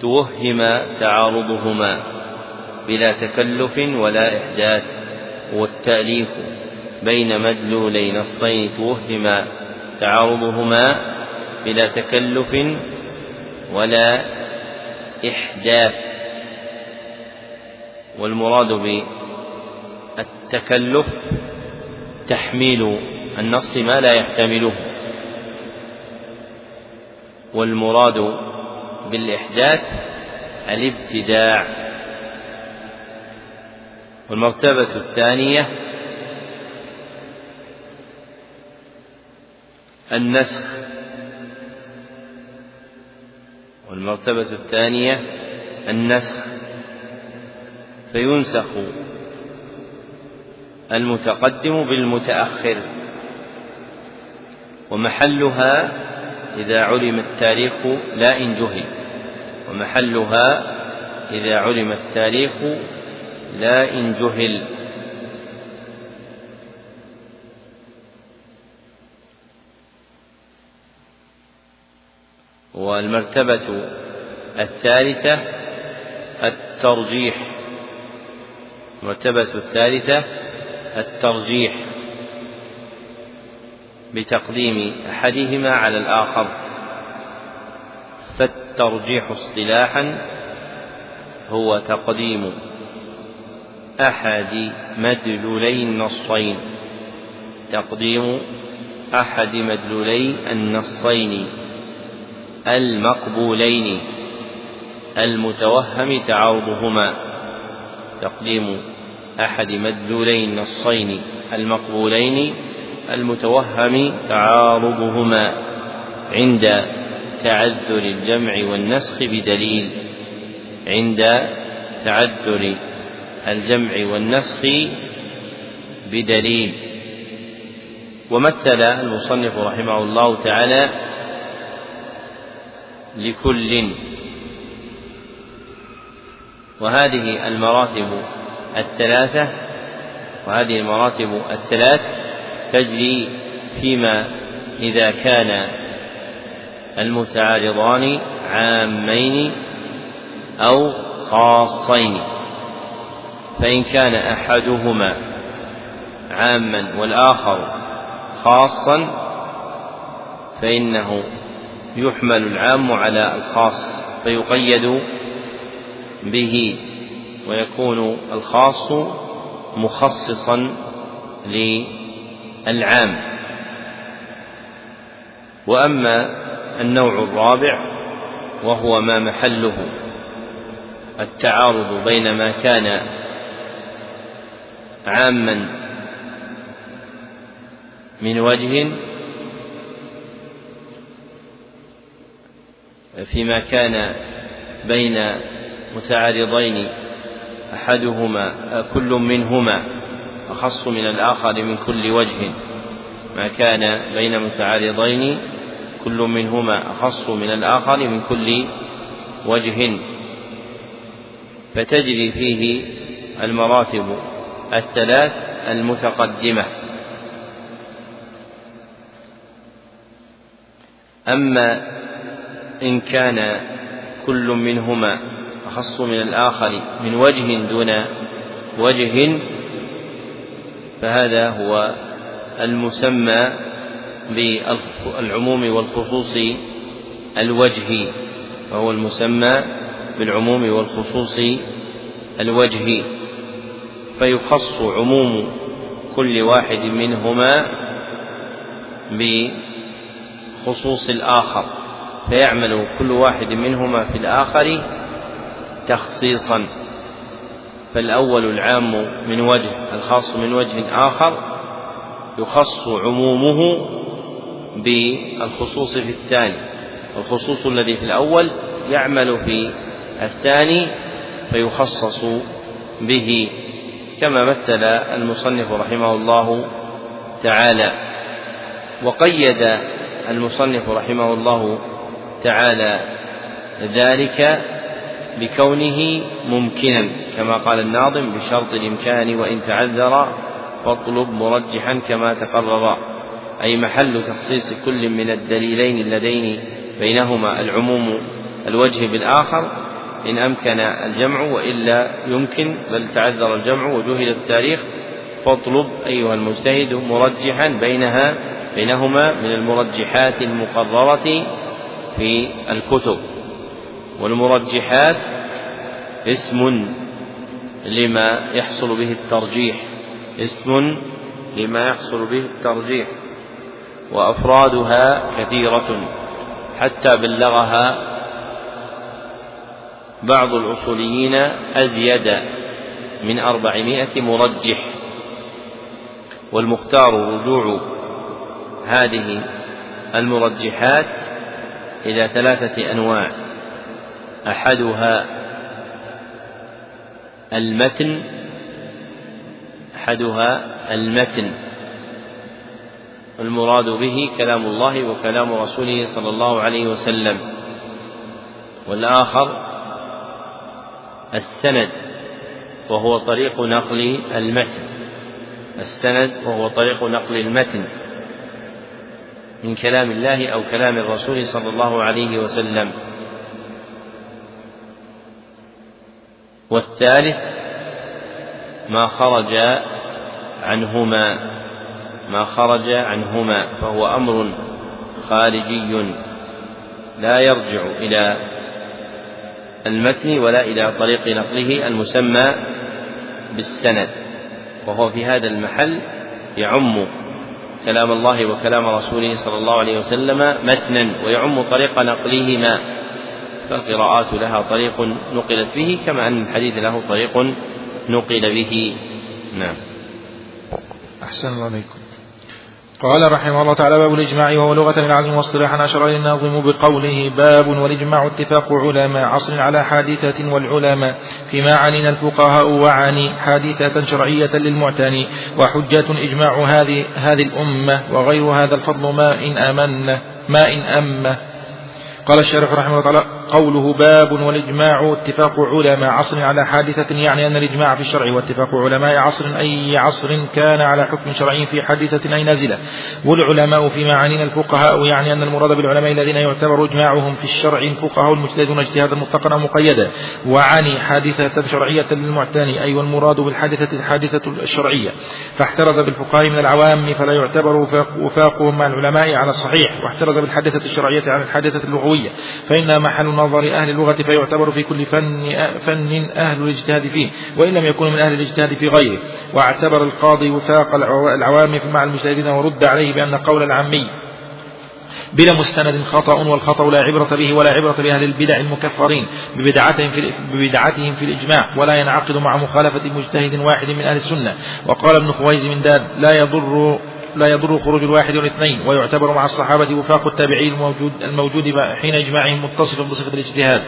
توهم تعارضهما بلا تكلف ولا إحداث. هو التأليف بين مدلولي نصين توهم تعارضهما بلا تكلف ولا إحداث. والمراد بالتكلف تحميل النص ما لا يحتمله والمراد بالإحداث الابتداع. والمرتبة الثانية النسخ. والمرتبة الثانية النسخ. فينسخ المتقدم بالمتأخر ومحلها إذا علم التاريخ لا إن جهل ومحلها إذا علم التاريخ لا إن جهل. والمرتبة الثالثة الترجيح. المرتبة الثالثة الترجيح بتقديم أحدهما على الآخر. فالترجيح اصطلاحا هو تقديم أحد مدلولي النصين. تقديم أحد مدلولي النصين المقبولين المتوهم تعارضهما. تقديم أحد مدلولي النصين المقبولين المتوهم تعارضهما عند تعذر الجمع والنسخ بدليل عند تعذر الجمع والنسخ بدليل. ومثل المصنف رحمه الله تعالى لكل. وهذه المراتب الثلاثة وهذه المراتب الثلاث تجري فيما إذا كان المتعارضان عامين أو خاصين. فإن كان أحدهما عاما والآخر خاصا فإنه يحمل العام على الخاص فيقيد به ويكون الخاص مخصصا للعام. وأما النوع الرابع وهو ما محله التعارض بين ما كان عاما من وجه فيما كان بين متعارضين أحدهما كل منهما أخص من الآخر من كل وجه. ما كان بين متعارضين كل منهما أخص من الآخر من كل وجه. فتجري فيه المراتب الثلاث المتقدمة. أما إن كان كل منهما أخص من الآخر من وجه دون وجه فهذا هو المسمى بالعموم والخصوص الوجهي وهو المسمى بالعموم والخصوص الوجهي فيخص عموم كل واحد منهما بخصوص الآخر فيعمل كل واحد منهما في الآخر تخصيصا. فالأول العام من وجه الخاص من وجه آخر يخص عمومه بالخصوص في الثاني. الخصوص الذي في الأول يعمل في الثاني فيخصص به كما مثل المصنف رحمه الله تعالى. وقيد المصنف رحمه الله تعالى ذلك بكونه ممكنا كما قال الناظم بشرط الإمكان وإن تعذر فاطلب مرجحا كما تقرر. أي محل تخصيص كل من الدليلين اللذين بينهما العموم الوجه بالآخر إن أمكن الجمع وإلا يمكن بل تعذر الجمع وجهل التاريخ فاطلب أيها المجتهد مرجحا بينها بينهما من المرجحات المقررة في الكتب. والمرجحات اسم لما يحصل به الترجيح اسم لما يحصل به الترجيح وأفرادها كثيرة حتى بلغها بعض الأصوليين أزيد من أربعمائة مرجح. والمختار رجوع هذه المرجحات إلى ثلاثة أنواع. أحدها المتن أحدها المتن. المراد به كلام الله وكلام رسوله صلى الله عليه وسلم. والآخر السند وهو طريق نقل المتن. السند وهو طريق نقل المتن. من كلام الله أو كلام الرسول صلى الله عليه وسلم. والثالث ما خرج عنهما ما خرج عنهما فهو أمر خارجي لا يرجع إلى المتن ولا إلى طريق نقله المسمى بالسند وهو في هذا المحل يعم كلام الله وكلام رسوله صلى الله عليه وسلم متنا ويعم طريق نقلهما. فالقراءات لها طريق نقلت به كما أن الحديث له طريق نقل به. نعم. أحسن الله عليكم. قال رحمه الله تعالى باب الإجماع وهو لغة العزم واصطلاحا أشار الناظم بقوله باب والإجماع اتفاق علماء عصر على حادثة والعلماء. فيما عنينا الفقهاء وعاني حادثة شرعية للمعتني. وحجة إجماع هذه هذه الأمة وغير هذا الفضل ما إن أمن ما إن أمه قال الشارح رحمه الله تعالى قوله باب والإجماع اتفاق علماء. عصر على حادثة يعني أن الإجماع في الشرع واتفاق علماء. عصر أي عصر كان على حكم شرعي في حادثة أي نازلة. والعلماء في معانين الفقهاء يعني أن المراد بالعلماء الذين يعتبر إجماعهم في الشرع الفقهاء المجتهدون اجتهادا مطلقا أو مقيدا. وعني حادثة شرعية للمعتني أي والمراد بالحادثة الحادثة الشرعية. فاحترز بالفقهاء من العوام فلا يعتبر وفاقهم مع العلماء على الصحيح. واحترز بالحادثة الشرعية عن الحادثة اللغوية فإنها محل نظر أهل اللغة فيعتبر في كل فن, فن أهل الاجتهاد فيه وإن لم يكونوا من أهل الاجتهاد في غيره. واعتبر القاضي وثاق العوام مع المجتهدين ورد عليه بأن قول العامي بلا مستند خطأ والخطأ لا عبرة به ولا عبرة بأهل البدع المكفرين ببدعتهم في ببدعتهم في الإجماع ولا ينعقد مع مخالفة مجتهد واحد من أهل السنة. وقال ابن خويز من داد لا يضر لا يضر خروج الواحد والاثنين ويعتبر مع الصحابة وفاق التابعين الموجود, الموجود حين إجماعهم متصفا بصفة الاجتهاد.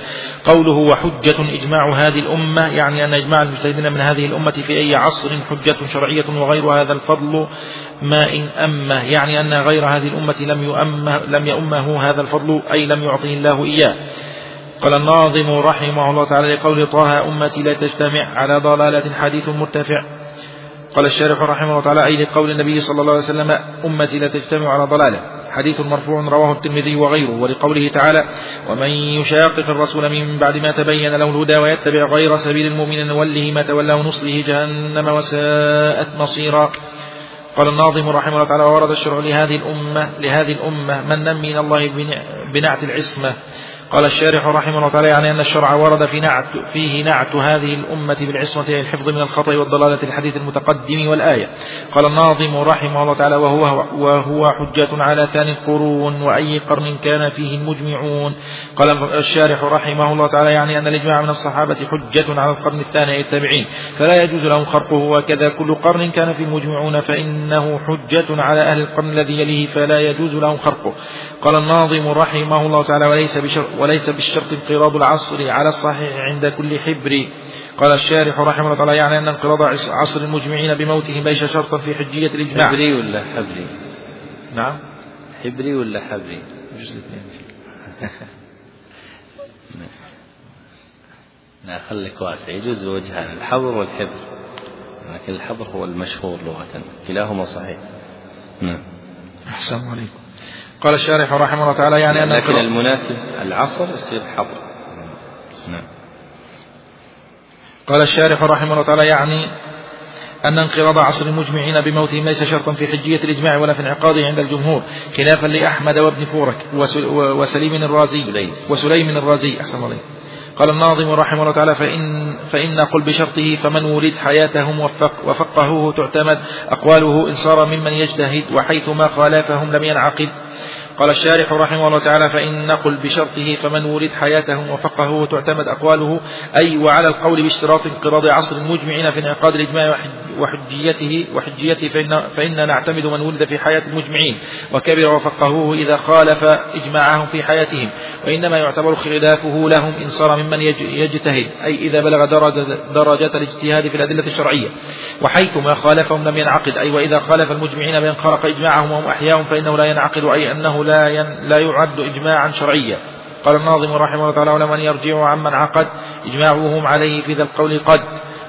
قوله وحجة إجماع هذه الأمة يعني أن إجماع المجتهدين من هذه الأمة في أي عصر حجة شرعية وغير هذا الفضل ما إن أمه يعني أن غير هذه الأمة لم يؤمه, لم يؤمه هذا الفضل أي لم يعطه الله إياه. قال الناظم رحمه الله تعالى لقول طه أمتي لا تجتمع على ضلالة حديث مرتفع. قال الشارح رحمه الله تعالى أي لقول النبي صلى الله عليه وسلم أمتي لا تجتمع على ضلاله. حديث مرفوع رواه الترمذي وغيره ولقوله تعالى ومن يشاقق الرسول من بعد ما تبين له الهدى ويتبع غير سبيل المؤمن نوله ما تولى ونصله جهنم وساءت مصيرا. قال الناظم رحمه الله تعالى ورد الشرع لهذه الأمة لهذه الأمة من من الله بنعت العصمة. قال الشارح رحمه الله تعالى يعني أن الشرع ورد في نعت فيه نعت هذه الأمة بالعصمة أي الحفظ من الخطأ والضلالة الحديث المتقدم والآية. قال الناظم رحمه الله تعالى وهو, وهو حجة على ثاني القرون وأي قرن كان فيه المجمعون. قال الشارح رحمه الله تعالى يعني أن الإجماع من الصحابة حجة على القرن الثاني التابعين فلا يجوز لهم خرقه وكذا كل قرن كان فيه المجمعون فإنه حجة على أهل القرن الذي يليه فلا يجوز لهم خرقه. قال الناظم رحمه الله تعالى وليس بشرط وليس بالشرط انقراض العصر على الصحيح عند كل حبر. قال الشارح رحمه الله تعالى يعني أن انقراض عصر المجمعين بموتهم ليس شرطا في حجية الإجماع. حبري ولا حبري؟ نعم. حبري ولا حبري؟ جزء الاثنين لا خليك واسع. يجوز وجهان الحبر والحبر. لكن الحبر هو المشهور لغة كلاهما صحيح. نعم. أحسن عليكم. قال الشارح رحمه الله تعالى يعني أن لكن المناسب العصر يصير حظر. نعم. قال الشارح رحمه الله تعالى يعني أن انقراض عصر المجمعين بموتهم ليس شرطا في حجية الإجماع ولا في انعقاده عند الجمهور خلافا لأحمد وابن فورك وسليم الرازي وسليم الرازي أحسن الله قال الناظم رحمه الله تعالى فإن, فإن قل بشرطه فمن ولد حياتهم وفق وفقهوه تعتمد أقواله إن صار ممن يجتهد وحيث ما خالفهم لم ينعقد. قال الشارح رحمه الله تعالى فإن نقل بشرطه فمن ولد حياته وفقه تعتمد أقواله أي وعلى القول باشتراط انقراض عصر المجمعين في انعقاد الإجماع وحجيته وحجيته فإن, فإن نعتمد من ولد في حياة المجمعين وكبر وفقهوه إذا خالف إجماعهم في حياتهم وإنما يعتبر خلافه لهم إن صار ممن يجتهد أي إذا بلغ درجة, درجة الاجتهاد في الأدلة الشرعية. وحيث ما خالفهم لم ينعقد أي وإذا خالف المجمعين بأن خرق إجماعهم وهم أحياء فإنه لا ينعقد أي أنه لا لا يعد إجماعا شرعيا. قال الناظم رحمه الله تعالى ولمن يرجع عمن عقد إجماعهم عليه في ذا القول قد.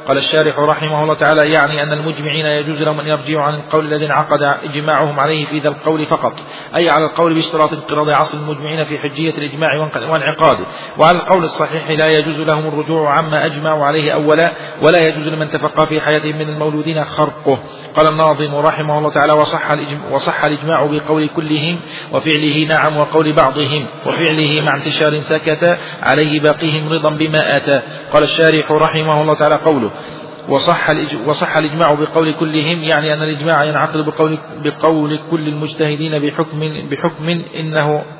قال الشارح رحمه الله تعالى يعني أن المجمعين يجوز لهم أن يرجعوا عن القول الذي انعقد إجماعهم عليه في ذا القول فقط أي على القول باشتراط انقراض عصر المجمعين في حجية الإجماع وانعقاده وعلى القول الصحيح لا يجوز لهم الرجوع عما أجمعوا عليه أولا ولا يجوز لمن تفقى في حياتهم من المولودين خرقه. قال الناظم رحمه الله تعالى وصح, وصح الإجماع بقول كلهم وفعله نعم وقول بعضهم وفعله مع انتشار سكت عليه باقيهم رضا بما آتى. قال الشارح رحمه الله تعالى قوله وصح وصح الإجماع بقول كلهم يعني أن الإجماع ينعقد بقول بقول كل المجتهدين بحكم بحكم إنه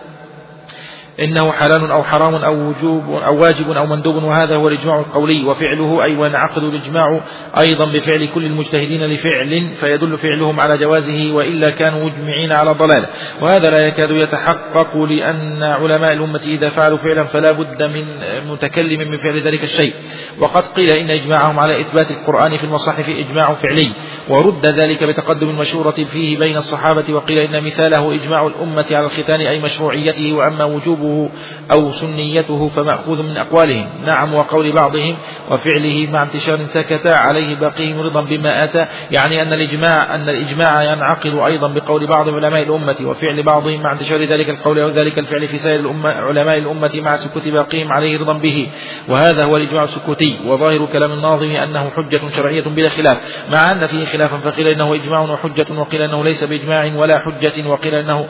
إنه حلال أو حرام أو وجوب أو واجب أو مندوب وهذا هو الإجماع القولي. وفعله أي وينعقد الإجماع أيضا بفعل كل المجتهدين لفعل فيدل فعلهم على جوازه وإلا كانوا مجمعين على ضلالة وهذا لا يكاد يتحقق لأن علماء الأمة إذا فعلوا فعلا فلا بد من متكلم من فعل ذلك الشيء. وقد قيل إن إجماعهم على إثبات القرآن في المصاحف إجماع فعلي. ورد ذلك بتقدم مشورة فيه بين الصحابة وقيل إن مثاله إجماع الأمة على الختان أي مشروعيته وأما وجوبه أو سنيته فمأخوذ من أقوالهم. نعم وقول بعضهم وفعله مع انتشار سكت عليه باقيهم رضا بما أتى يعني أن الإجماع أن الإجماع ينعقد أيضا بقول بعض علماء الأمة وفعل بعضهم مع انتشار ذلك القول أو ذلك الفعل في سائر الأمة علماء الأمة مع سكوت باقيهم عليه رضا به. وهذا هو الإجماع السكوتي. وظاهر كلام الناظم أنه حجة شرعية بلا خلاف مع أن فيه خلافا فقيل إنه إجماع وحجة وقيل إنه ليس بإجماع ولا حجة وقيل إنه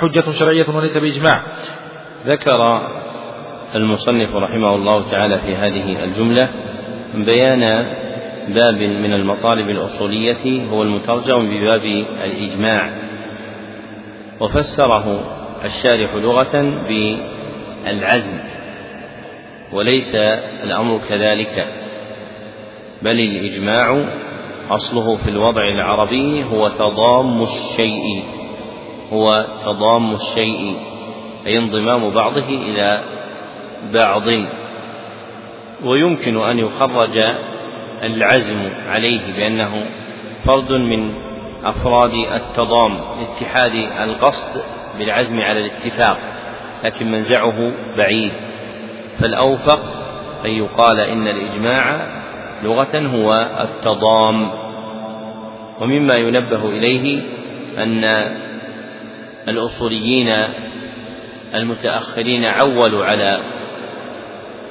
حجة شرعية وليس بإجماع. ذكر المصنف رحمه الله تعالى في هذه الجملة بيان باب من المطالب الأصولية هو المترجم بباب الإجماع. وفسره الشارح لغة بالعزم وليس الأمر كذلك بل الإجماع أصله في الوضع العربي هو تضام الشيء هو تضام الشيء. أي انضمام بعضه إلى بعض. ويمكن أن يخرج العزم عليه بأنه فرد من أفراد التضام اتحاد القصد بالعزم على الاتفاق لكن منزعه بعيد. فالأوفق أن يقال إن الإجماع لغة هو التضام. ومما ينبه إليه أن الأصوليين المتأخرين عولوا على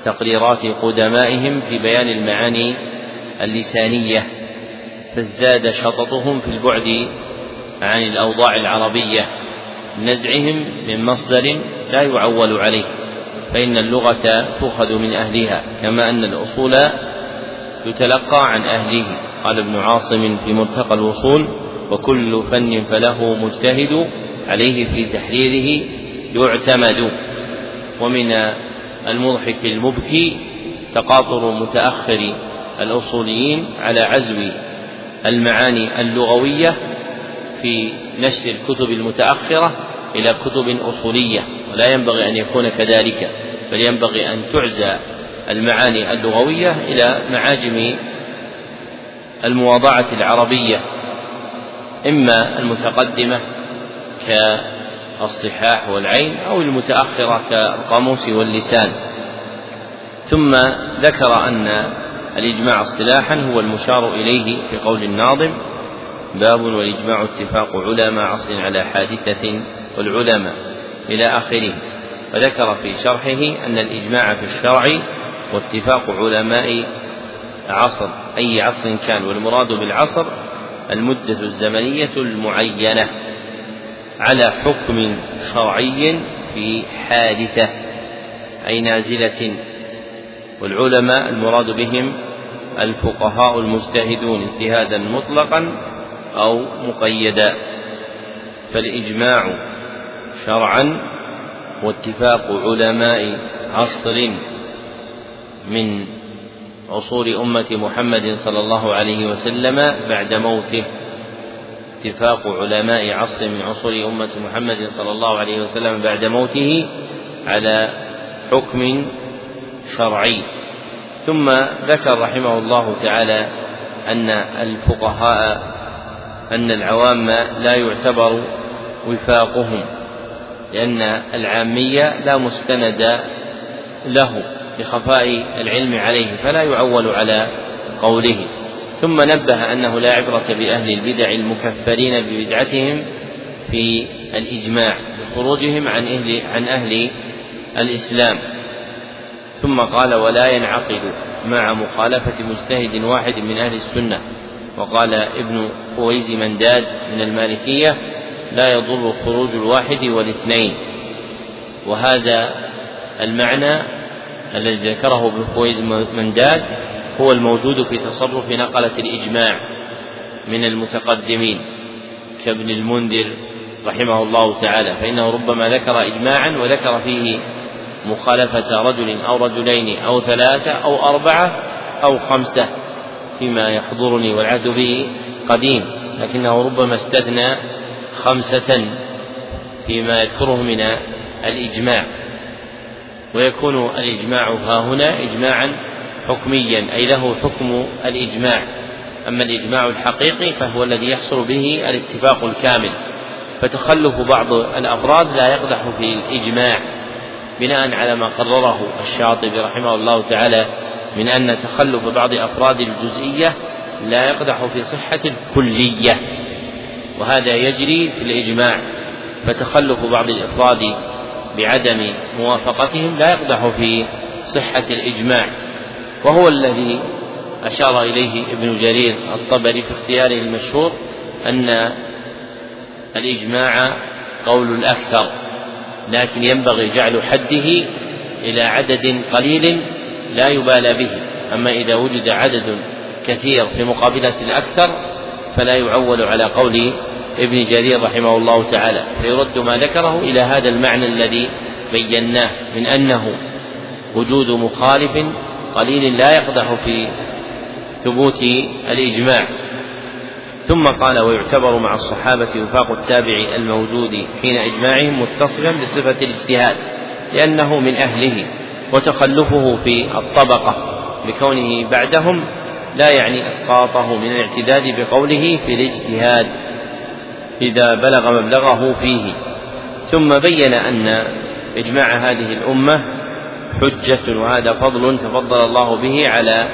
تقريرات قدمائهم في بيان المعاني اللسانية فازداد شططهم في البعد عن الأوضاع العربية. نزعهم من مصدر لا يعول عليه فإن اللغة تؤخذ من أهلها كما أن الأصول يتلقى عن أهله. قال ابن عاصم في مرتقى الوصول وكل فن فله مجتهد عليه في تحريره يعتمد. ومن المضحك المبكي تقاطر متأخر الأصوليين على عزو المعاني اللغوية في نشر الكتب المتأخرة إلى كتب أصولية ولا ينبغي أن يكون كذلك بل ينبغي أن تعزى المعاني اللغوية إلى معاجم المواضعة العربية إما المتقدمة كالصحاح والعين أو المتأخرة كالقاموس واللسان. ثم ذكر أن الإجماع اصطلاحا هو المشار إليه في قول الناظم باب والإجماع اتفاق علماء عصر على حادثة والعلماء إلى آخره. وذكر في شرحه أن الإجماع في الشرع واتفاق علماء عصر أي عصر كان والمراد بالعصر المدة الزمنية المعينة. على حكم شرعي في حادثة أي نازلة والعلماء المراد بهم الفقهاء المجتهدون اجتهادا مطلقا أو مقيدا. فالإجماع شرعا واتفاق علماء عصر من عصور أمة محمد صلى الله عليه وسلم بعد موته. اتفاق علماء عصر من عصور أمة محمد صلى الله عليه وسلم بعد موته على حكم شرعي. ثم ذكر رحمه الله تعالى أن الفقهاء أن العوام لا يعتبر وفاقهم لأن العامية لا مستند له لخفاء العلم عليه فلا يعول على قوله. ثم نبه أنه لا عبرة بأهل البدع المكفرين ببدعتهم في الإجماع بخروجهم عن أهل عن أهل الإسلام. ثم قال ولا ينعقد مع مخالفة مجتهد واحد من أهل السنة وقال ابن خويز منداد من المالكية لا يضر خروج الواحد والاثنين وهذا المعنى الذي ذكره ابن خويز منداد هو الموجود في تصرف نقلة الإجماع من المتقدمين كابن المنذر رحمه الله تعالى فإنه ربما ذكر إجماعا وذكر فيه مخالفة رجل أو رجلين أو ثلاثة أو أربعة أو خمسة فيما يحضرني والعهد به قديم لكنه ربما استثنى خمسة فيما يذكره من الإجماع ويكون الإجماع ها هنا إجماعا حكميا أي له حكم الإجماع. أما الإجماع الحقيقي فهو الذي يحصل به الاتفاق الكامل. فتخلف بعض الأفراد لا يقدح في الإجماع بناء على ما قرره الشاطبي رحمه الله تعالى من أن تخلف بعض أفراد الجزئية لا يقدح في صحة الكلية. وهذا يجري في الإجماع. فتخلف بعض الأفراد بعدم موافقتهم لا يقدح في صحة الإجماع. وهو الذي أشار إليه ابن جرير الطبري في اختياره المشهور أن الإجماع قول الأكثر لكن ينبغي جعل حده إلى عدد قليل لا يبالى به. أما إذا وجد عدد كثير في مقابلة الأكثر فلا يعول على قول ابن جرير رحمه الله تعالى فيرد ما ذكره إلى هذا المعنى الذي بيناه من أنه وجود مخالف قليل لا يقدح في ثبوت الإجماع. ثم قال ويعتبر مع الصحابة وفاق التابع الموجود حين إجماعهم متصلا بصفة الاجتهاد لأنه من أهله وتخلفه في الطبقة بكونه بعدهم لا يعني إسقاطه من الاعتداد بقوله في الاجتهاد إذا بلغ مبلغه فيه. ثم بين أن إجماع هذه الأمة حجة وهذا فضل تفضل الله به على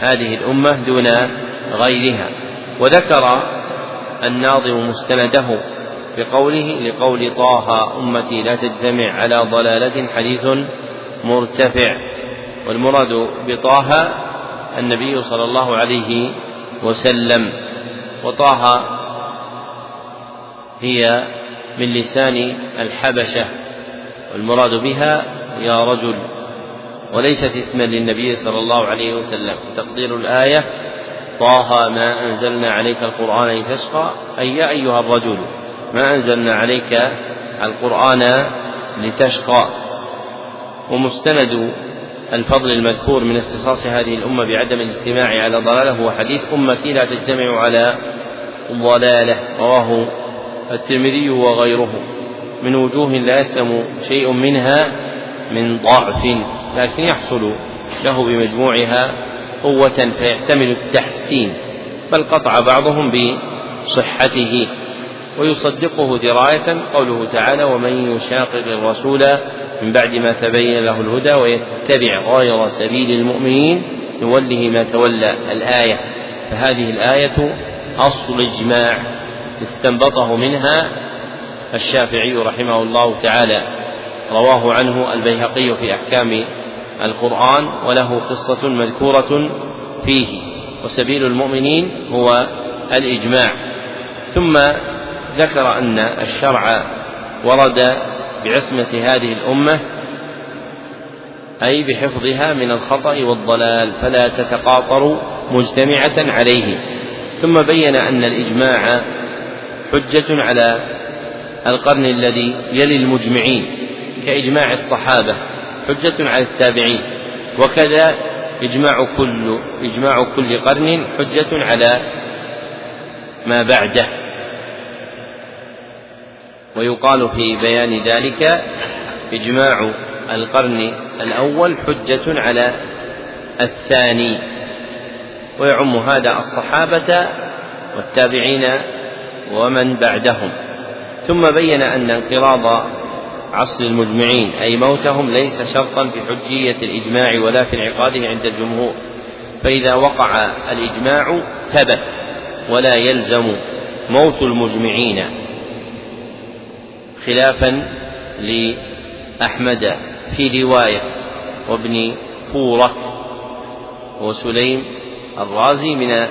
هذه الأمة دون غيرها. وذكر الناظم مستنده بقوله لقول طه أمتي لا تجتمع على ضلالة حديث مرتفع. والمراد بطه النبي صلى الله عليه وسلم. وطه هي من لسان الحبشة والمراد بها يا رجل وليست اسما للنبي صلى الله عليه وسلم. تقدير الآية طه ما أنزلنا عليك القرآن لتشقى. أي يا أيها الرجل ما أنزلنا عليك القرآن لتشقى. ومستند الفضل المذكور من اختصاص هذه الأمة بعدم الاجتماع على ضلالة. هو حديث أمتي لا تجتمع على ضلالة. رواه الترمذي وغيره. من وجوه لا يسلم شيء منها من ضعف لكن يحصل له بمجموعها قوة فيحتمل التحسين بل قطع بعضهم بصحته ويصدقه دراية قوله تعالى ومن يشاقق الرسول من بعد ما تبين له الهدى ويتبع غير سبيل المؤمنين نوله ما تولى الآية فهذه الآية أصل إجماع استنبطه منها الشافعي رحمه الله تعالى. رواه عنه البيهقي في أحكام القرآن وله قصة مذكورة فيه وسبيل المؤمنين هو الإجماع. ثم ذكر أن الشرع ورد بعصمة هذه الأمة أي بحفظها من الخطأ والضلال فلا تتقاطر مجتمعة عليه. ثم بين أن الإجماع حجة على القرن الذي يلي المجمعين. كإجماع الصحابة حجة على التابعين. وكذا إجماع كل إجماع كل قرن حجة على ما بعده. ويقال في بيان ذلك إجماع القرن الأول حجة على الثاني. ويعم هذا الصحابة والتابعين ومن بعدهم. ثم بين أن انقراض عصر المجمعين أي موتهم ليس شرطا في حجية الإجماع ولا في انعقاده عند الجمهور. فإذا وقع الإجماع ثبت ولا يلزم موت المجمعين خلافا لأحمد في رواية وابن فورك وسليم الرازي من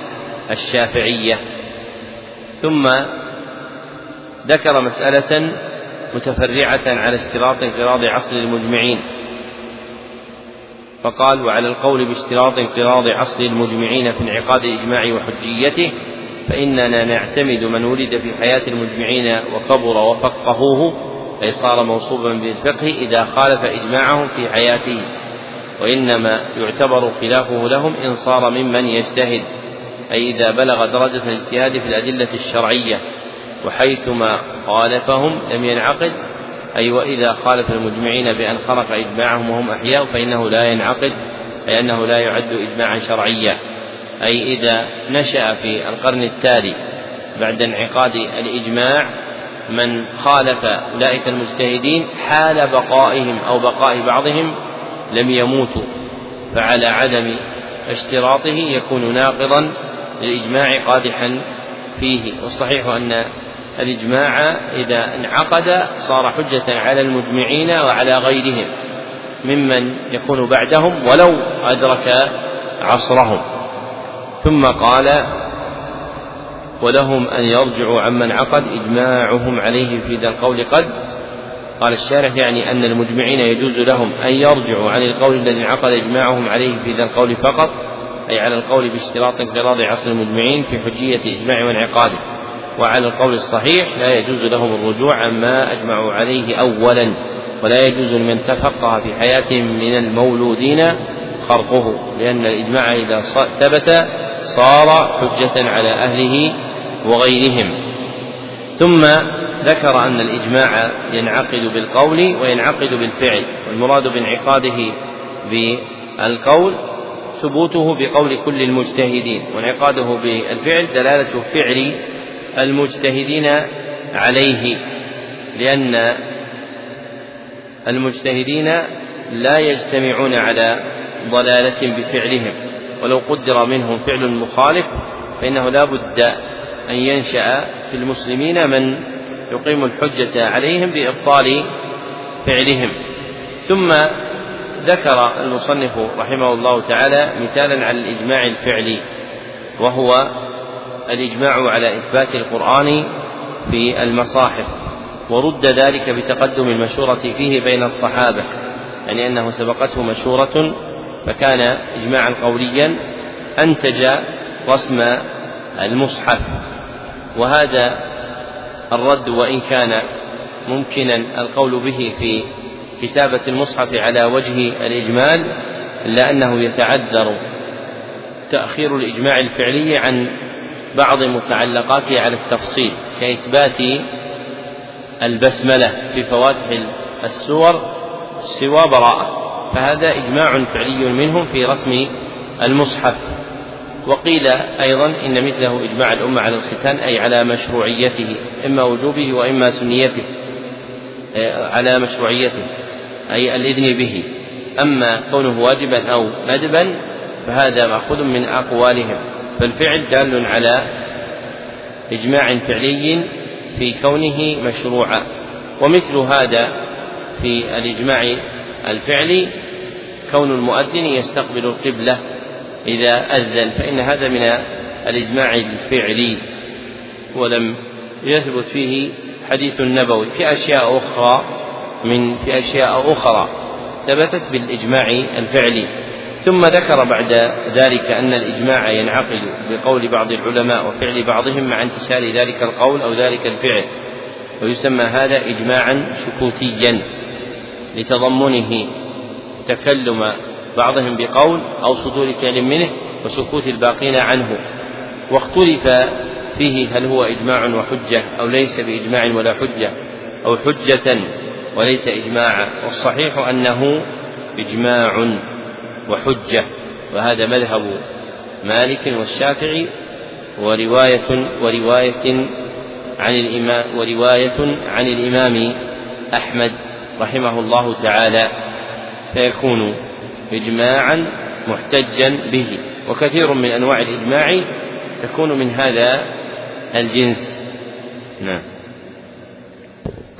الشافعية. ثم ذكر مسألة متفرعة على اشتراط انقراض عصر المجمعين. فقال وعلى القول باشتراط انقراض عصر المجمعين في انعقاد الإجماع وحجيته فإننا نعتمد من ولد في حياة المجمعين وكبر وفقهوه أي صار موصوبا بالفقه إذا خالف إجماعهم في حياته. وإنما يعتبر خلافه لهم إن صار ممن يجتهد أي إذا بلغ درجة الاجتهاد في الأدلة الشرعية. وحيثما خالفهم لم ينعقد أي وإذا خالف المجمعين بأن خرق إجماعهم وهم أحياء فإنه لا ينعقد أي أنه لا يعد إجماعا شرعيا. أي إذا نشأ في القرن التالي بعد انعقاد الإجماع من خالف أولئك المجتهدين حال بقائهم أو بقاء بعضهم لم يموتوا فعلى عدم اشتراطه يكون ناقضا للإجماع قادحا فيه. والصحيح أن الإجماع إذا انعقد صار حجة على المجمعين وعلى غيرهم ممن يكون بعدهم ولو أدرك عصرهم. ثم قال ولهم أن يرجعوا عمن عقد إجماعهم عليه في ذا القول قد قال الشارح يعني أن المجمعين يجوز لهم أن يرجعوا عن القول الذي انعقد إجماعهم عليه في ذا القول فقط أي على القول باشتراط انقراض عصر المجمعين في حجية إجماع وانعقاده. وعلى القول الصحيح لا يجوز لهم الرجوع عما أجمعوا عليه أولا ولا يجوز لمن تفقه في حياة من المولودين خرقه لأن الإجماع إذا ثبت صار حجة على أهله وغيرهم. ثم ذكر أن الإجماع ينعقد بالقول وينعقد بالفعل والمراد بانعقاده بالقول ثبوته بقول كل المجتهدين وانعقاده بالفعل دلالة فعل المجتهدين عليه لأن المجتهدين لا يجتمعون على ضلالة بفعلهم. ولو قدر منهم فعل مخالف فإنه لا بد أن ينشأ في المسلمين من يقيم الحجة عليهم بإبطال فعلهم. ثم ذكر المصنف رحمه الله تعالى مثالا على الإجماع الفعلي وهو الإجماع على إثبات القرآن في المصاحف ورد ذلك بتقدم المشورة فيه بين الصحابة يعني أنه سبقته مشورة فكان إجماعا قوليا أنتج رسم المصحف وهذا الرد وإن كان ممكنا القول به في كتابة المصحف على وجه الإجمال إلا أنه يتعذر تأخير الإجماع الفعلي عن بعض متعلقاته على التفصيل كإثبات البسملة في فواتح السور سوى براءة فهذا إجماع فعلي منهم في رسم المصحف. وقيل أيضا إن مثله إجماع الأمة على الختان أي على مشروعيته إما وجوبه وإما سنيته على مشروعيته أي الإذن به. أما كونه واجبا أو ندبا فهذا مأخوذ من أقوالهم. فالفعل دال على إجماع فعلي في كونه مشروعا ومثل هذا في الإجماع الفعلي كون المؤذن يستقبل القبلة إذا أذن فإن هذا من الإجماع الفعلي ولم يثبت فيه حديث نبوي في أشياء أخرى من في أشياء أخرى ثبتت بالإجماع الفعلي. ثم ذكر بعد ذلك أن الإجماع ينعقد بقول بعض العلماء وفعل بعضهم مع انتشار ذلك القول أو ذلك الفعل ويسمى هذا إجماعا سكوتيا لتضمنه تكلم بعضهم بقول أو صدور فعل منه وسكوت الباقين عنه. واختلف فيه هل هو إجماع وحجة أو ليس بإجماع ولا حجة أو حجة وليس إجماعا والصحيح أنه إجماع. وحجة وهذا مذهب مالك والشافعي ورواية ورواية عن الإمام ورواية عن الإمام أحمد رحمه الله تعالى فيكون إجماعا محتجا به وكثير من أنواع الإجماع تكون من هذا الجنس. نعم.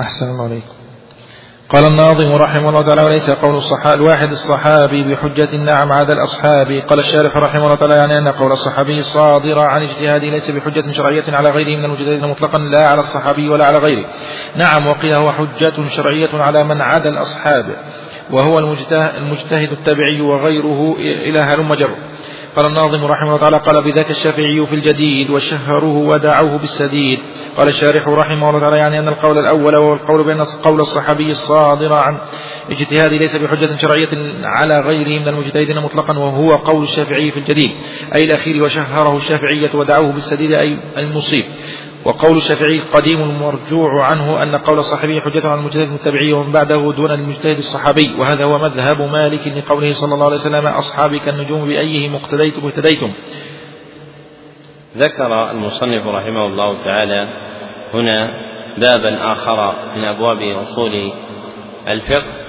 أحسن الله عليكم. قال الناظم رحمه الله تعالى وليس قول الصحابي الواحد الصحابي بحجة نعم عدا الأصحاب. قال الشارح رحمه الله تعالى يعني أن قول الصحابي الصادر عن اجتهاده ليس بحجة شرعية على غيره من المجتهدين مطلقا لا على الصحابي ولا على غيره. نعم وقيل هو حجة شرعية على من عدا الأصحاب وهو المجتهد التابعي وغيره إلى هلم جر قال الناظم رحمه الله تعالى قال بذاك الشافعي في الجديد وشهروه ودعوه بالسديد. قال الشارح رحمه الله تعالى يعني أن القول الأول وهو القول بأن قول الصحابي الصادر عن اجتهاد ليس بحجة شرعية على غيره من المجتهدين مطلقا وهو قول الشافعي في الجديد أي الأخير وشهره الشافعية ودعوه بالسديد أي المصيب. وقول الشافعي القديم المرجوع عنه أن قول الصحابي حجة على المجتهد المتبعي ومن بعده دون المجتهد الصحابي وهذا هو مذهب مالك لقوله صلى الله عليه وسلم أصحابي كالنجوم بأيهم اقتديتم اهتديتم ذكر المصنف رحمه الله تعالى هنا بابا آخر من أبواب أصول الفقه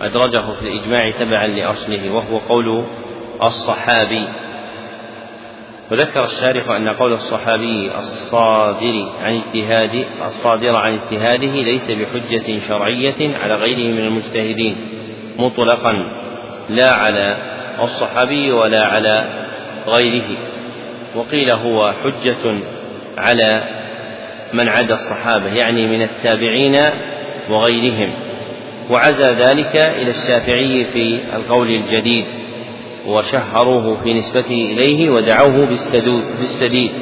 أدرجه في الإجماع تبعا لأصله وهو قول الصحابي. وذكر الشارح أن قول الصحابي الصادر عن اجتهاد الصادر عن اجتهاده ليس بحجة شرعية على غيره من المجتهدين مطلقا لا على الصحابي ولا على غيره. وقيل هو حجة على من عدا الصحابة يعني من التابعين وغيرهم. وعزى ذلك إلى الشافعي في القول الجديد. وشهروه في نسبته إليه ودعوه بالسديد.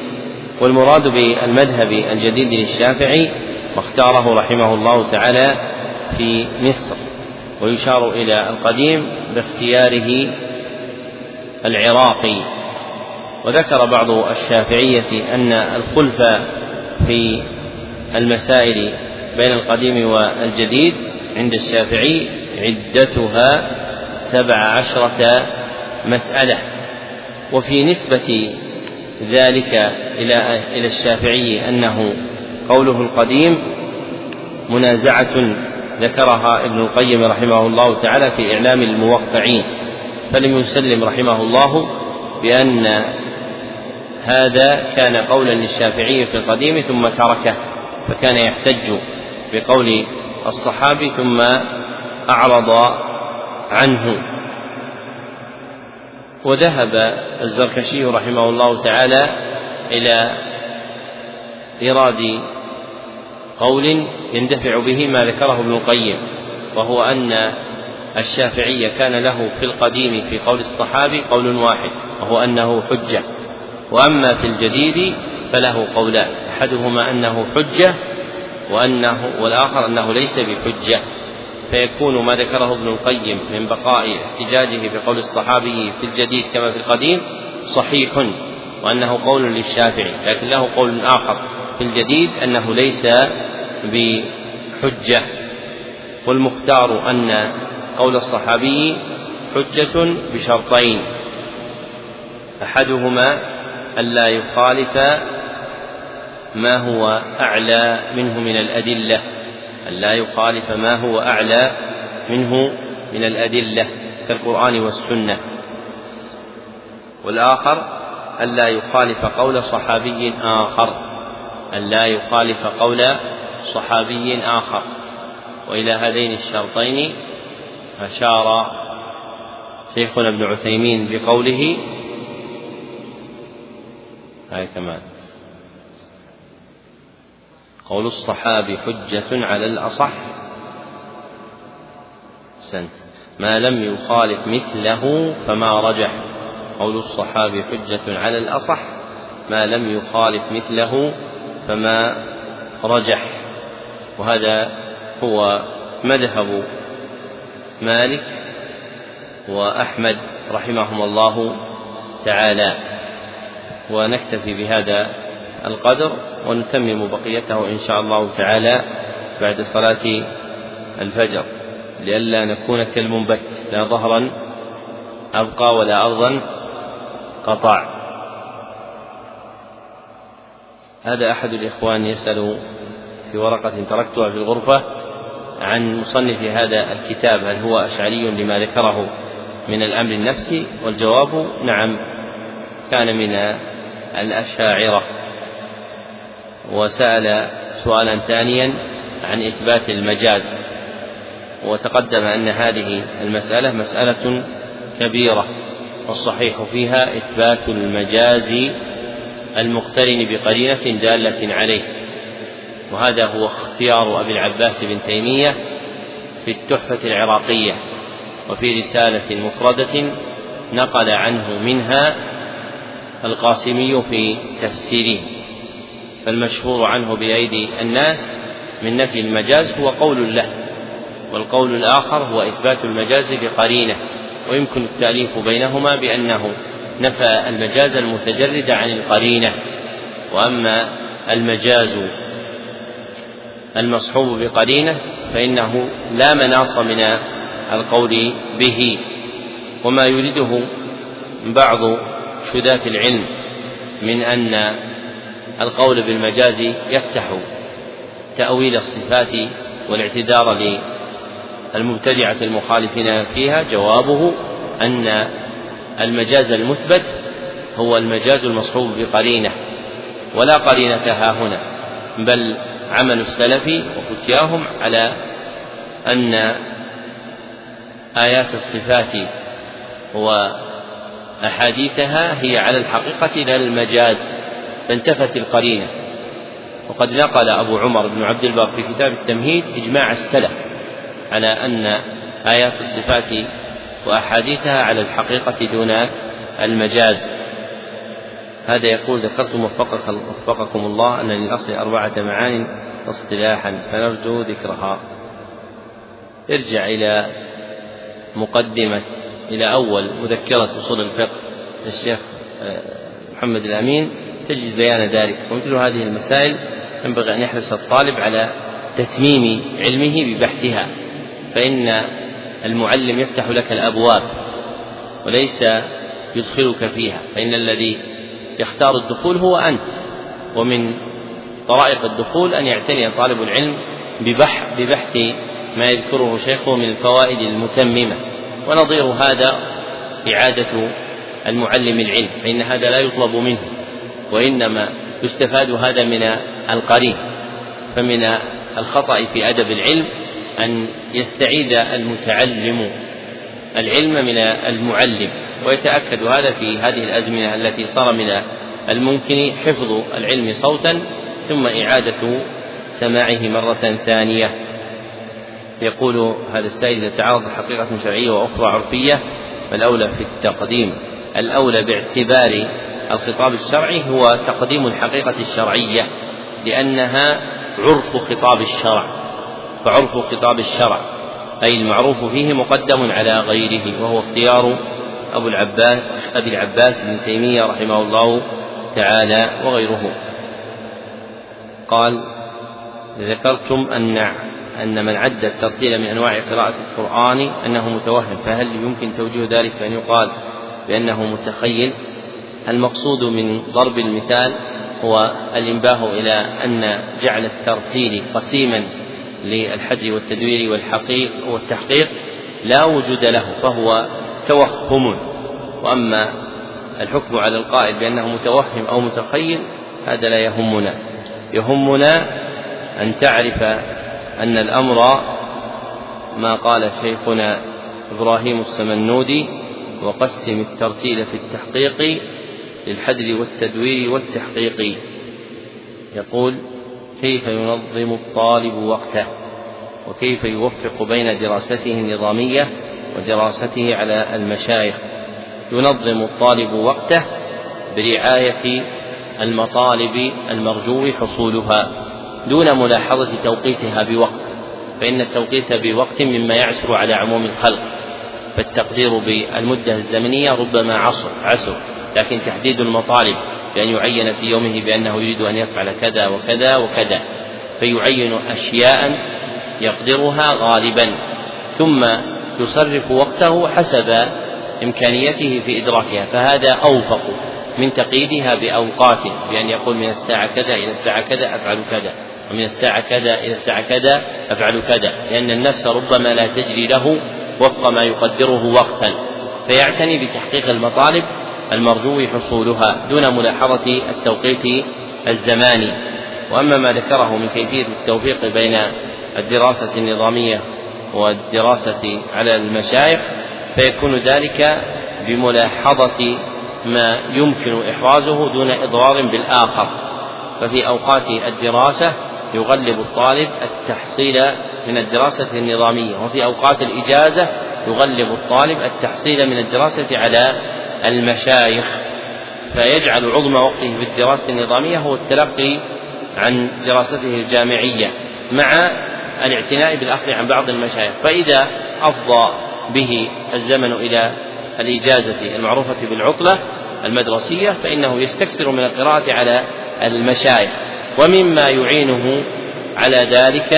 والمراد بالمذهب الجديد للشافعي واختاره رحمه الله تعالى في مصر. ويشار إلى القديم باختياره العراقي. وذكر بعض الشافعية أن الخلف في المسائل بين القديم والجديد عند الشافعي عدتها سبع عشرة مسألة وفي نسبة ذلك إلى إلى الشافعي أنه قوله القديم منازعة ذكرها ابن القيم رحمه الله تعالى في إعلام الموقعين فلم يسلم رحمه الله بأن هذا كان قولا للشافعي في القديم ثم تركه فكان يحتج بقول الصحابي ثم أعرض عنه. وذهب الزركشي رحمه الله تعالى إلى إيراد قول يندفع به ما ذكره ابن القيم وهو أن الشافعي كان له في القديم في قول الصحابي قول واحد وهو أنه حجة وأما في الجديد فله قولان أحدهما أنه حجة وأنه والآخر أنه ليس بحجة. فيكون ما ذكره ابن القيم من بقاء احتجاجه بقول الصحابي في الجديد كما في القديم صحيح وأنه قول للشافعي لكن له قول آخر في الجديد أنه ليس بحجة والمختار أن قول الصحابي حجة بشرطين أحدهما ألا يخالف ما هو أعلى منه من الأدلة. أن لا يخالف ما هو أعلى منه من الأدلة كالقرآن والسنة. والآخر أن لا يخالف قول صحابي آخر. أن لا يخالف قول صحابي آخر. وإلى هذين الشرطين أشار شيخنا ابن عثيمين بقوله هاي كمان. قول الصحابي حجة على الأصح. سنت. ما لم يخالف مثله فما رجح. قول الصحابي حجة على الأصح. ما لم يخالف مثله فما رجح. وهذا هو مذهب مالك وأحمد رحمهم الله تعالى. ونكتفي بهذا القدر ونتمم بقيته إن شاء الله تعالى بعد صلاة الفجر. لئلا نكون كالمنبت لا ظهرا أبقى ولا أرضا قطع. هذا أحد الإخوان يسأل في ورقة تركتها في الغرفة عن مصنف هذا الكتاب هل هو أشعري لما ذكره من الأمر النفسي؟ والجواب نعم كان من الأشاعرة. وسأل سؤالا ثانيا عن إثبات المجاز وتقدم أن هذه المسألة مسألة كبيرة والصحيح فيها إثبات المجاز المقترن بقرينة دالة عليه وهذا هو اختيار أبي العباس بن تيمية في التحفة العراقية وفي رسالة مفردة نقل عنه منها القاسمي في تفسيره. فالمشهور عنه بأيدي الناس من نفي المجاز هو قول له والقول الآخر هو إثبات المجاز بقرينة ويمكن التأليف بينهما بأنه نفى المجاز المتجرد عن القرينة وأما المجاز المصحوب بقرينة فإنه لا مناص من القول به وما يريده بعض شداة العلم من أن القول بالمجاز يفتح تأويل الصفات والاعتذار للمبتدعة المخالفين فيها. جوابه أن المجاز المثبت هو المجاز المصحوب بقرينة ولا قرينة ها هنا بل عمل السلف وفتياهم على أن آيات الصفات وأحاديثها هي على الحقيقة لا المجاز. فانتفت القرينة. وقد نقل أبو عمر بن عبد البر في كتاب التمهيد إجماع السلف على أن آيات الصفات وأحاديثها على الحقيقة دون المجاز. هذا يقول ذكرتم وفقك وفقكم الله أن للأصل أربعة معان اصطلاحا فنرجو ذكرها. ارجع إلى مقدمة إلى أول مذكرة أصول الفقه للشيخ آه، محمد الأمين. تجد بيان ذلك. ومثل هذه المسائل ينبغي أن يحرص الطالب على تتميم علمه ببحثها فإن المعلم يفتح لك الأبواب وليس يدخلك فيها فإن الذي يختار الدخول هو أنت. ومن طرائق الدخول أن يعتني طالب العلم ببحث ببحث ما يذكره شيخه من الفوائد المتممة. ونظير هذا إعادة المعلم العلم فإن هذا لا يطلب منه. وإنما يستفاد هذا من القرين فمن الخطأ في أدب العلم أن يستعيد المتعلم العلم من المعلم ويتأكد هذا في هذه الأزمنة التي صار من الممكن حفظ العلم صوتا ثم إعادة سماعه مرة ثانية. يقول هذا السائل إذا تعارض حقيقة شرعية وأخرى عرفية فالأولى في التقديم الأولى باعتبار الخطاب الشرعي هو تقديم الحقيقة الشرعية لأنها عرف خطاب الشرع فعرف خطاب الشرع أي المعروف فيه مقدم على غيره وهو اختيار أبو العباس أبي العباس بن تيمية رحمه الله تعالى وغيره. قال ذكرتم أن أن من عد الترتيل من أنواع قراءة القرآن أنه متوهم فهل يمكن توجيه ذلك؟ بأن يقال بأنه متخيل المقصود من ضرب المثال هو الإنباه إلى أن جعل الترتيل قسيما للحد والتدوير والحقيق والتحقيق لا وجود له فهو توهم. وأما الحكم على القائل بأنه متوهم أو متخيل هذا لا يهمنا. يهمنا أن تعرف أن الأمر ما قال شيخنا إبراهيم السمنودي وقسم الترتيل في التحقيق للحدر والتدوير والتحقيق. يقول كيف ينظم الطالب وقته؟ وكيف يوفق بين دراسته النظامية ودراسته على المشايخ؟ ينظم الطالب وقته برعاية المطالب المرجو حصولها دون ملاحظة توقيتها بوقت فإن التوقيت بوقت مما يعسر على عموم الخلق. فالتقدير بالمدة الزمنية ربما عصر عسر لكن تحديد المطالب بأن يعين في يومه بأنه يريد أن يفعل كذا وكذا وكذا فيعين أشياء يقدرها غالبا ثم يصرف وقته حسب إمكانيته في إدراكها فهذا أوفق من تقييدها بأوقات بأن يقول من الساعة كذا إلى الساعة كذا أفعل كذا ومن الساعة كذا إلى الساعة كذا أفعل كذا لأن النفس ربما لا تجري له وفق ما يقدره وقتا. فيعتني بتحقيق المطالب المرجو حصولها دون ملاحظة التوقيت الزماني. وأما ما ذكره من كيفية التوفيق بين الدراسة النظامية والدراسة على المشايخ فيكون ذلك بملاحظة ما يمكن إحرازه دون إضرار بالآخر. ففي أوقات الدراسة يغلب الطالب التحصيل من الدراسة النظامية وفي أوقات الإجازة يغلب الطالب التحصيل من الدراسة على المشايخ. فيجعل عظم وقته في الدراسة النظامية هو التلقي عن دراسته الجامعية مع الاعتناء بالأخذ عن بعض المشايخ. فإذا أفضى به الزمن إلى الإجازة المعروفة بالعطلة المدرسية فإنه يستكثر من القراءة على المشايخ. ومما يعينه على ذلك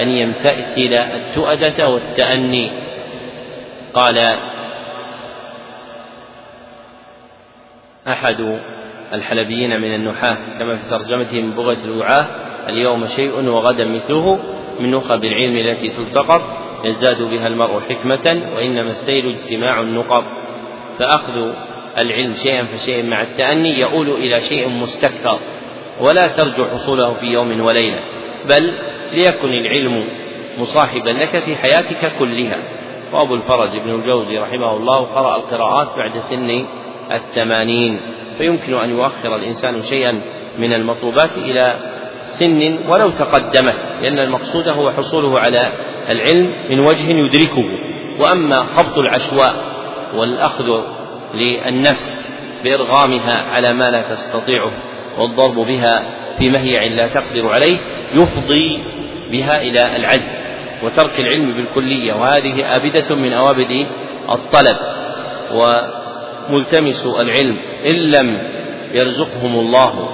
أن يمتثل التؤدة والتأني. قال أحد الحلبيين من النحاة كما في ترجمته من بغية الوعاة اليوم شيء وغدا مثله من نخب العلم التي تلتقط يزداد بها المرء حكمة وإنما السيل اجتماع النقب. فأخذ العلم شيئا فشيئا مع التأني يؤول إلى شيء مستكثر ولا ترجو حصوله في يوم وليلة بل ليكن العلم مصاحبا لك في حياتك كلها. وأبو الفرج بن الجوزي رحمه الله قرأ القراءات بعد سن الثمانين فيمكن أن يؤخر الإنسان شيئا من المطلوبات إلى سن ولو تقدمه لأن المقصود هو حصوله على العلم من وجه يدركه. وأما خبط العشواء والأخذ للنفس بإرغامها على ما لا تستطيعه والضرب بها في مهيع لا تقدر عليه يفضي بها إلى العجز وترك العلم بالكلية. وهذه آبدة من أوابد الطلب وملتمس العلم. إن لم يرزقهم الله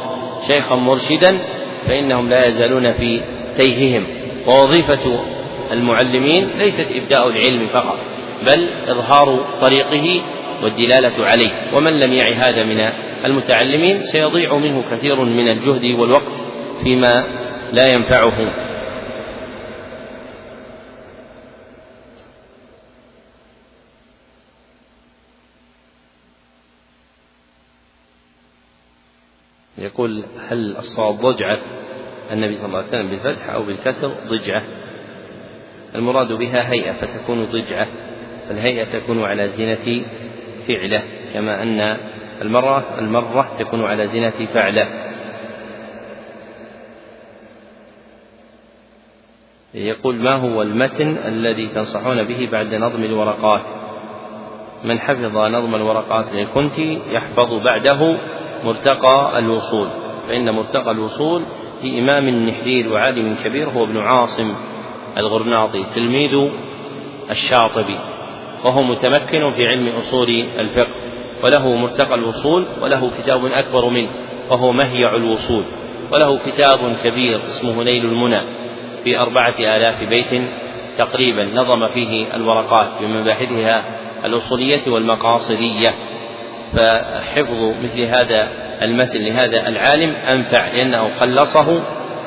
شيخا مرشدا فإنهم لا يزالون في تيههم. ووظيفة المعلمين ليست إبداء العلم فقط بل إظهار طريقه والدلالة عليه. ومن لم يعي هذا من المتعلمين سيضيع منه كثير من الجهد والوقت فيما لا ينفعه. يقول هل الصواب ضجعة النبي صلى الله عليه وسلم بالفتح أو بالكسر؟ ضجعة. المراد بها هيئة فتكون ضجعة. فالهيئة تكون على زينة فعلة كما أن المرة المرة تكون على زينة فعلة. يقول ما هو المتن الذي تنصحون به بعد نظم الورقات؟ من حفظ نظم الورقات للكنتي يحفظ بعده مرتقى الوصول. فإن مرتقى الوصول لإمام النحرير وعالم كبير هو ابن عاصم الغرناطي تلميذ الشاطبي وهو متمكن في علم أصول الفقه وله مرتقى الوصول وله كتاب أكبر منه وهو مهيع الوصول وله كتاب كبير اسمه نيل المنى في أربعة آلاف بيت تقريبا نظم فيه الورقات بمباحثها الأصولية والمقاصدية. فحفظ مثل هذا المثل لهذا العالم أنفع لأنه خلصه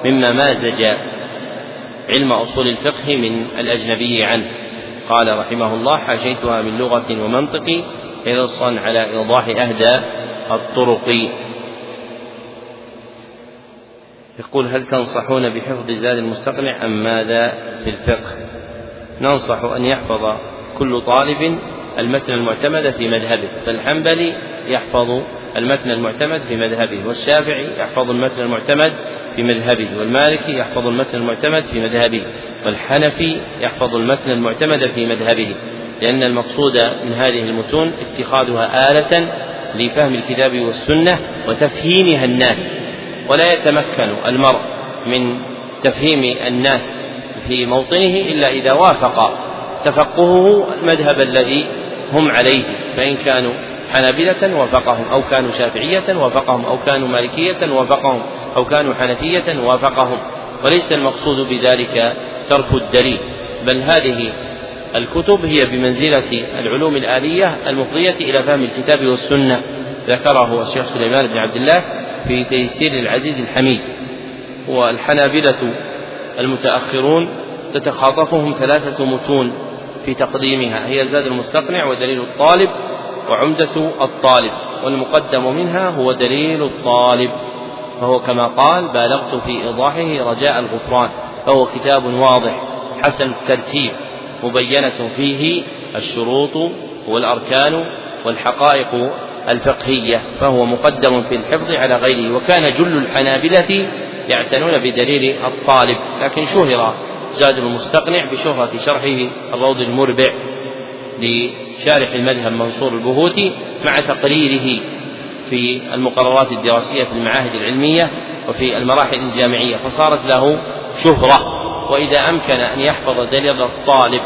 مما مازج علم أصول الفقه من الأجنبي عنه. قال رحمه الله حاشيتها من لغة ومنطق حرصا على إيضاح أهدى الطرق. يقول هل تنصحون بحفظ زاد المستقنع أم ماذا في الفقه؟ ننصح أن يحفظ كل طالب المتن المعتمد في مذهبه فالحنبلي يحفظ المتن المعتمد في مذهبه والشافعي يحفظ المتن المعتمد في مذهبه والمالكي يحفظ المتن المعتمد في مذهبه والحنفي يحفظ المتن المعتمد في مذهبه لأن المقصود من هذه المتون اتخاذها آلة لفهم الكتاب والسنة وتفهيمها الناس ولا يتمكن المرء من تفهيم الناس في موطنه إلا إذا وافق تفقهه المذهب الذي هم عليه فإن كانوا حنابلة وافقهم أو كانوا شافعية وافقهم أو كانوا مالكية وافقهم أو كانوا حنفية وافقهم. وليس المقصود بذلك ترك الدليل بل هذه الكتب هي بمنزلة العلوم الآلية المفضية إلى فهم الكتاب والسنة ذكره الشيخ سليمان بن عبد الله في تيسير العزيز الحميد. والحنابلة المتأخرون تتخاطفهم ثلاثة متون في تقديمها. هي زاد المستقنع ودليل الطالب وعمدة الطالب والمقدم منها هو دليل الطالب. فهو كما قال بالغت في إيضاحه رجاء الغفران فهو كتاب واضح حسن الترتيب مبينة فيه الشروط والأركان والحقائق الفقهية. فهو مقدم في الحفظ على غيره. وكان جل الحنابلة يعتنون بدليل الطالب لكن شهر زاد المستقنع بشهرة شرحه الروض المربع لشارح المذهب منصور البهوتي مع تقريره في المقررات الدراسية في المعاهد العلمية وفي المراحل الجامعية فصارت له شهرة. وإذا أمكن أن يحفظ دليل الطالب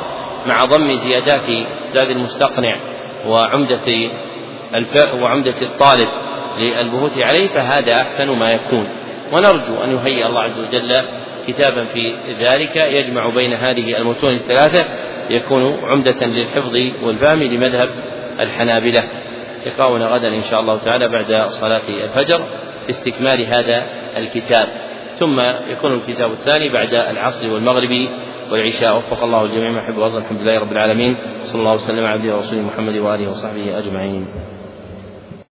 مع ضم زيادات زاد المستقنع وعمدة وعمدة الطالب للبهوت عليه فهذا أحسن ما يكون. ونرجو أن يهيئ الله عز وجل كتابا في ذلك يجمع بين هذه المتون الثلاثة يكون عمدة للحفظ والفهم لمذهب الحنابلة. لقاؤنا غدا إن شاء الله تعالى بعد صلاة الفجر في استكمال هذا الكتاب. ثم يكون الكتاب الثاني بعد العصر والمغرب والعشاء. وفق الله الجميع ما يحب الحمد لله رب العالمين. صلى الله وسلم على عبده ورسوله محمد وآله وصحبه أجمعين.